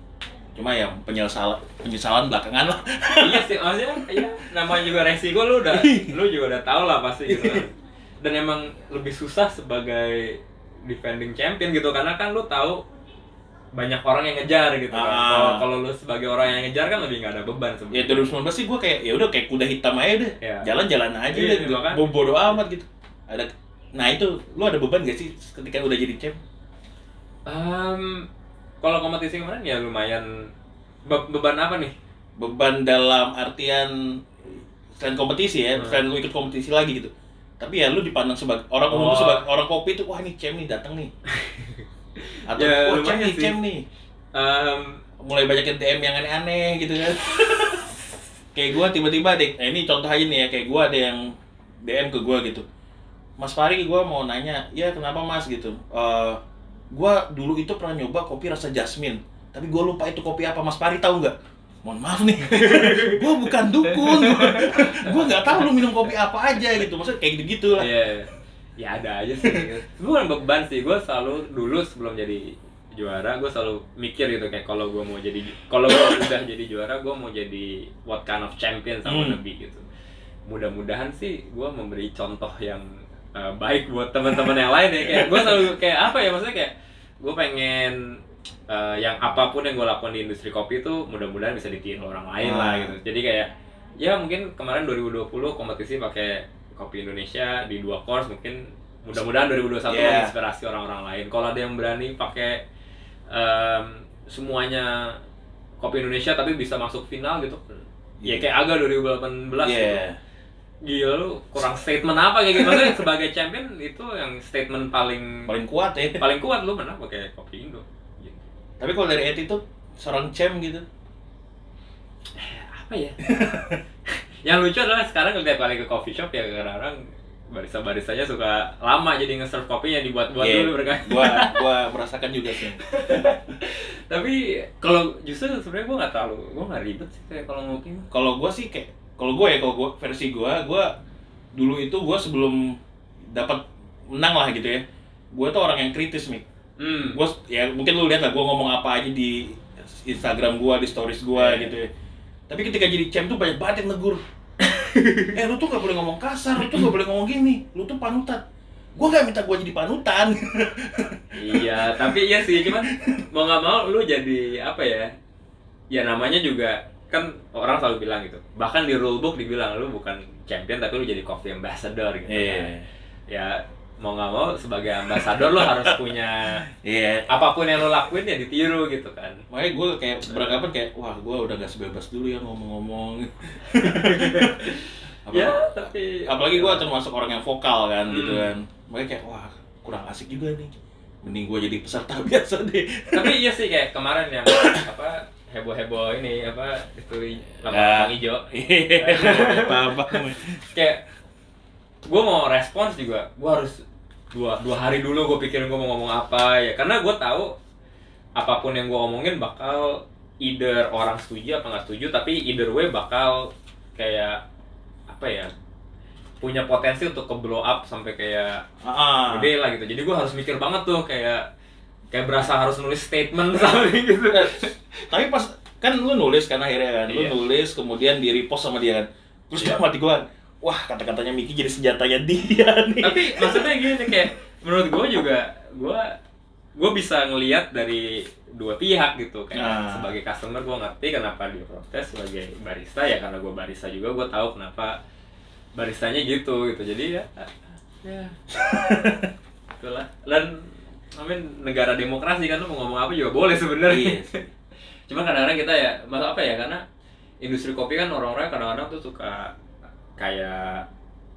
Cuma ya penyesalan penyesalan belakangan lah. iya sih maksudnya iya namanya juga resiko lu udah lu juga udah tau lah pasti gitu kan dan emang lebih susah sebagai defending champion gitu karena kan lu tahu banyak orang yang ngejar gitu kan Ah. kalau kalau lu sebagai orang yang ngejar kan lebih nggak ada beban Ya sebenarnya 2019 sih gua kayak ya udah kayak kuda hitam aja deh. Iya. Jalan-jalan aja Iya, deh gitu. Bo- Bodo amat gitu. Ada Nah itu, lu ada beban gak sih ketika udah jadi champ? Em, kalau kompetisi kemarin ya lumayan Be- beban apa nih Beban dalam artian selain kompetisi ya, Hmm. selain lu ikut kompetisi lagi gitu. Tapi ya lu dipandang sebagai orang umum Oh. sebagai orang kopi tuh wah ini champ nih datang nih. Atau Ya, wah champ lumayan nih, champ nih. Em, Mulai banyakin DM yang aneh-aneh gitu kan. kayak gua tiba-tiba deh, nah ini contoh aja nih ya, kayak gua ada yang DM ke gua gitu. Mas Fari, gua mau nanya, ya kenapa mas gitu? Eh, gua dulu itu pernah nyoba kopi rasa jasmine, tapi gua lupa itu kopi apa. Mas Fari tahu nggak? Mohon maaf nih, gua bukan dukun, gua nggak tahu lu minum kopi apa aja gitu. Maksudnya kayak gitu-gitu lah. Iya, ya ada aja sih. Itu bukan beban sih, gue selalu dulu sebelum jadi juara, gue selalu mikir gitu kayak kalau gue mau jadi, kalau gue udah jadi juara, gue mau jadi what kind of champion sama Hmm. Nabi gitu. Mudah-mudahan sih gue memberi contoh yang uh, baik buat teman-teman yang lain ya. Kayak gue selalu kayak apa ya maksudnya kayak gue pengen uh, yang apa pun yang gue lakukan di industri kopi itu mudah-mudahan bisa ditiru orang lain lah Ah. gitu. Jadi kayak ya mungkin kemarin 2020 kompetisi pakai kopi Indonesia di dua course mungkin mudah-mudahan 2021 Yeah. menginspirasi orang-orang lain. Kalau ada yang berani pakai em, semuanya kopi Indonesia tapi bisa masuk final gitu. Ya kayak Aga 2018 Iya. gitu. Gila lu kurang statement apa kayak gitu. Maksudnya sebagai champion itu yang statement paling Paling kuat ya. paling kuat lu menang pakai kopi Indo. Gitu. Tapi kalau dari Eti tuh seorang champ gitu. Apa ya? yang lucu adalah sekarang tiap kali ke coffee shop ya kadang-kadang barista-baristanya suka lama jadi nge-serve kopinya dibuat-buat Iya, dulu berkali Gua gua merasakan juga sih. tapi kalau justru sebenarnya gue nggak terlalu gue nggak ribet sih kayak kalau ngopi kalau gue sih kayak kalau gue ya kalau gue versi gue gue dulu itu gue sebelum dapat menang lah gitu ya gue tuh orang yang kritis nih hmm. Gue ya mungkin lu lihat lah gue ngomong apa aja di Instagram gue di stories gue Iya. gitu ya. Tapi ketika jadi champ tuh banyak banget yang negur. Eh lu tuh gak boleh ngomong kasar lu tuh gak boleh ngomong gini lu tuh panutan. Gue gak minta gue jadi panutan. Iya tapi iya sih cuman mau nggak mau lu jadi apa ya ya namanya juga kan orang selalu bilang gitu. Bahkan di rulebook dibilang lu bukan champion tapi lu jadi coffee ambassador gitu Iya. kan. ya mau nggak mau sebagai ambassador lu harus punya iya. apa pun yang lu lakuin ya ditiru gitu kan. Makanya gue kayak beranggapan kayak wah gue udah gak sebebas dulu ya ngomong-ngomong. Apa- ya tapi apalagi gue termasuk orang yang vokal kan gitu Hmm. kan. Makanya kayak wah kurang asik juga nih. Mending gue jadi peserta biasa deh. Tapi iya sih kayak kemarin yang apa heboh heboh ini apa itu lambang hijau. Apa apa kayak gue mau respons juga. Gue harus dua dua hari dulu gue pikirin gue mau ngomong apa ya. Karena gue tahu apa pun yang gue omongin bakal either orang setuju apa nggak setuju tapi either way bakal kayak apa ya punya potensi untuk ke blow up sampai kayak ah. gede lah gitu. Jadi gue harus mikir banget tuh kayak kayak berasa harus nulis statement sama dia gitu tapi pas kan lu nulis kan akhirnya kan? Lu Iya. nulis kemudian di repost sama dia kan. Terus dalam hati gue wah kata-katanya Miki jadi senjatanya dia nih. Tapi maksudnya gini kayak menurut gue juga gue gue bisa ngelihat dari dua pihak gitu. Kayak Nah. sebagai customer gue ngerti kenapa dia protes sebagai barista ya karena gue barista juga gue tahu kenapa baristanya gitu gitu. Jadi ya ya. Itulah. Dan Mean, negara demokrasi kan lu mau ngomong apa juga boleh sebenarnya. Iya. Cuma kadang-kadang kita ya, masa apa ya, karena industri kopi kan orang-orang kadang-kadang tuh suka kayak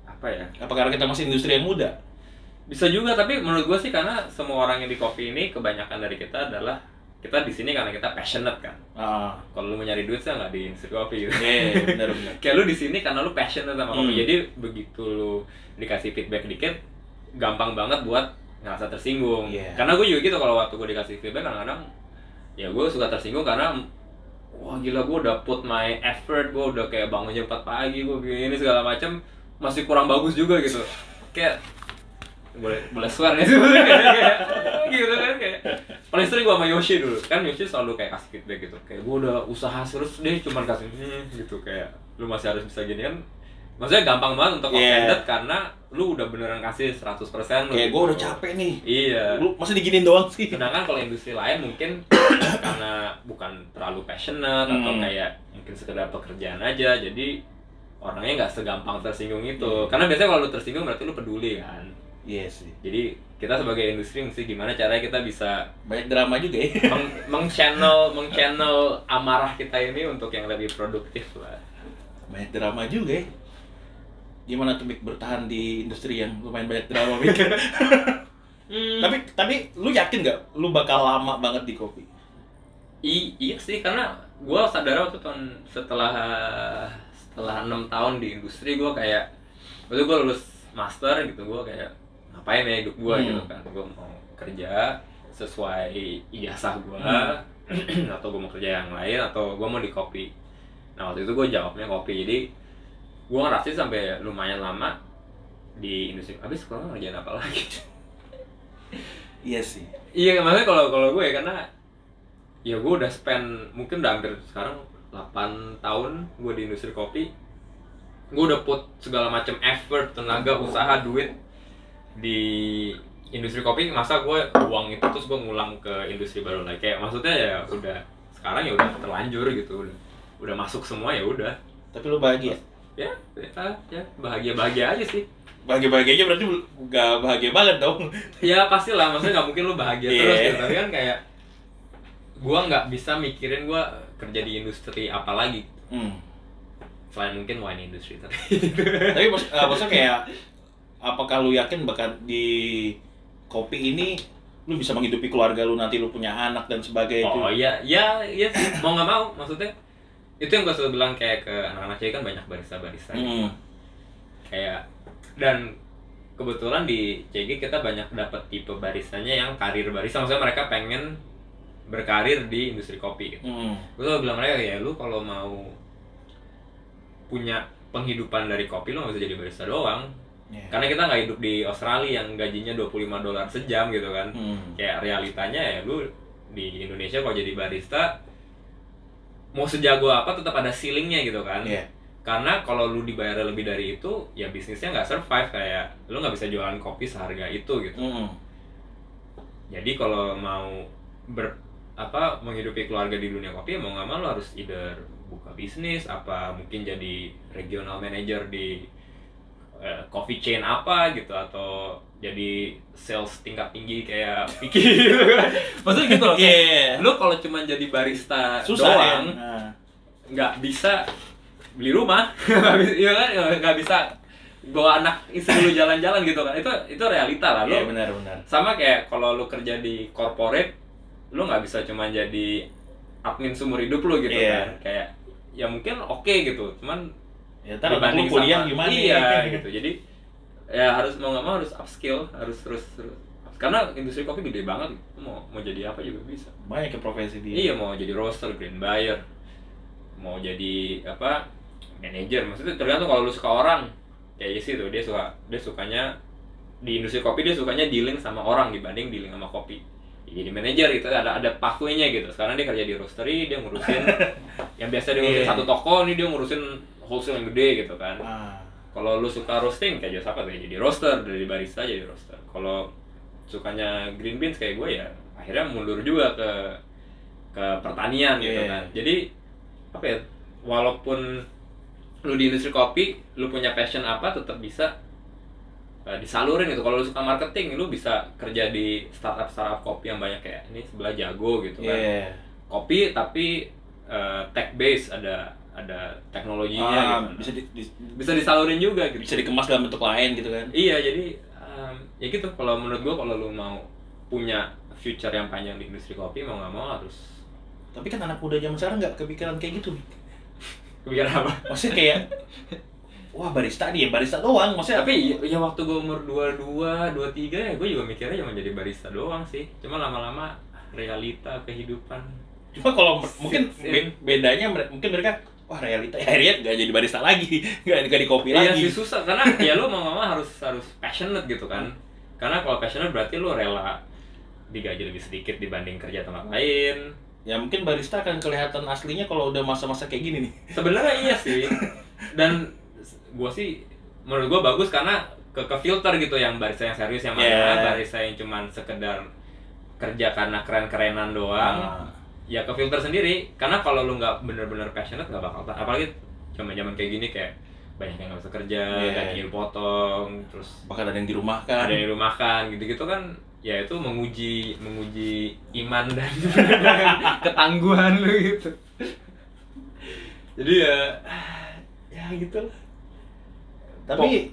apa ya? Apa karena kita masih industri yang muda? Bisa juga tapi menurut gue sih karena semua orang yang di kopi ini kebanyakan dari kita adalah kita di sini karena kita passionate kan. Ah. Kalau lu mau nyari duit sih nggak di industri kopi. Gitu iya benar benar. Kayak lu di sini karena lu passionate sama kopi. Hmm. jadi begitu lu dikasih feedback dikit gampang banget buat ngerasa tersinggung. Iya. karena gue juga gitu kalau waktu gue dikasih feedback kadang-kadang ya gue suka tersinggung karena wah gila gue udah put my effort gue udah kayak bangun jam 4 pagi gue begini segala macam masih kurang bagus juga gitu. Kayak boleh boleh swear ya. Kayak, gitu kan kayak paling sering gue sama Yoshi dulu. Kan Yoshi selalu kayak kasih feedback gitu. Kayak gue udah usaha terus deh cuman kasih hmm, gitu kayak lu masih harus bisa gini kan maksudnya gampang banget untuk Iya. offended karena lu udah beneran kasih 100% lu kayak gue udah capek nih. Iya. Lu masih diginin doang sih. Sedangkan kalau industri lain mungkin karena bukan terlalu passionate atau Hmm. kayak mungkin sekedar pekerjaan aja jadi orangnya nggak segampang tersinggung itu. Hmm. karena biasanya kalau lu tersinggung berarti lu peduli kan? Iya sih. Jadi kita sebagai industri mesti gimana caranya kita bisa banyak drama juga ya. meng, meng-channel meng-channel amarah kita ini untuk yang lebih produktif lah. Banyak drama juga ya gimana tuh Mik bertahan di industri yang lumayan banyak drama Mik? tapi tapi lu yakin nggak lu bakal lama banget di kopi I, iya sih karena gue sadar waktu tahun setelah setelah enam tahun di industri gue kayak waktu gue lulus master gitu gue kayak ngapain ya hidup gue Hmm. gitu kan gue mau kerja sesuai ijazah gue Hmm. atau gue mau kerja yang lain atau gue mau di kopi nah waktu itu gue jawabnya kopi jadi gue ngerasain sampai lumayan lama di industri habis sekolah ngerjain apa lagi iya sih Iya, maksudnya kalau kalau gue ya karena ya gue udah spend mungkin udah hampir sekarang 8 tahun gue di industri kopi. Gue udah put segala macam effort, tenaga, usaha, duit di industri kopi. Masa gue uang itu terus gue ngulang ke industri baru lagi. Kayak maksudnya ya udah sekarang ya udah terlanjur gitu, udah udah masuk semua ya udah. tapi lu bahagia Ya, ya, ya bahagia bahagia aja sih. bahagia bahagianya berarti nggak bahagia banget dong Ya pastilah, maksudnya nggak mungkin lu bahagia Iya. terus gitu. Tapi kan kayak gua nggak bisa mikirin gua kerja di industri apa lagi hmm. selain mungkin wine industry tapi. tapi maksud, eh, maksudnya kayak apakah lu yakin bakal di kopi ini lu bisa menghidupi keluarga lu nanti lu punya anak dan sebagainya oh iya, iya, iya sih. Mau nggak mau, maksudnya itu yang gua selalu bilang kayak ke anak-anak cewek kan banyak barista-barista gitu. hmm. kayak dan kebetulan di CG kita banyak dapat tipe baristanya yang karir barista maksudnya mereka pengen berkarir di industri kopi gitu. Hmm. gue selalu bilang mereka ya lu kalau mau punya penghidupan dari kopi lu nggak bisa jadi barista doang Ya. karena kita nggak hidup di Australia yang gajinya 25 dolar sejam gitu kan Hmm. kayak realitanya ya lu di Indonesia kalau jadi barista mau sejago apa tetap ada ceilingnya gitu kan Iya. karena kalau lu dibayar lebih dari itu ya bisnisnya nggak survive kayak lu nggak bisa jualan kopi seharga itu gitu Hmm. jadi kalau mau ber apa menghidupi keluarga di dunia kopi ya mau nggak mau lu harus either buka bisnis apa mungkin jadi regional manager di eh, coffee chain apa gitu atau jadi sales tingkat tinggi kayak Vicky gitu kan maksudnya gitu loh kayak Iya. lu kalau cuma jadi barista Susah doang ya. Nah. nggak bisa beli rumah nggak bisa iya kan nggak bisa bawa anak istri lu jalan-jalan gitu kan itu itu realita lah lu Iya benar benar. sama kayak kalau lu kerja di corporate lu nggak bisa cuma jadi admin seumur hidup lu gitu Iya. kan kayak ya mungkin oke gitu cuman Ya ntar lu dibanding kuliah sama- gimana? iya gitu jadi ya harus mau nggak mau harus upskill harus terus terus karena industri kopi gede banget mau mau jadi apa juga bisa Banyak ke profesi dia. Iya mau jadi roaster, green buyer, mau jadi apa manajer. Maksudnya tergantung kalau lu suka orang kayak Yesi tuh dia suka dia sukanya di industri kopi dia sukanya dealing sama orang dibanding dealing sama kopi. Ya, jadi manajer itu ada ada pathway-nya gitu. Sekarang dia kerja di roastery, dia ngurusin yang biasa dia ngurusin Iya. satu toko, ini dia ngurusin wholesale yang gede gitu kan. Ah. Kalau lu suka roasting kayak Josapa tuh ya jadi roaster, dari barista jadi roaster. Kalau sukanya green beans kayak gue ya akhirnya mundur juga ke ke pertanian gitu Iya. kan. Jadi apa ya? Walaupun lu di industri kopi, lu punya passion apa tetap bisa uh, disalurin gitu. Kalau lu suka marketing, lu bisa kerja di startup startup kopi yang banyak kayak ini sebelah jago gitu kan. Iya. Kopi tapi uh, tech base ada ada teknologinya Ah, gitu. bisa di, di- bisa disalurin juga gitu. bisa dikemas dalam bentuk lain gitu kan. Iya, jadi um, ya gitu. Kalau menurut gua kalau lu mau punya future yang panjang di industri kopi mau nggak mau harus Tapi kan anak muda zaman sekarang nggak kepikiran kayak gitu. kepikiran apa? Maksudnya kayak wah barista nih, barista doang. Maksudnya Tapi ya, ya waktu gua umur 22, 23 ya gua juga mikirnya cuma jadi barista doang sih. Cuma lama-lama realita kehidupan. cuma kalau mungkin bedanya mungkin mereka wah realita ya akhirnya nggak jadi barista lagi, nggak nggak di kopi Iya lagi. sih susah karena ya lu mau mau harus harus passionate gitu kan. Karena kalau passionate berarti lu rela digaji lebih sedikit dibanding kerja tempat lain. Ya mungkin barista akan kelihatan aslinya kalau udah masa-masa kayak gini nih. sebenarnya iya sih dan gue sih menurut gue bagus karena ke ke filter gitu yang barista yang serius yang mana Yeah. barista yang cuman sekedar kerja karena keren-kerenan doang Ah. Ya ke filter sendiri karena kalau lu nggak bener-bener passionate nggak bakal apalagi zaman-zaman kayak gini kayak banyak yang nggak bisa kerja Yeah. gajinya dipotong terus Bahkan ada yang dirumahkan. ada yang dirumahkan gitu-gitu kan ya itu menguji menguji iman dan ketangguhan lu gitu jadi ya ya gitu lah Tapi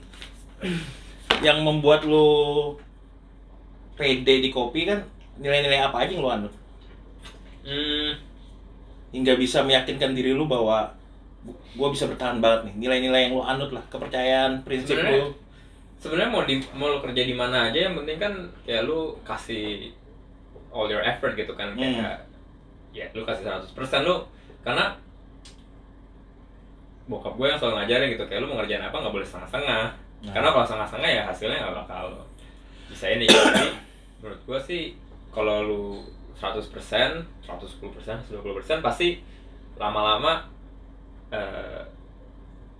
yang membuat lu pede di kopi kan nilai-nilai apa aja yang lu anut? Hmm, Hingga bisa meyakinkan diri lu bahwa "Bu- gua bisa bertahan banget nih. Nilai-nilai yang lu anut lah, kepercayaan, prinsip Sebenarnya- lu. sebenarnya mau di mau lo kerja di mana aja yang penting kan kayak lu kasih all your effort gitu kan kayak ya lu kasih 100% lu karena bokap gue yang selalu ngajarin gitu kayak lu mau ngerjain apa nggak boleh setengah-setengah Nah. karena kalau setengah-setengah ya hasilnya nggak bakal bisa ini jadi menurut gue sih kalau lu 100% 110% 120% pasti lama-lama eh,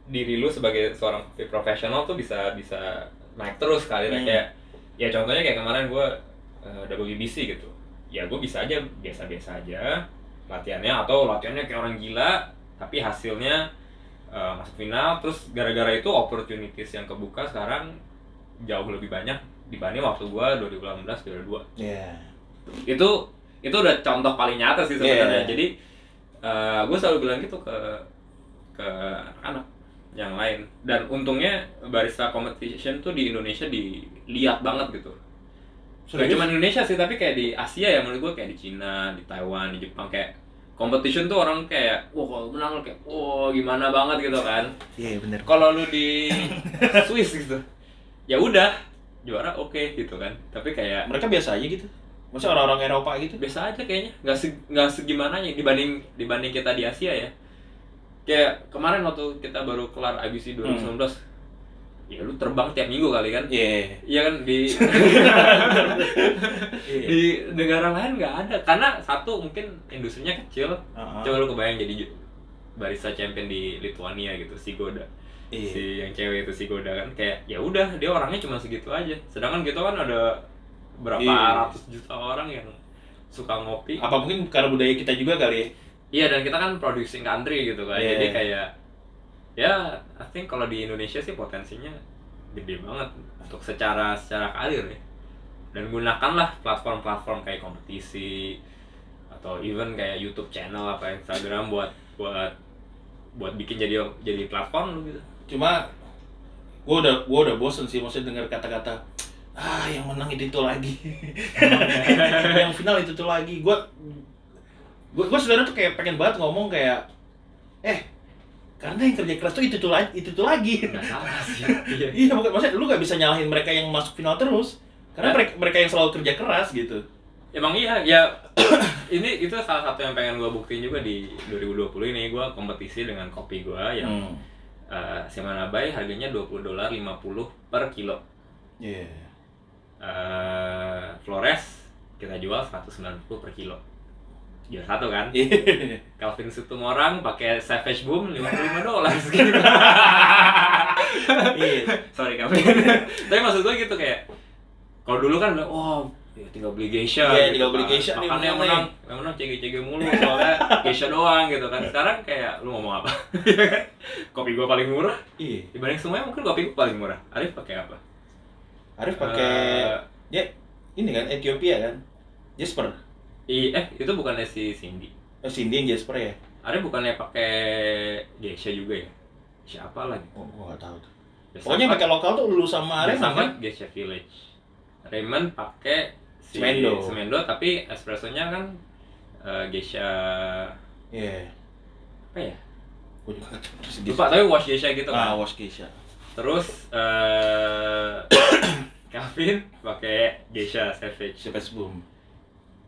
diri lu sebagai seorang profesional tuh bisa bisa naik terus karirnya Hmm. kayak ya contohnya kayak kemarin gue uh, WBC gitu ya gue bisa aja biasa-biasa aja latihannya atau latihannya kayak orang gila tapi hasilnya uh, masuk final terus gara-gara itu opportunities yang kebuka sekarang jauh lebih banyak dibanding waktu gue 2018 2002 Iya. itu itu udah contoh paling nyata sih sebenarnya Yeah. jadi gue selalu bilang gitu ke ke anak yang lain dan untungnya barista competition tuh di Indonesia dilihat banget gitu Gak Serius? cuma Indonesia sih tapi kayak di Asia ya menurut gue kayak di Cina di Taiwan di Jepang kayak competition tuh orang kayak wah kalau menang lu kayak wah gimana banget gitu kan Iya bener. kalau lu di Swiss gitu ya udah juara oke gitu kan tapi kayak Mereka biasa aja gitu. Maksudnya orang-orang Eropa gitu? biasa aja kayaknya nggak se nggak segimana ya dibanding dibanding kita di Asia ya kayak kemarin waktu kita baru kelar IBC 2019 ya lu terbang tiap minggu kali kan Iya. iya kan di Iya. di negara lain nggak ada karena satu mungkin industrinya kecil Heeh. coba lu kebayang jadi barista champion di Lithuania gitu si Goda Iya. si yang cewek itu si Goda kan kayak ya udah dia orangnya cuma segitu aja sedangkan kita kan ada berapa Iya. ratus juta orang yang suka ngopi Apa mungkin karena budaya kita juga kali ya? iya dan kita kan producing country gitu kan Iya. jadi kayak ya I think kalau di Indonesia sih potensinya gede banget untuk secara secara karir ya dan gunakanlah platform-platform kayak kompetisi atau even kayak YouTube channel apa Instagram buat buat buat bikin jadi jadi platform lu gitu Cuma gua udah gua udah bosen sih maksudnya dengar kata-kata ah yang menang itu itu lagi. yang final itu itu lagi. Gua gua, gua sebenarnya tuh kayak pengen banget ngomong kayak eh karena yang kerja keras tuh itu itu lagi itu itu lagi. nggak salah sih iya Iya, bukan maksudnya lu gak bisa nyalahin mereka yang masuk final terus. Karena mereka, mereka yang selalu kerja keras gitu. Emang iya, ya ini itu salah satu yang pengen gue buktiin juga di 2020 ini gue kompetisi dengan kopi gue yang Hmm. eh Shimano Bay harganya 20 dolar 50 per kilo. Iya. Eh Flores kita jual 190 per kilo. Jual satu kan? Iya. Calvin Sutumorang pakai Savage Boom 55 dolar segitu. Iya. Sorry Calvin. Tapi maksud gue gitu kayak kalau dulu kan bilang, wah ya tinggal beli geisha Iya, gitu tinggal beli kan. geisha nih, Makanya yang menang menang, yang menang cege-cege mulu soalnya geisha doang gitu kan. Sekarang kayak lu ngomong apa? kopi gua paling murah Iya. dibanding semuanya mungkin kopi gua paling murah. Arif pakai apa? Arif pakai Eh, dia ini kan Ethiopia kan. Jasper. i- eh itu bukannya si Cindy. Oh, Cindy yang Jasper ya? Arif bukannya pakai geisha juga ya? Siapa lagi? Oh, gua gak tahu tuh. Ya, Pokoknya pakai lokal tuh lu sama Arif sama kan? geisha village. Raymond pakai si Semendo. Semendo tapi espressonya kan eh, geisha Iya. apa ya? Lupa tapi wash geisha gitu Ah, kan. Wash Keisha. Terus eh Calvin pakai geisha savage. Savage Boom.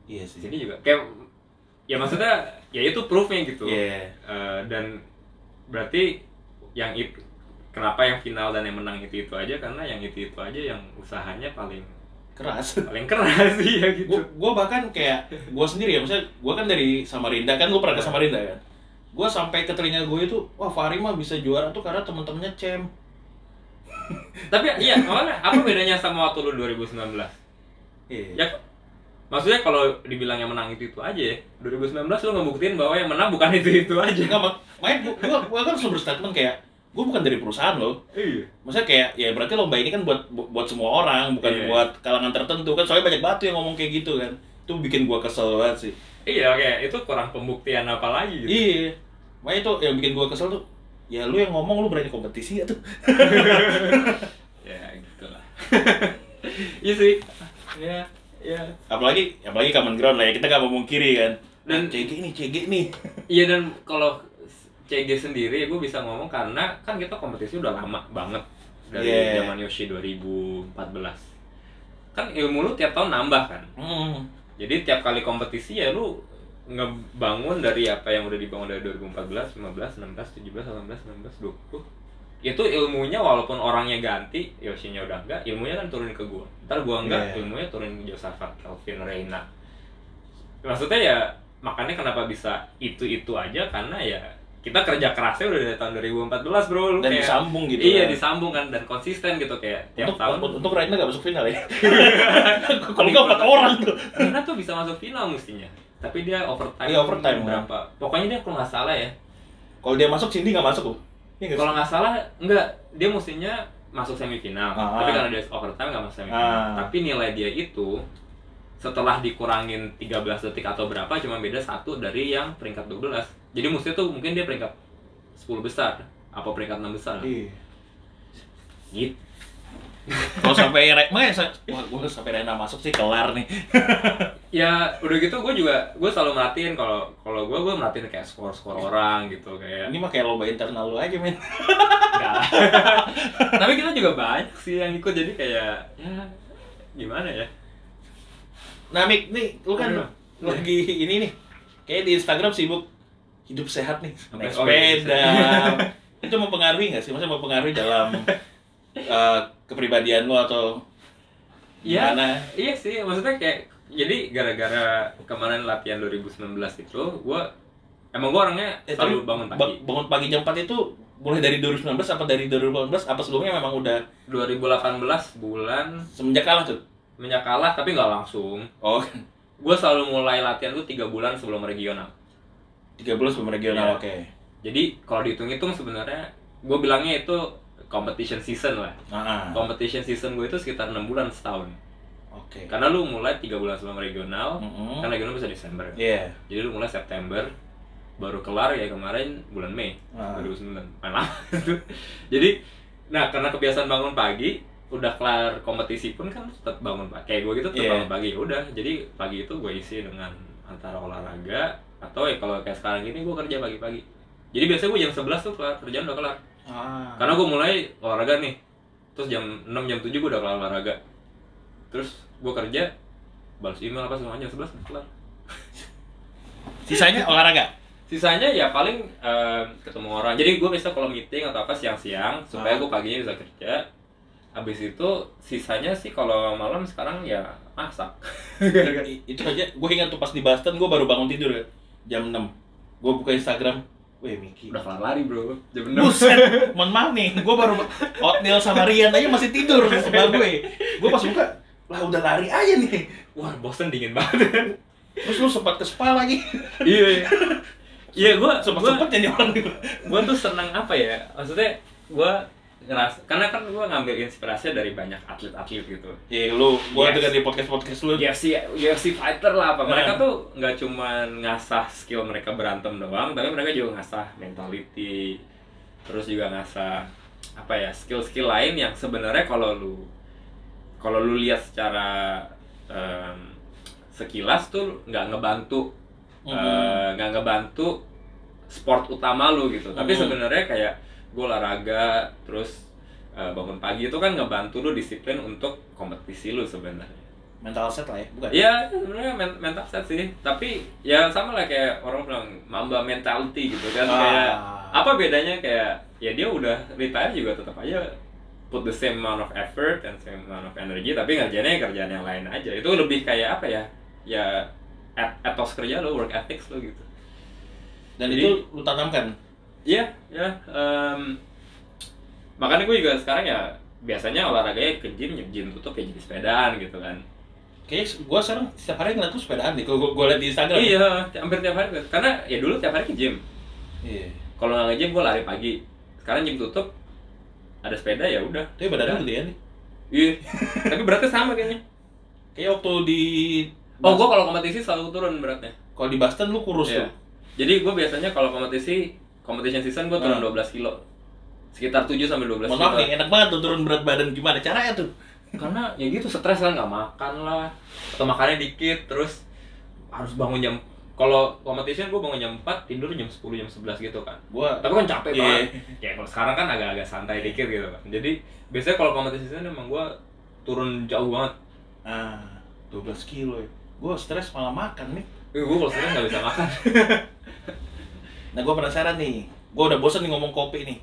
Iya sih. sini juga kayak ya maksudnya ya itu proofnya gitu. Iya. Eh, dan berarti yang itu kenapa yang final dan yang menang itu itu aja karena yang itu itu aja yang usahanya paling Keras. paling keras sih ya gitu. gua, gua bahkan kayak gua sendiri ya maksudnya gua kan dari Samarinda kan lu pernah ke Iya. Samarinda kan gua sampai ke telinga gue itu wah Fahri mah bisa juara tuh karena temen-temennya cem Tapi iya, makanya apa bedanya sama waktu lu 2019? iya. Ya maksudnya kalau dibilang yang menang itu itu aja ya 2019 lu ngebuktiin bahwa yang menang bukan itu itu aja. Enggak, mak makanya gua, gua, kan selalu berstatement kayak gua bukan dari perusahaan loh. Iya. Maksudnya kayak ya berarti lomba ini kan buat bu- buat semua orang bukan Iya. buat kalangan tertentu kan soalnya banyak batu yang ngomong kayak gitu kan. Itu bikin gua kesel banget sih. Iya oke itu kurang pembuktian apa lagi gitu. Iya. Makanya itu yang bikin gua kesel tuh ya lu yang ngomong lu berani kompetisi gak tuh? Ya gitulah. Iya sih. Ya ya. Apalagi apalagi common ground lah ya kita gak memungkiri kan. Dan Dan- CG nih CG nih. Iya dan kalau CG sendiri gue bisa ngomong karena kan kita kompetisi udah lama banget. Dari Iya. zaman Yoshi 2014 kan ilmu lu tiap tahun nambah kan. Hmm. Jadi tiap kali kompetisi ya lu ngebangun dari apa yang udah dibangun dari 2014, 15, 16, 17, 18, 19, 20. Itu ilmunya walaupun orangnya ganti, Yoshinya udah enggak, ilmunya kan turun ke gua. Ntar gua enggak, Iya. ilmunya turun ke Josafat, Calvin, Reina. Maksudnya ya makanya kenapa bisa itu-itu aja karena ya kita kerja kerasnya udah dari tahun 2014 bro lu dan kayak- disambung gitu iya kan. disambung kan dan konsisten gitu kayak tiap untuk, tahun untuk, untuk Raina gak masuk final ya kalau nggak empat orang tuh Karena tuh bisa masuk final mestinya. Tapi dia overtime. Iya, overtime, berapa? Pokoknya dia kalau nggak salah ya. kalau dia masuk Cindy nggak masuk loh nggak sih? Kalau nggak salah enggak, dia mestinya masuk semifinal. Ah. Tapi karena dia overtime nggak masuk semifinal. Ah. Tapi nilai dia itu setelah dikurangin 13 detik atau berapa cuma beda satu dari yang peringkat 12. Jadi mestinya tuh mungkin dia peringkat 10 besar apa peringkat 6 besar. Iya. Gitu. Kalau sampai Re- makanya saya wah gue sampai Rena masuk sih kelar nih Ya udah gitu gue juga gue selalu merhatiin kalau kalau gue gue merhatiin kayak skor skor orang gitu kayak ini mah kayak lomba internal lu aja men. Tapi kita juga banyak sih yang ikut jadi kayak ya gimana ya? Nah, Mik, nih lu kan Aduh. lagi ini nih. Kayak di Instagram sibuk hidup sehat nih, naik Oh, iya, sepeda. itu mempengaruhi nggak sih? Maksudnya mempengaruhi dalam eh, kepribadian lu atau Iya, gimana? iya sih, maksudnya kayak jadi gara-gara kemarin latihan 2019 itu, gua emang gua orangnya Eh, selalu bangun ba- pagi. bangun pagi jam 4 itu mulai dari 2019 apa dari 2018 apa sebelumnya memang udah 2018 bulan semenjak kalah tuh? minyak kalah tapi nggak langsung. Oh, Gua selalu mulai latihan tuh tiga bulan sebelum regional. 13 sebelum regional, Iya. oke. Jadi kalau dihitung-hitung sebenarnya gue bilangnya itu competition season lah. Nah, Competition season gue itu sekitar enam bulan setahun. oke. Karena lu mulai tiga bulan sebelum regional, Mm-mm. kan regional bisa Desember. Iya. Jadi lu mulai September, baru kelar ya kemarin bulan Mei Ah. 2009. Main lama itu. Jadi, nah karena kebiasaan bangun pagi, udah kelar kompetisi pun kan tetap bangun pagi. Kayak gue gitu tetap Iya. bangun pagi. Ya Udah, jadi pagi itu gue isi dengan antara olahraga atau ya kalau kayak sekarang ini gue kerja pagi-pagi. Jadi biasanya gue jam 11 tuh kelar, kerjaan udah kelar. Ah. Karena gue mulai olahraga nih. Terus jam 6 jam 7 gue udah kelar olahraga. Terus gue kerja balas email apa macam jam 11 udah kelar. Sisanya olahraga. Sisanya ya paling eh, ketemu orang. Jadi gue biasa kalau meeting atau apa siang-siang supaya Ah. gue paginya bisa kerja. Habis itu sisanya sih kalau malam sekarang ya masak. Itu aja gue ingat tuh pas di Boston gue baru bangun tidur ya jam 6 gue buka Instagram Weh Miki Udah kelar lari bro. Jam 6. Buset, mohon maaf nih, gue baru oatmeal sama Rian aja masih tidur di sebelah gue Gue pas buka, lah udah lari aja nih Wah Boston dingin banget. Terus lu sempat ke spa lagi iya. iya. Iya gue Sempet-sempet jadi orang gue tuh seneng apa ya maksudnya gue ngerasa karena kan gue ngambil inspirasi dari banyak atlet-atlet gitu Iya lu, gue Yes. dengar di podcast-podcast lu UFC UFC fighter lah apa mereka Nah. tuh nggak cuma ngasah skill mereka berantem doang tapi mereka juga ngasah mentality terus juga ngasah apa ya skill-skill lain yang sebenarnya kalau lu kalau lu lihat secara em, sekilas tuh nggak ngebantu Mhm. eh, nggak ngebantu sport utama lu gitu tapi Mhm. sebenarnya kayak gue olahraga terus eh, bangun pagi itu kan ngebantu lu disiplin untuk kompetisi lu sebenarnya Mental set lah ya, bukan? Iya, sebenarnya men- mental set sih. Tapi ya sama lah kayak orang bilang mamba mentality gitu kan. Ah. Kayak apa bedanya kayak ya dia udah retire juga tetap aja put the same amount of effort and same amount of energy tapi ngerjainnya kerjaan yang lain aja. Itu lebih kayak apa ya? Ya et- etos kerja lo, work ethics lo gitu. Dan Jadi- itu lu tanamkan Iya, ya. em, makanya gue juga sekarang ya biasanya olahraganya ke gym, gym tutup ya jadi sepedaan gitu kan. Kayaknya gue sekarang setiap hari ngeliat lu sepedaan nih, kalau gue liat di Instagram Iya, hampir tiap hari. Karena ya dulu tiap hari ke gym. Iya Kalau nggak nge-gym gue lari pagi. Sekarang gym tutup, ada sepeda ya udah. Tapi badan lu Udah. gedean nih Iya. Tapi beratnya sama kayaknya. Kayak waktu di Oh, gue kalau kompetisi selalu turun beratnya. Kalau di Boston lu kurus Iya. tuh Jadi gue biasanya kalau kompetisi, competition season gue turun Ah. 12 kilo. Sekitar 7 sampai 12 Mohon kilo. maaf nih, enak banget tuh turun berat badan gimana caranya tuh? Karena ya gitu stres kan nggak makan lah. Atau makannya dikit terus harus bangun jam kalau competition gue bangun jam 4, tidur jam 10, jam 11 gitu kan. Gua tapi kan capek Iya. banget ya kalau sekarang kan agak-agak santai dikit gitu kan jadi biasanya kalau kompetisi season emang gua turun jauh banget ah 12 kilo ya. Gua stres malah makan nih. eh, gua kalau sekarang nggak bisa makan Nah, gua penasaran nih. Gua udah bosan nih ngomong kopi nih.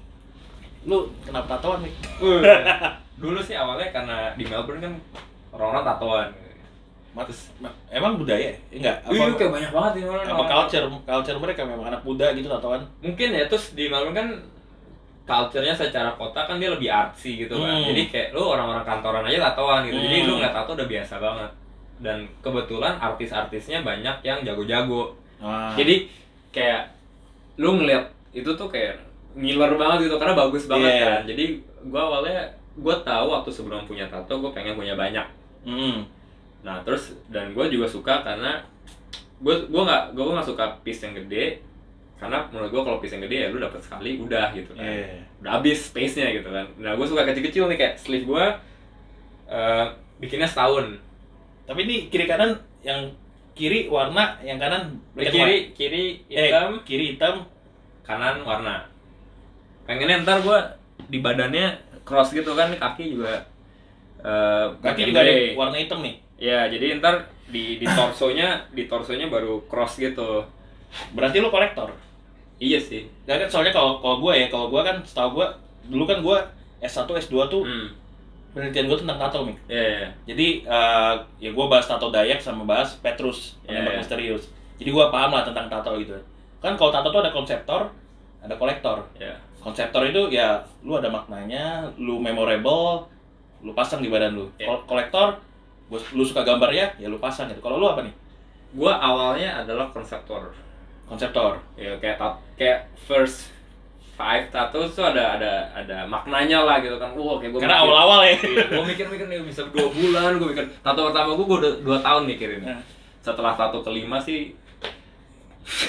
Lu kenapa tatoan nih? dulu sih awalnya karena di Melbourne kan orang-orang tatoan Matus, emang budaya? Enggak. Wih, Apa, kayak banyak banget di Melbourne apa culture culture mereka memang anak muda gitu tatoan? mungkin ya terus di Melbourne kan culture-nya secara kota kan dia lebih artsy gitu kan Hmm. jadi kayak lu orang-orang kantoran aja tatoan gitu jadi Hmm. lu ngeliat tato udah biasa banget dan kebetulan artis-artisnya banyak yang jago-jago Ah. jadi kayak lu ngeliat itu tuh kayak ngiler banget gitu karena bagus banget Iya. kan jadi gua awalnya gua tahu waktu sebelum punya tato gua pengen punya banyak Hmm. nah terus dan gua juga suka karena gua gua nggak gua nggak suka piece yang gede karena menurut gua kalau piece yang gede ya lu dapet sekali udah gitu kan Iya. udah habis space nya gitu kan nah gua suka kecil-kecil nih kayak sleeve gua eh, bikinnya setahun Tapi ini kiri kanan yang kiri warna, yang kanan black kiri kiri white. Eh, hitam kiri hitam. kanan warna pengennya ntar gua di badannya cross gitu kan kaki juga eh Kaki juga ada warna hitam nih. ya jadi ntar di di torsonya di torsonya baru cross gitu Berarti lu kolektor. iya sih Nah, kan soalnya kalau kalau gue ya, kalau gue kan setahu gue dulu kan gue S1 S2 tuh hmm. Penelitian gue tentang tato nih. ya ya. Jadi eh, ya gue bahas tato Dayak sama bahas Petrus penembak Iya. misterius. Jadi gue paham lah tentang tato gitu. Kan kalau tato tuh ada konseptor, ada kolektor. ya Konseptor itu ya lu ada maknanya, lu memorable, lu pasang di badan lu. Iya. Kol- Kolektor, gua, lu suka gambarnya, ya lu pasang gitu. Kalau lu apa nih? gua awalnya adalah konseptor Konseptor. ya kayak kayak first five tattoo tuh ada ada ada maknanya lah gitu kan wah kayak gua Karena awal-awal ya. Iya, gue mikir-mikir nih bisa dua bulan, gue mikir tato pertama gue gue udah dua tahun mikirin. Nah. Setelah tato kelima sih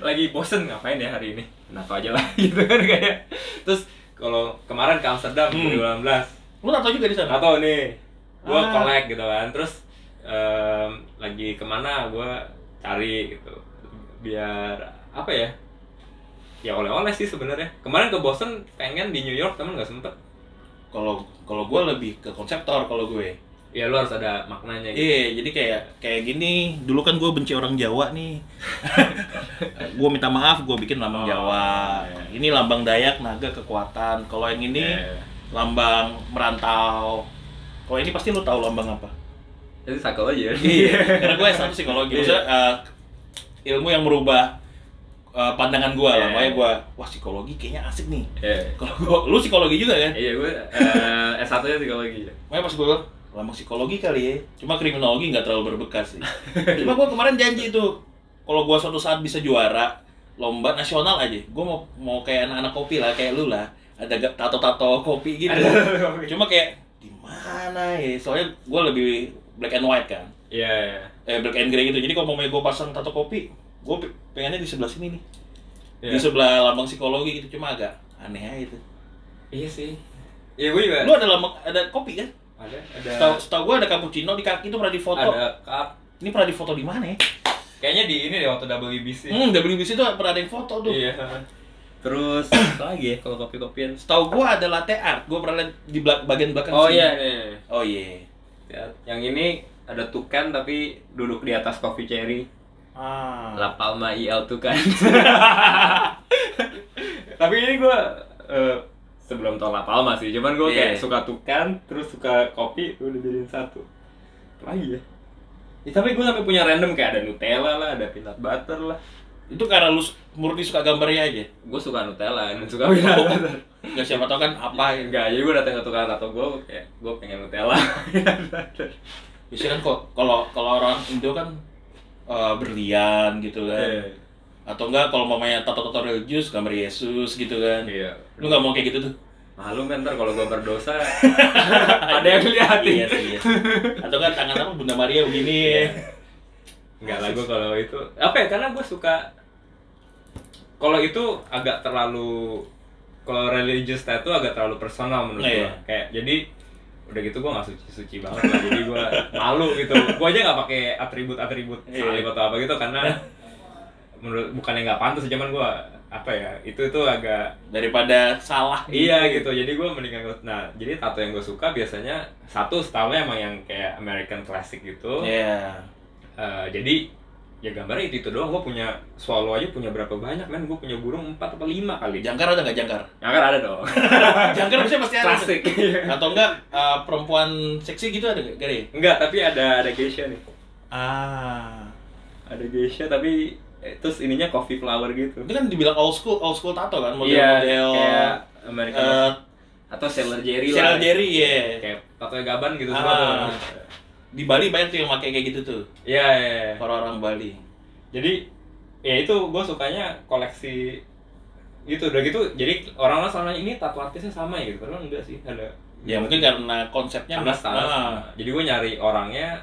lagi bosen ngapain ya hari ini, nato aja lah gitu kan kayak. Terus kalau kemarin ke Amsterdam Hmm. 2018, Lu tato juga di sana? tato nih, gue Ah. collect gitu kan. Terus em, lagi ke mana gue cari gitu, biar apa ya? Ya oleh-oleh sih sebenarnya. Kemarin ke Boston pengen di New York temen nggak sempet. Kalau kalau gue lebih ke konseptor kalau gue. Ya lu harus ada maknanya gitu. Iya, jadi kayak kayak gini. Dulu kan gue benci orang Jawa nih. gue minta maaf, gue bikin lambang Oh, Jawa. iya. Ini lambang Dayak, naga kekuatan. Kalau yang ini Iya. lambang merantau. Kalau ini pasti lu tahu lambang apa? Jadi sakau aja. Iya, karena gue S1 psikologi. Maksudnya eh, ilmu yang merubah eh, pandangan gue lah. Iya. Makanya gue, wah psikologi kayaknya asik nih. Iya. Kalau gua, lu psikologi juga kan? Iya gue eh, S1 nya psikologi. Makanya pas gue lambang psikologi kali ya. Cuma kriminologi nggak terlalu berbekas sih. Cuma gue kemarin janji itu kalau gue suatu saat bisa juara lomba nasional aja, gue mau mau kayak anak-anak kopi lah, kayak lu lah, ada tato-tato kopi gitu. Cuma kayak di mana ya? Soalnya gue lebih black and white kan, Iya. iya. eh black and grey gitu. Jadi kalau mau gue pasang tato kopi, gue pengennya di sebelah sini nih, di Iya. sebelah lambang psikologi gitu. Cuma agak aneh aja itu. Iya sih. Iya gue juga. Lu ada lambang ada kopi kan? ada ada Setahu setahu gue ada cappuccino di kaki itu pernah difoto. ada cup. Ini pernah difoto di mana ya? Kayaknya di ini deh waktu WBC. Hmm, WBC itu pernah ada yang foto tuh. Iya. Terus apa lagi ya kalau kopi-kopian? Setahu gua ada latte art. Gua pernah lihat di belak- bagian belakang Oh sini. iya nih. Oh iya. Ya, yang ini ada tukan tapi duduk di atas coffee cherry. Ah. La Palma IL tukan. tapi ini gue sebelum tau La Palma sih, cuman gue kayak Iya. suka tukan, terus suka kopi, udah jadiin satu. Lagi ya? Ya, tapi gue sampai punya random kayak ada Nutella lah, ada peanut butter lah. Itu karena lu murni suka gambarnya aja. Gue suka Nutella dan suka peanut butter. Enggak siapa tahu kan apa ya. Enggak, jadi gue datang ke tukang tato gue kayak gue pengen Nutella. Biasanya kan kok kalau kalau orang Indo kan eh, berlian gitu kan. Iya. Atau enggak kalau mamanya tato-tato religius gambar Yesus gitu kan. Iya. Lu nggak mau kayak gitu tuh? Malu kan ntar kalau gue berdosa ada yang liatin. Iya sih. Iya. Atau kan tangan apa Bunda Maria begini. Iya. Enggak lah gue kalau itu apa ya karena gue suka kalau itu agak terlalu kalau religious tattoo agak terlalu personal menurut gue Iya. kayak jadi udah gitu gue nggak suci suci banget lah jadi gue malu gitu gue aja nggak pakai atribut atribut Iya. salib atau apa gitu karena menurut bukannya nggak pantas cuman gue apa ya itu itu agak Daripada salah. Iya gitu, jadi gue mendingan Nah, jadi tato yang gue suka biasanya Satu stylenya emang yang kayak American Classic gitu Iya. Eh, Jadi ya gambarnya itu, itu doang Gue punya swallow aja punya berapa banyak men Gue punya burung 4 atau 5 kali Jangkar ada nggak jangkar? Ya kan ada dong jangkar biasanya pasti ada. Klasik Atau enggak eh, perempuan seksi gitu ada nggak? Gak ya? Enggak, tapi ada ada geisha nih Ah. Ada geisha tapi eh, Terus ininya coffee flower gitu Itu kan dibilang old school, old school tato kan? Model-model kayak American eh, Atau Sailor Jerry Sailor lah Jerry, iya. Kayak tato gaban gitu Ah. semua di Bali banyak tuh yang pakai kayak gitu tuh. Iya, iya, iya. Orang-orang Bali. jadi ya itu gue sukanya koleksi gitu udah gitu jadi orang-orang selama ini tato artisnya sama ya gitu padahal enggak sih ada Ya mungkin karena konsepnya karena style Ah. sama. jadi gue nyari orangnya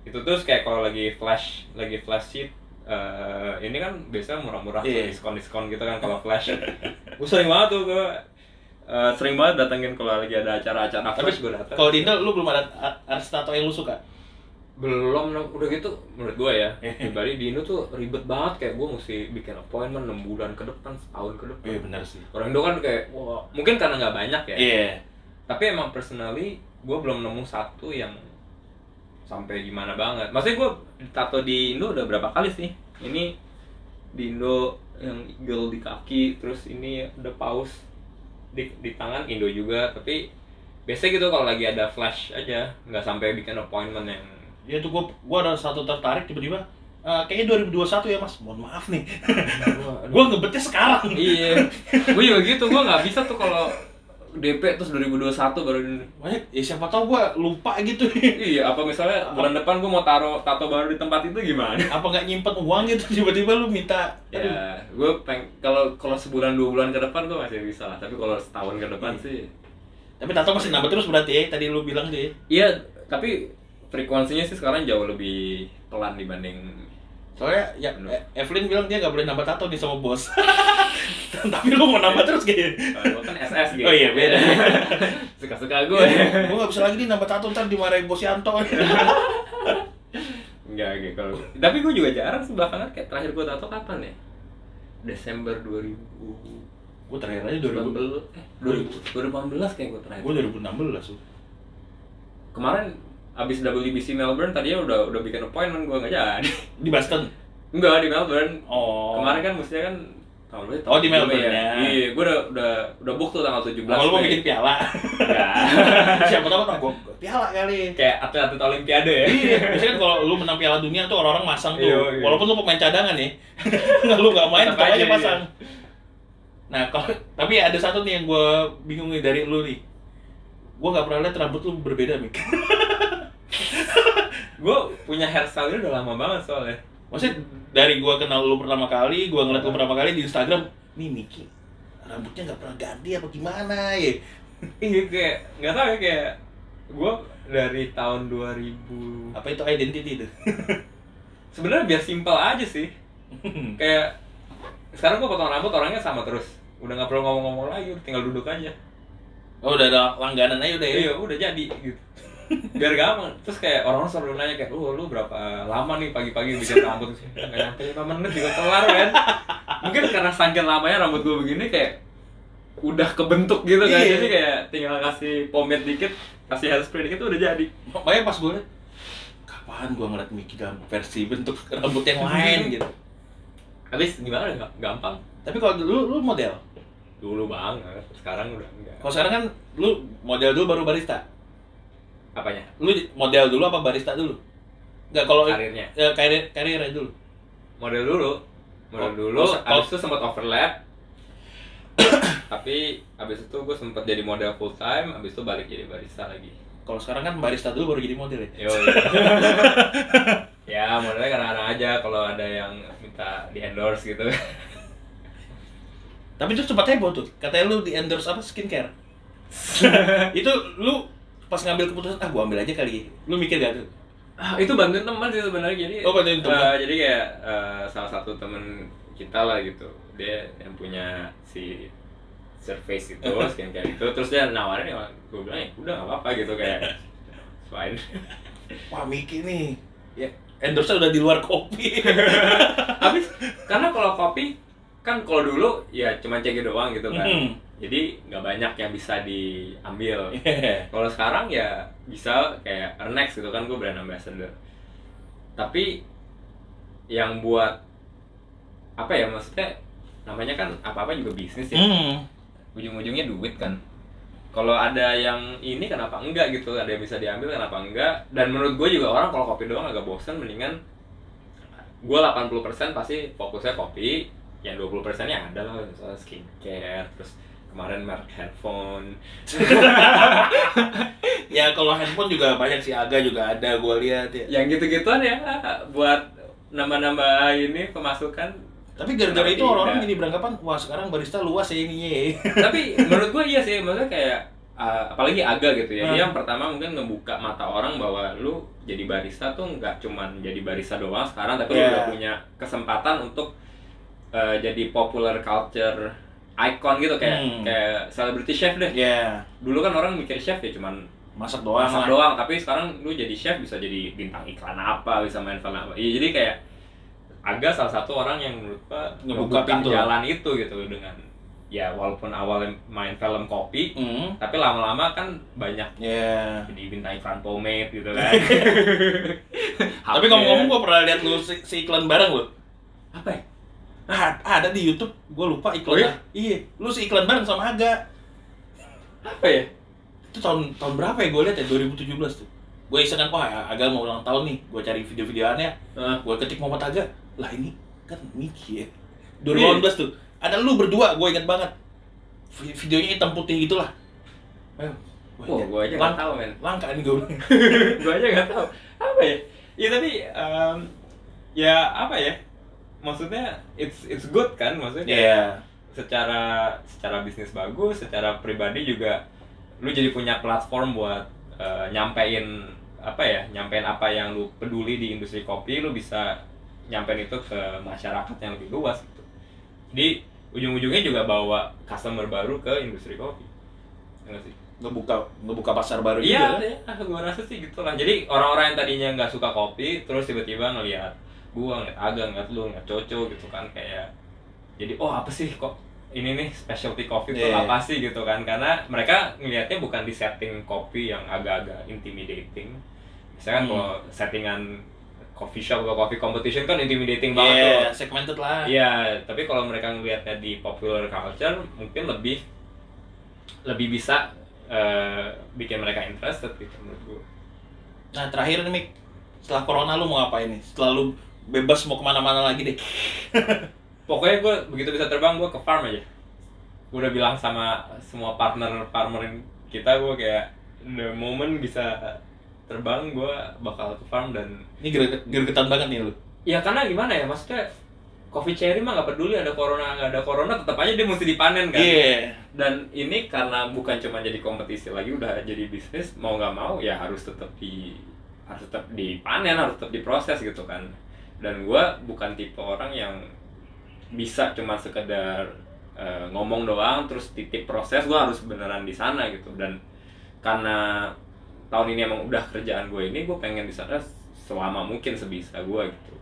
itu terus kayak kalau lagi flash lagi flash sheet eh, ini kan biasanya murah-murah Iya. diskon diskon gitu kan kalau flash gue sering banget tuh gue eh, sering banget datengin kalau lagi ada acara-acara Tapi gue datang kalau di Indo lu belum ada ar- artis tato yang lu suka? belum udah gitu menurut gue ya Eh. di Indo tuh ribet banget kayak gue mesti bikin appointment 6 bulan ke depan setahun ke depan Iya benar sih. orang Indo kan kayak wah mungkin karena nggak banyak ya Iya. tapi emang personally gue belum nemu satu yang sampai gimana banget maksudnya gue tato di Indo udah berapa kali sih ini di Indo yang eagle di kaki terus ini ada paus di, di tangan Indo juga tapi biasanya gitu kalau lagi ada flash aja nggak sampai bikin appointment yang Ya itu gua gua ada satu tertarik tiba-tiba "Eh, kayaknya 2021 ya mas, mohon maaf nih. Gua ngebetnya sekarang. Iya. Gue juga gitu gue nggak bisa tuh kalau DP terus 2021 baru di- Makanya ya siapa tahu gua lupa gitu. Iya apa misalnya bulan depan gue mau taruh tato baru di tempat itu gimana? Apa nggak nyimpen uang gitu tiba-tiba lu minta Aduh. ya gue peng kalau kalau sebulan dua bulan ke depan gue masih bisa lah. Tapi kalau setahun ke depan sih. Tapi tato masih nambah terus berarti ya, tadi lu bilang deh iya tapi frekuensinya sih sekarang jauh lebih pelan dibanding Soalnya ya eh, Evelyn bilang dia nggak boleh nambah tato nih sama bos. Tapi lu mau nambah terus kayaknya gue kan SS gitu. Oh iya, beda. suka suka gue Gue nggak bisa lagi nih nambah tato ntar dimarahin bos Yanto. Enggak gitu kalau tapi gue juga jarang sih belakangan kayak terakhir gue tato kapan ya? Desember 2000 Gue terakhir aja 2000 eh 2000 2018 kayak gue terakhir. Gue 2016 tuh kemarin abis WBC Melbourne tadinya udah udah bikin appointment gue nggak jadi Di Boston enggak di Melbourne Oh kemarin kan mestinya kan tahun lalu Oh, di Melbourne ya. iya gue udah udah udah book tuh tanggal 17 Kalau lu mau bikin piala Enggak. Siapa tahu kan gue piala kali kayak atlet-atlet olimpiade ya Iya, biasanya kan kalau lu menang piala dunia tuh orang-orang masang tuh. Iya, iya. Walaupun lu pemain cadangan ya. lu nggak main Tetap tetap aja, iya. pasang. Nah, kalau tapi ada satu nih yang gue bingung nih dari lu nih. Gue nggak pernah lihat rambut lu berbeda, Mik. gue punya hairstyle udah lama banget soalnya Maksudnya dari gue kenal lu pertama kali, gue ngeliat lu pertama kali di Instagram, nih Miki, rambutnya nggak pernah ganti apa gimana ya? iya kayak nggak tahu ya kayak gue dari tahun 2000 Apa itu identity itu? sebenarnya biar simpel aja sih kayak sekarang gue potong rambut orangnya sama terus udah nggak perlu ngomong-ngomong lagi tinggal duduk aja oh, udah ada langganan aja udah ya? iya udah jadi gitu biar gampang. Terus kayak orang-orang selalu nanya kayak oh lu berapa lama nih pagi-pagi bikin rambut? Nggak nyampe lima menit juga kelar kan mungkin karena saking lamanya rambut gue begini kayak udah kebentuk gitu kan. Iya. jadi kayak tinggal kasih pomade dikit kasih hairspray dikit tuh udah jadi. Makanya pas gue kapan gue ngeliat Miki dalam versi bentuk rambut yang lain gitu. habis gimana? Gampang. Tapi kalau dulu lu model. dulu banget. Sekarang udah enggak. Kalau sekarang kan lu model dulu baru barista. Apanya Lu model dulu apa barista dulu? Enggak kalau karirnya eh, karir karirnya dulu. model dulu model Oh, dulu oh, abis itu sempat overlap tapi abis itu gue sempat jadi model full time abis itu balik jadi barista lagi Kalau sekarang kan barista dulu baru jadi model ya. Yo, ya modelnya kadang-kadang aja kalau ada yang minta di endorse gitu Tapi itu sempat heboh tuh. Katanya lu di endorse apa skincare. itu lu pas ngambil keputusan ah gua ambil aja kali. Lu mikir gak tuh? Ah, itu bantuin teman sih sebenarnya jadi Oh, bantuin teman. eh, jadi kayak eh, salah satu temen kita lah gitu dia yang punya si surface itu skincare itu terus dia nawarin ya gue bilang ya udah gak apa-apa gitu kayak fine Wah Miki nih. Ya endorse udah di luar kopi. habis karena kalau kopi kan kalau dulu ya cuma CG doang gitu kan Mhm. Jadi nggak banyak yang bisa diambil. Iya. kalau sekarang ya bisa kayak Ernex gitu kan gue brand ambassador. Tapi yang buat apa ya maksudnya namanya kan apa apa juga bisnis ya. Hmm. ujung-ujungnya duit kan. Kalau ada yang ini kenapa enggak gitu? Ada yang bisa diambil kenapa enggak? Dan menurut gue juga orang kalau kopi doang agak bosen mendingan gue 80% pasti fokusnya kopi yang 20% nya ada lah misalnya skincare terus kemarin merek headphone Ya kalau handphone juga banyak sih Aga juga ada gua lihat ya. yang gitu-gituan ya buat nambah-nambah ini pemasukan Tapi gara-gara itu orang-orang jadi beranggapan wah sekarang barista luas ya ininya ya. tapi menurut gue iya sih maksudnya kayak uh, apalagi agak gitu ya Hmm. dia yang pertama mungkin ngebuka mata orang bahwa lu jadi barista tuh nggak cuman jadi barista doang sekarang tapi lu Yeah. udah punya kesempatan untuk uh, jadi popular culture icon gitu kayak Hmm. kayak celebrity chef deh Ya, dulu kan orang mikir chef ya cuman masak doang masak doang tapi sekarang lu jadi chef bisa jadi bintang iklan apa bisa main film apa iya jadi kayak agak salah satu orang yang menurut gua Ngebuka pintu. jalan itu gitu dengan ya walaupun awalnya main film kopi Hmm. tapi lama-lama kan banyak Ya. jadi bintang iklan pomade gitu kan Tapi ngomong-ngomong gue pernah lihat lu si, si iklan bareng lu. apa ya Ah, ada di YouTube, gue lupa Oh, iklannya. iya? Iya, lu si iklan bareng sama Aga. apa ya Itu tahun tahun berapa ya gue lihat ya 2017 tuh. Gue iseng kan, wah Aga mau ulang tahun nih. Gue cari video-videoannya. Heeh. Gue ketik Muhammad Aga. Lah ini kan Miki ya. 2018 tuh. Ada lu berdua, gue inget banget. Vi- Videonya hitam putih gitu lah. Ayo. Wah, gue aja nggak tahu men. Langka nih gue. gue aja nggak tahu apa ya. Ya tapi em, ya apa ya? Maksudnya it's it's good kan maksudnya. Iya. Secara secara bisnis bagus, secara pribadi juga lu jadi punya platform buat eh, nyampein apa ya? Nyampein apa yang lu peduli di industri kopi, lu bisa nyampein itu ke masyarakat yang lebih luas gitu. Di ujung-ujungnya juga bawa customer baru ke industri kopi. Ya nggak sih? Ngebuka ngebuka pasar baru Iya, juga. ya, gua rasa sih gitu lah. Jadi orang-orang yang tadinya nggak suka kopi, terus tiba-tiba ngelihat gua, ngeliat Aga, ngeliat lu, ngeliat Coco gitu kan kayak jadi oh apa sih kok ini nih specialty coffee itu Iya. apa sih gitu kan karena mereka ngelihatnya bukan di setting kopi yang agak-agak intimidating misalkan Hmm. kalau settingan coffee shop atau coffee competition kan intimidating banget tuh Iya, segmented lah. Iya, tapi kalau mereka ngelihatnya di popular culture mungkin lebih lebih bisa eh, bikin mereka interested gitu menurut gue. Nah terakhir nih Mik, setelah corona lu mau ngapain nih? Setelah lu bebas mau ke mana-mana lagi deh. Pokoknya gue begitu bisa terbang gue ke farm aja. Gue udah bilang sama semua partner farmer kita gue kayak the moment bisa terbang gue bakal ke farm dan Ini gregetan banget nih lu. ya karena gimana ya maksudnya coffee cherry mah nggak peduli ada corona nggak ada corona tetap aja dia mesti dipanen kan. Iya. dan ini karena bukan cuma jadi kompetisi lagi udah jadi bisnis mau nggak mau ya harus tetap di harus tetap dipanen harus tetap diproses gitu kan dan gue bukan tipe orang yang bisa cuma sekedar eh, ngomong doang terus titip proses gue harus beneran di sana gitu. Dan karena tahun ini emang udah kerjaan gue ini gue pengen di sana selama mungkin sebisa gue gitu.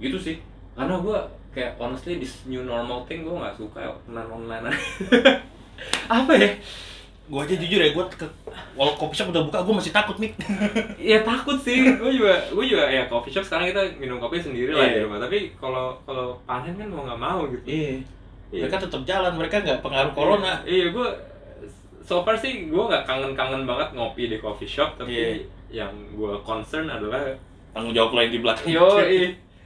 Gitu sih. Karena gue kayak honestly this new normal thing gue nggak suka online online apa ya Gue aja jujur ya, gue ke walau coffee shop udah buka, gue masih takut Mik. ya takut sih gue juga gue juga ya coffee shop sekarang kita minum kopi sendiri lah di Iya. rumah tapi kalau kalau panen kan mau nggak mau gitu Iya. Iya. Mereka tetap jalan, mereka nggak pengaruh corona. iya gue so far sih gue nggak kangen-kangen banget ngopi di coffee shop tapi Iya. yang gue concern adalah Tanggung jawab yang di belakang. yo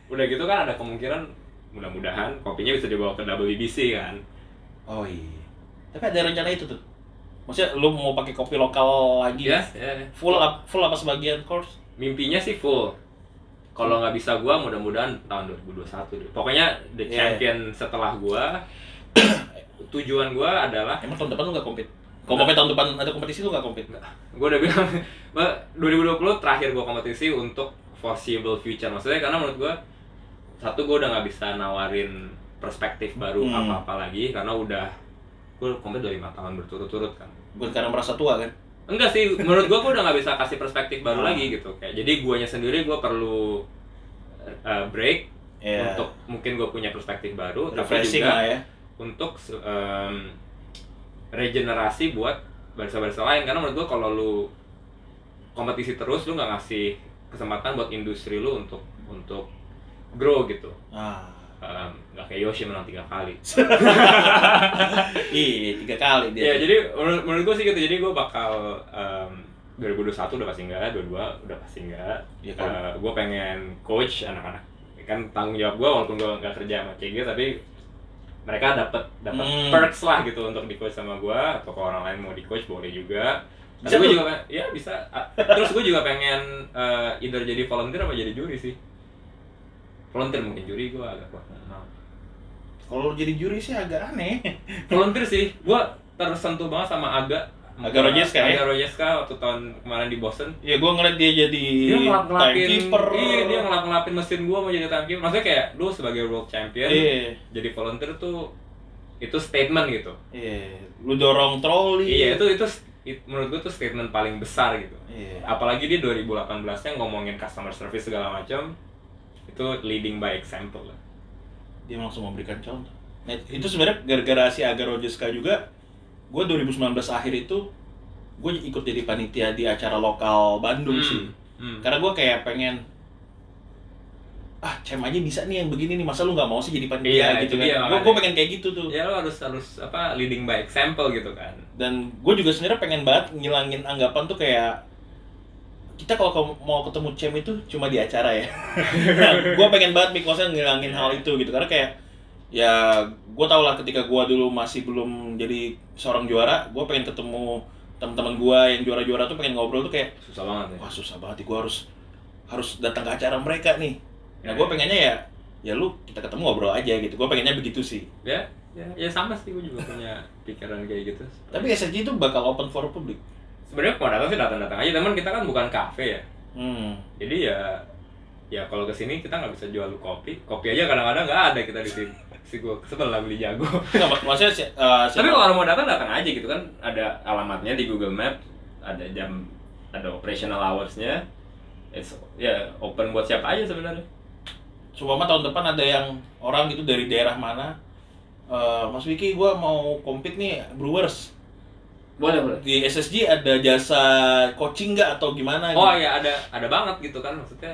udah gitu kan ada kemungkinan mudah-mudahan kopinya bisa dibawa ke WBC kan Oh iya. Tapi ada rencana itu tuh. Maksudnya lu mau pakai kopi lokal lagi? ya ya. Full up, full apa sebagian course? mimpinya sih full kalau nggak bisa gua mudah-mudahan tahun 2021 deh. pokoknya the Yeah. champion setelah gua tujuan gua adalah Emang tahun depan lu nggak kompet? Kalau kompet tahun depan ada kompetisi lu nggak kompet? gue udah bilang Mbak, 2020 terakhir gue kompetisi untuk foreseeable future maksudnya karena menurut gue satu gue udah nggak bisa nawarin perspektif baru Hmm. apa-apa lagi karena udah gue kompet udah lima tahun berturut-turut kan Bukan karena merasa tua kan? enggak sih menurut gue gue udah nggak bisa kasih perspektif baru Hmm. lagi gitu kayak jadi guanya sendiri gue perlu uh, break Iya. untuk mungkin gue punya perspektif baru tapi refreshing juga lah ya. untuk em, regenerasi buat barista-barista lain karena menurut gua kalau lu kompetisi terus lu nggak ngasih kesempatan buat industri lu untuk untuk grow gitu Ah. Nggak kayak Yoshi menang tiga kali. Iya, tiga kali dia. ya jadi menurut, menurut gua sih gitu jadi gua bakal em, 2021 udah pasti enggak 22 udah pasti enggak Iya, kalau- Eh, gua pengen coach anak-anak. Kan tanggung jawab gua walaupun gua nggak kerja sama CG tapi mereka dapat dapat Hmm. perks lah gitu untuk di coach sama gua. Atau kalau orang lain mau di coach boleh juga. Tapi gue juga pengen, ya bisa. Terus gue juga pengen eh, either jadi volunteer apa jadi juri sih volunteer mungkin juri gua agak kurang mau. Kalau jadi juri sih agak aneh. volunteer sih gua tersentuh banget sama Aga Aga Rojeska ya? Aga Rojeska waktu tahun kemarin di Boston Ya gue ngeliat dia jadi dia ngelap ngelapin timekeeper. iya dia ngelap ngelapin mesin gua mau jadi timekeeper maksudnya kayak lu sebagai world champion Iya. jadi volunteer tuh itu statement gitu Iya. Lu dorong troli. iya itu itu it- menurut gua tuh statement paling besar gitu Iya. apalagi dia 2018 nya ngomongin customer service segala macam itu leading by example lah Dia langsung memberikan contoh. Nah, itu sebenarnya gara-gara si Aga Rojeska juga, gue 2019 akhir itu gue ikut jadi panitia di acara lokal Bandung Hmm, sih. hmm. Karena gue kayak pengen ah cem aja bisa nih yang begini nih masa lu nggak mau sih jadi panitia Iya, gitu itu kan gue pengen kayak gitu tuh ya lo harus harus apa leading by example gitu kan dan gue juga sebenarnya pengen banget ngilangin anggapan tuh kayak kita kalau mau ketemu cem itu cuma di acara ya. Nah, gue pengen banget Mik maksudnya ngilangin hal itu gitu. Karena kayak ya gue tau lah ketika gue dulu masih belum jadi seorang juara gue pengen ketemu teman-teman gue yang juara-juara tuh pengen ngobrol tuh kayak susah banget ya. Wah susah banget gue harus harus datang ke acara mereka nih. Nah gue ya. pengennya ya ya lu kita ketemu ngobrol aja gitu. Gue pengennya begitu sih. Ya ya ya sama sih gue juga punya pikiran kayak gitu. Tapi SSG itu bakal open for public sebenarnya mau datang sih datang datang aja. Teman kita kan bukan kafe ya. Hmm. jadi ya ya kalau ke sini kita nggak bisa jual kopi. Kopi aja kadang-kadang nggak ada kita di sini. Si gue sebel lah beli jago. Nggak, mak- maksudnya si- eh, si- tapi kalau mau datang datang aja gitu kan. Ada alamatnya di Google Map ada jam ada operational hoursnya. It's, ya open buat siapa aja sebenarnya. Seumpama tahun depan ada yang orang gitu dari daerah mana eh, Mas Wiki gua mau compete nih Brewers boleh boleh di SSG ada jasa coaching nggak atau gimana oh gitu? ya ada ada banget gitu kan maksudnya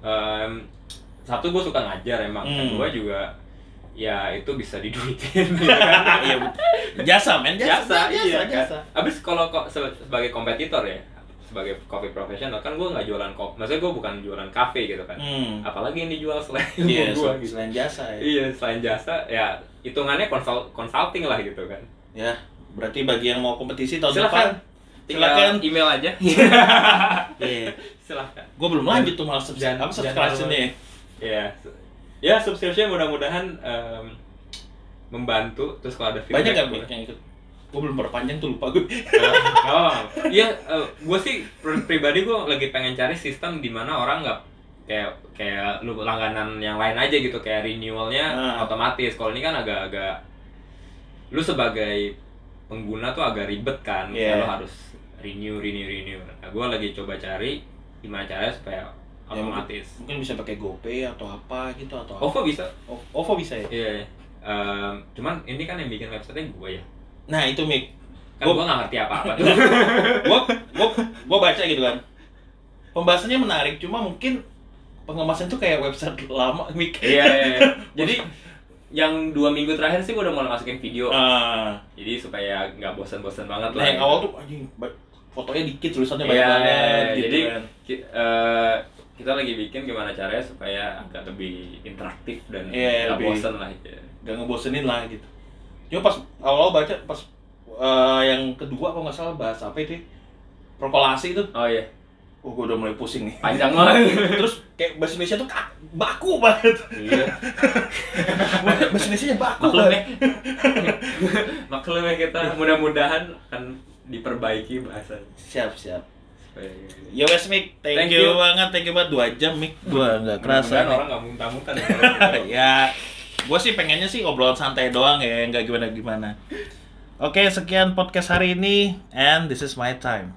em, satu gue suka ngajar emang Hmm. kedua juga ya itu bisa diduitin gitu kan. iya jasa men jasa jasa, iya kan. jasa. Abis kalau kok se- sebagai kompetitor ya, sebagai coffee profesional kan gue nggak jualan kopi, maksudnya gue bukan jualan kafe gitu kan. Hmm. Apalagi yang dijual selain Iya, gue gitu. selain jasa ya. Iya selain jasa ya hitungannya konsul consulting lah gitu kan. Ya, berarti bagi yang mau kompetisi tahun Silakan. depan, Tinggal silakan. email aja. Iya. Silakan. Gue belum lanjut tuh malah subs- Jangan- apa subscription-nya ya. Ya, ya subscription mudah-mudahan em, membantu terus kalau ada Banyak feedback boleh. Mik, yang ikut? Gue belum perpanjang tuh lupa gue. oh, iya, gue sih pri- pribadi gue lagi pengen cari sistem di mana orang nggak kayak kayak lu langganan yang lain aja gitu kayak renewalnya Ah. otomatis. Kalau ini kan agak-agak lu sebagai pengguna tuh agak ribet kan, Iya. Kayak lu harus renew, renew, renew. Nah, gue lagi coba cari gimana caranya supaya Ya, otomatis. Mungkin bisa pakai GoPay atau apa gitu atau apa. OVO bisa, O- OVO bisa ya? iya. iya. Em, cuman ini kan yang bikin websitenya gue ya, Nah itu Mik, kan Gua- gue nggak ngerti apa-apa. gua gua gua baca gitu kan. Pembahasannya menarik, cuma mungkin pengemasan tuh kayak website lama Mik. Iya, iya, iya. Jadi yang dua minggu terakhir sih gue udah mulai masukin video. Ah, Jadi supaya nggak bosan-bosan banget nah lah. yang awal tuh anjing fotonya dikit tulisannya banyak banget iya. gitu Jadi kan. ki- eh, kita lagi bikin gimana caranya supaya agak lebih interaktif dan Iya, nggak bosan lah. Ya. Gak ngebosenin lah gitu. Cuma pas awal baca pas eh, yang kedua kalau nggak salah bahas apa itu? ya? Propolasi itu. Oh iya, Oh, gue udah mulai pusing nih. panjang banget. Terus kayak bahasa Indonesia tuh kak- baku banget. iya. bahasa Indonesia baku Maklum ya. banget. Maklum ya kita mudah-mudahan akan diperbaiki bahasanya. Siap, siap. Yo wes Mik, thank, Thank you, you. banget, thank you banget dua jam Mik, gua nggak kerasa. Orang nggak muntah-muntah. nih. ya, gue sih pengennya sih obrolan santai doang ya, nggak gimana gimana. Oke, sekian podcast hari ini, and this is my time.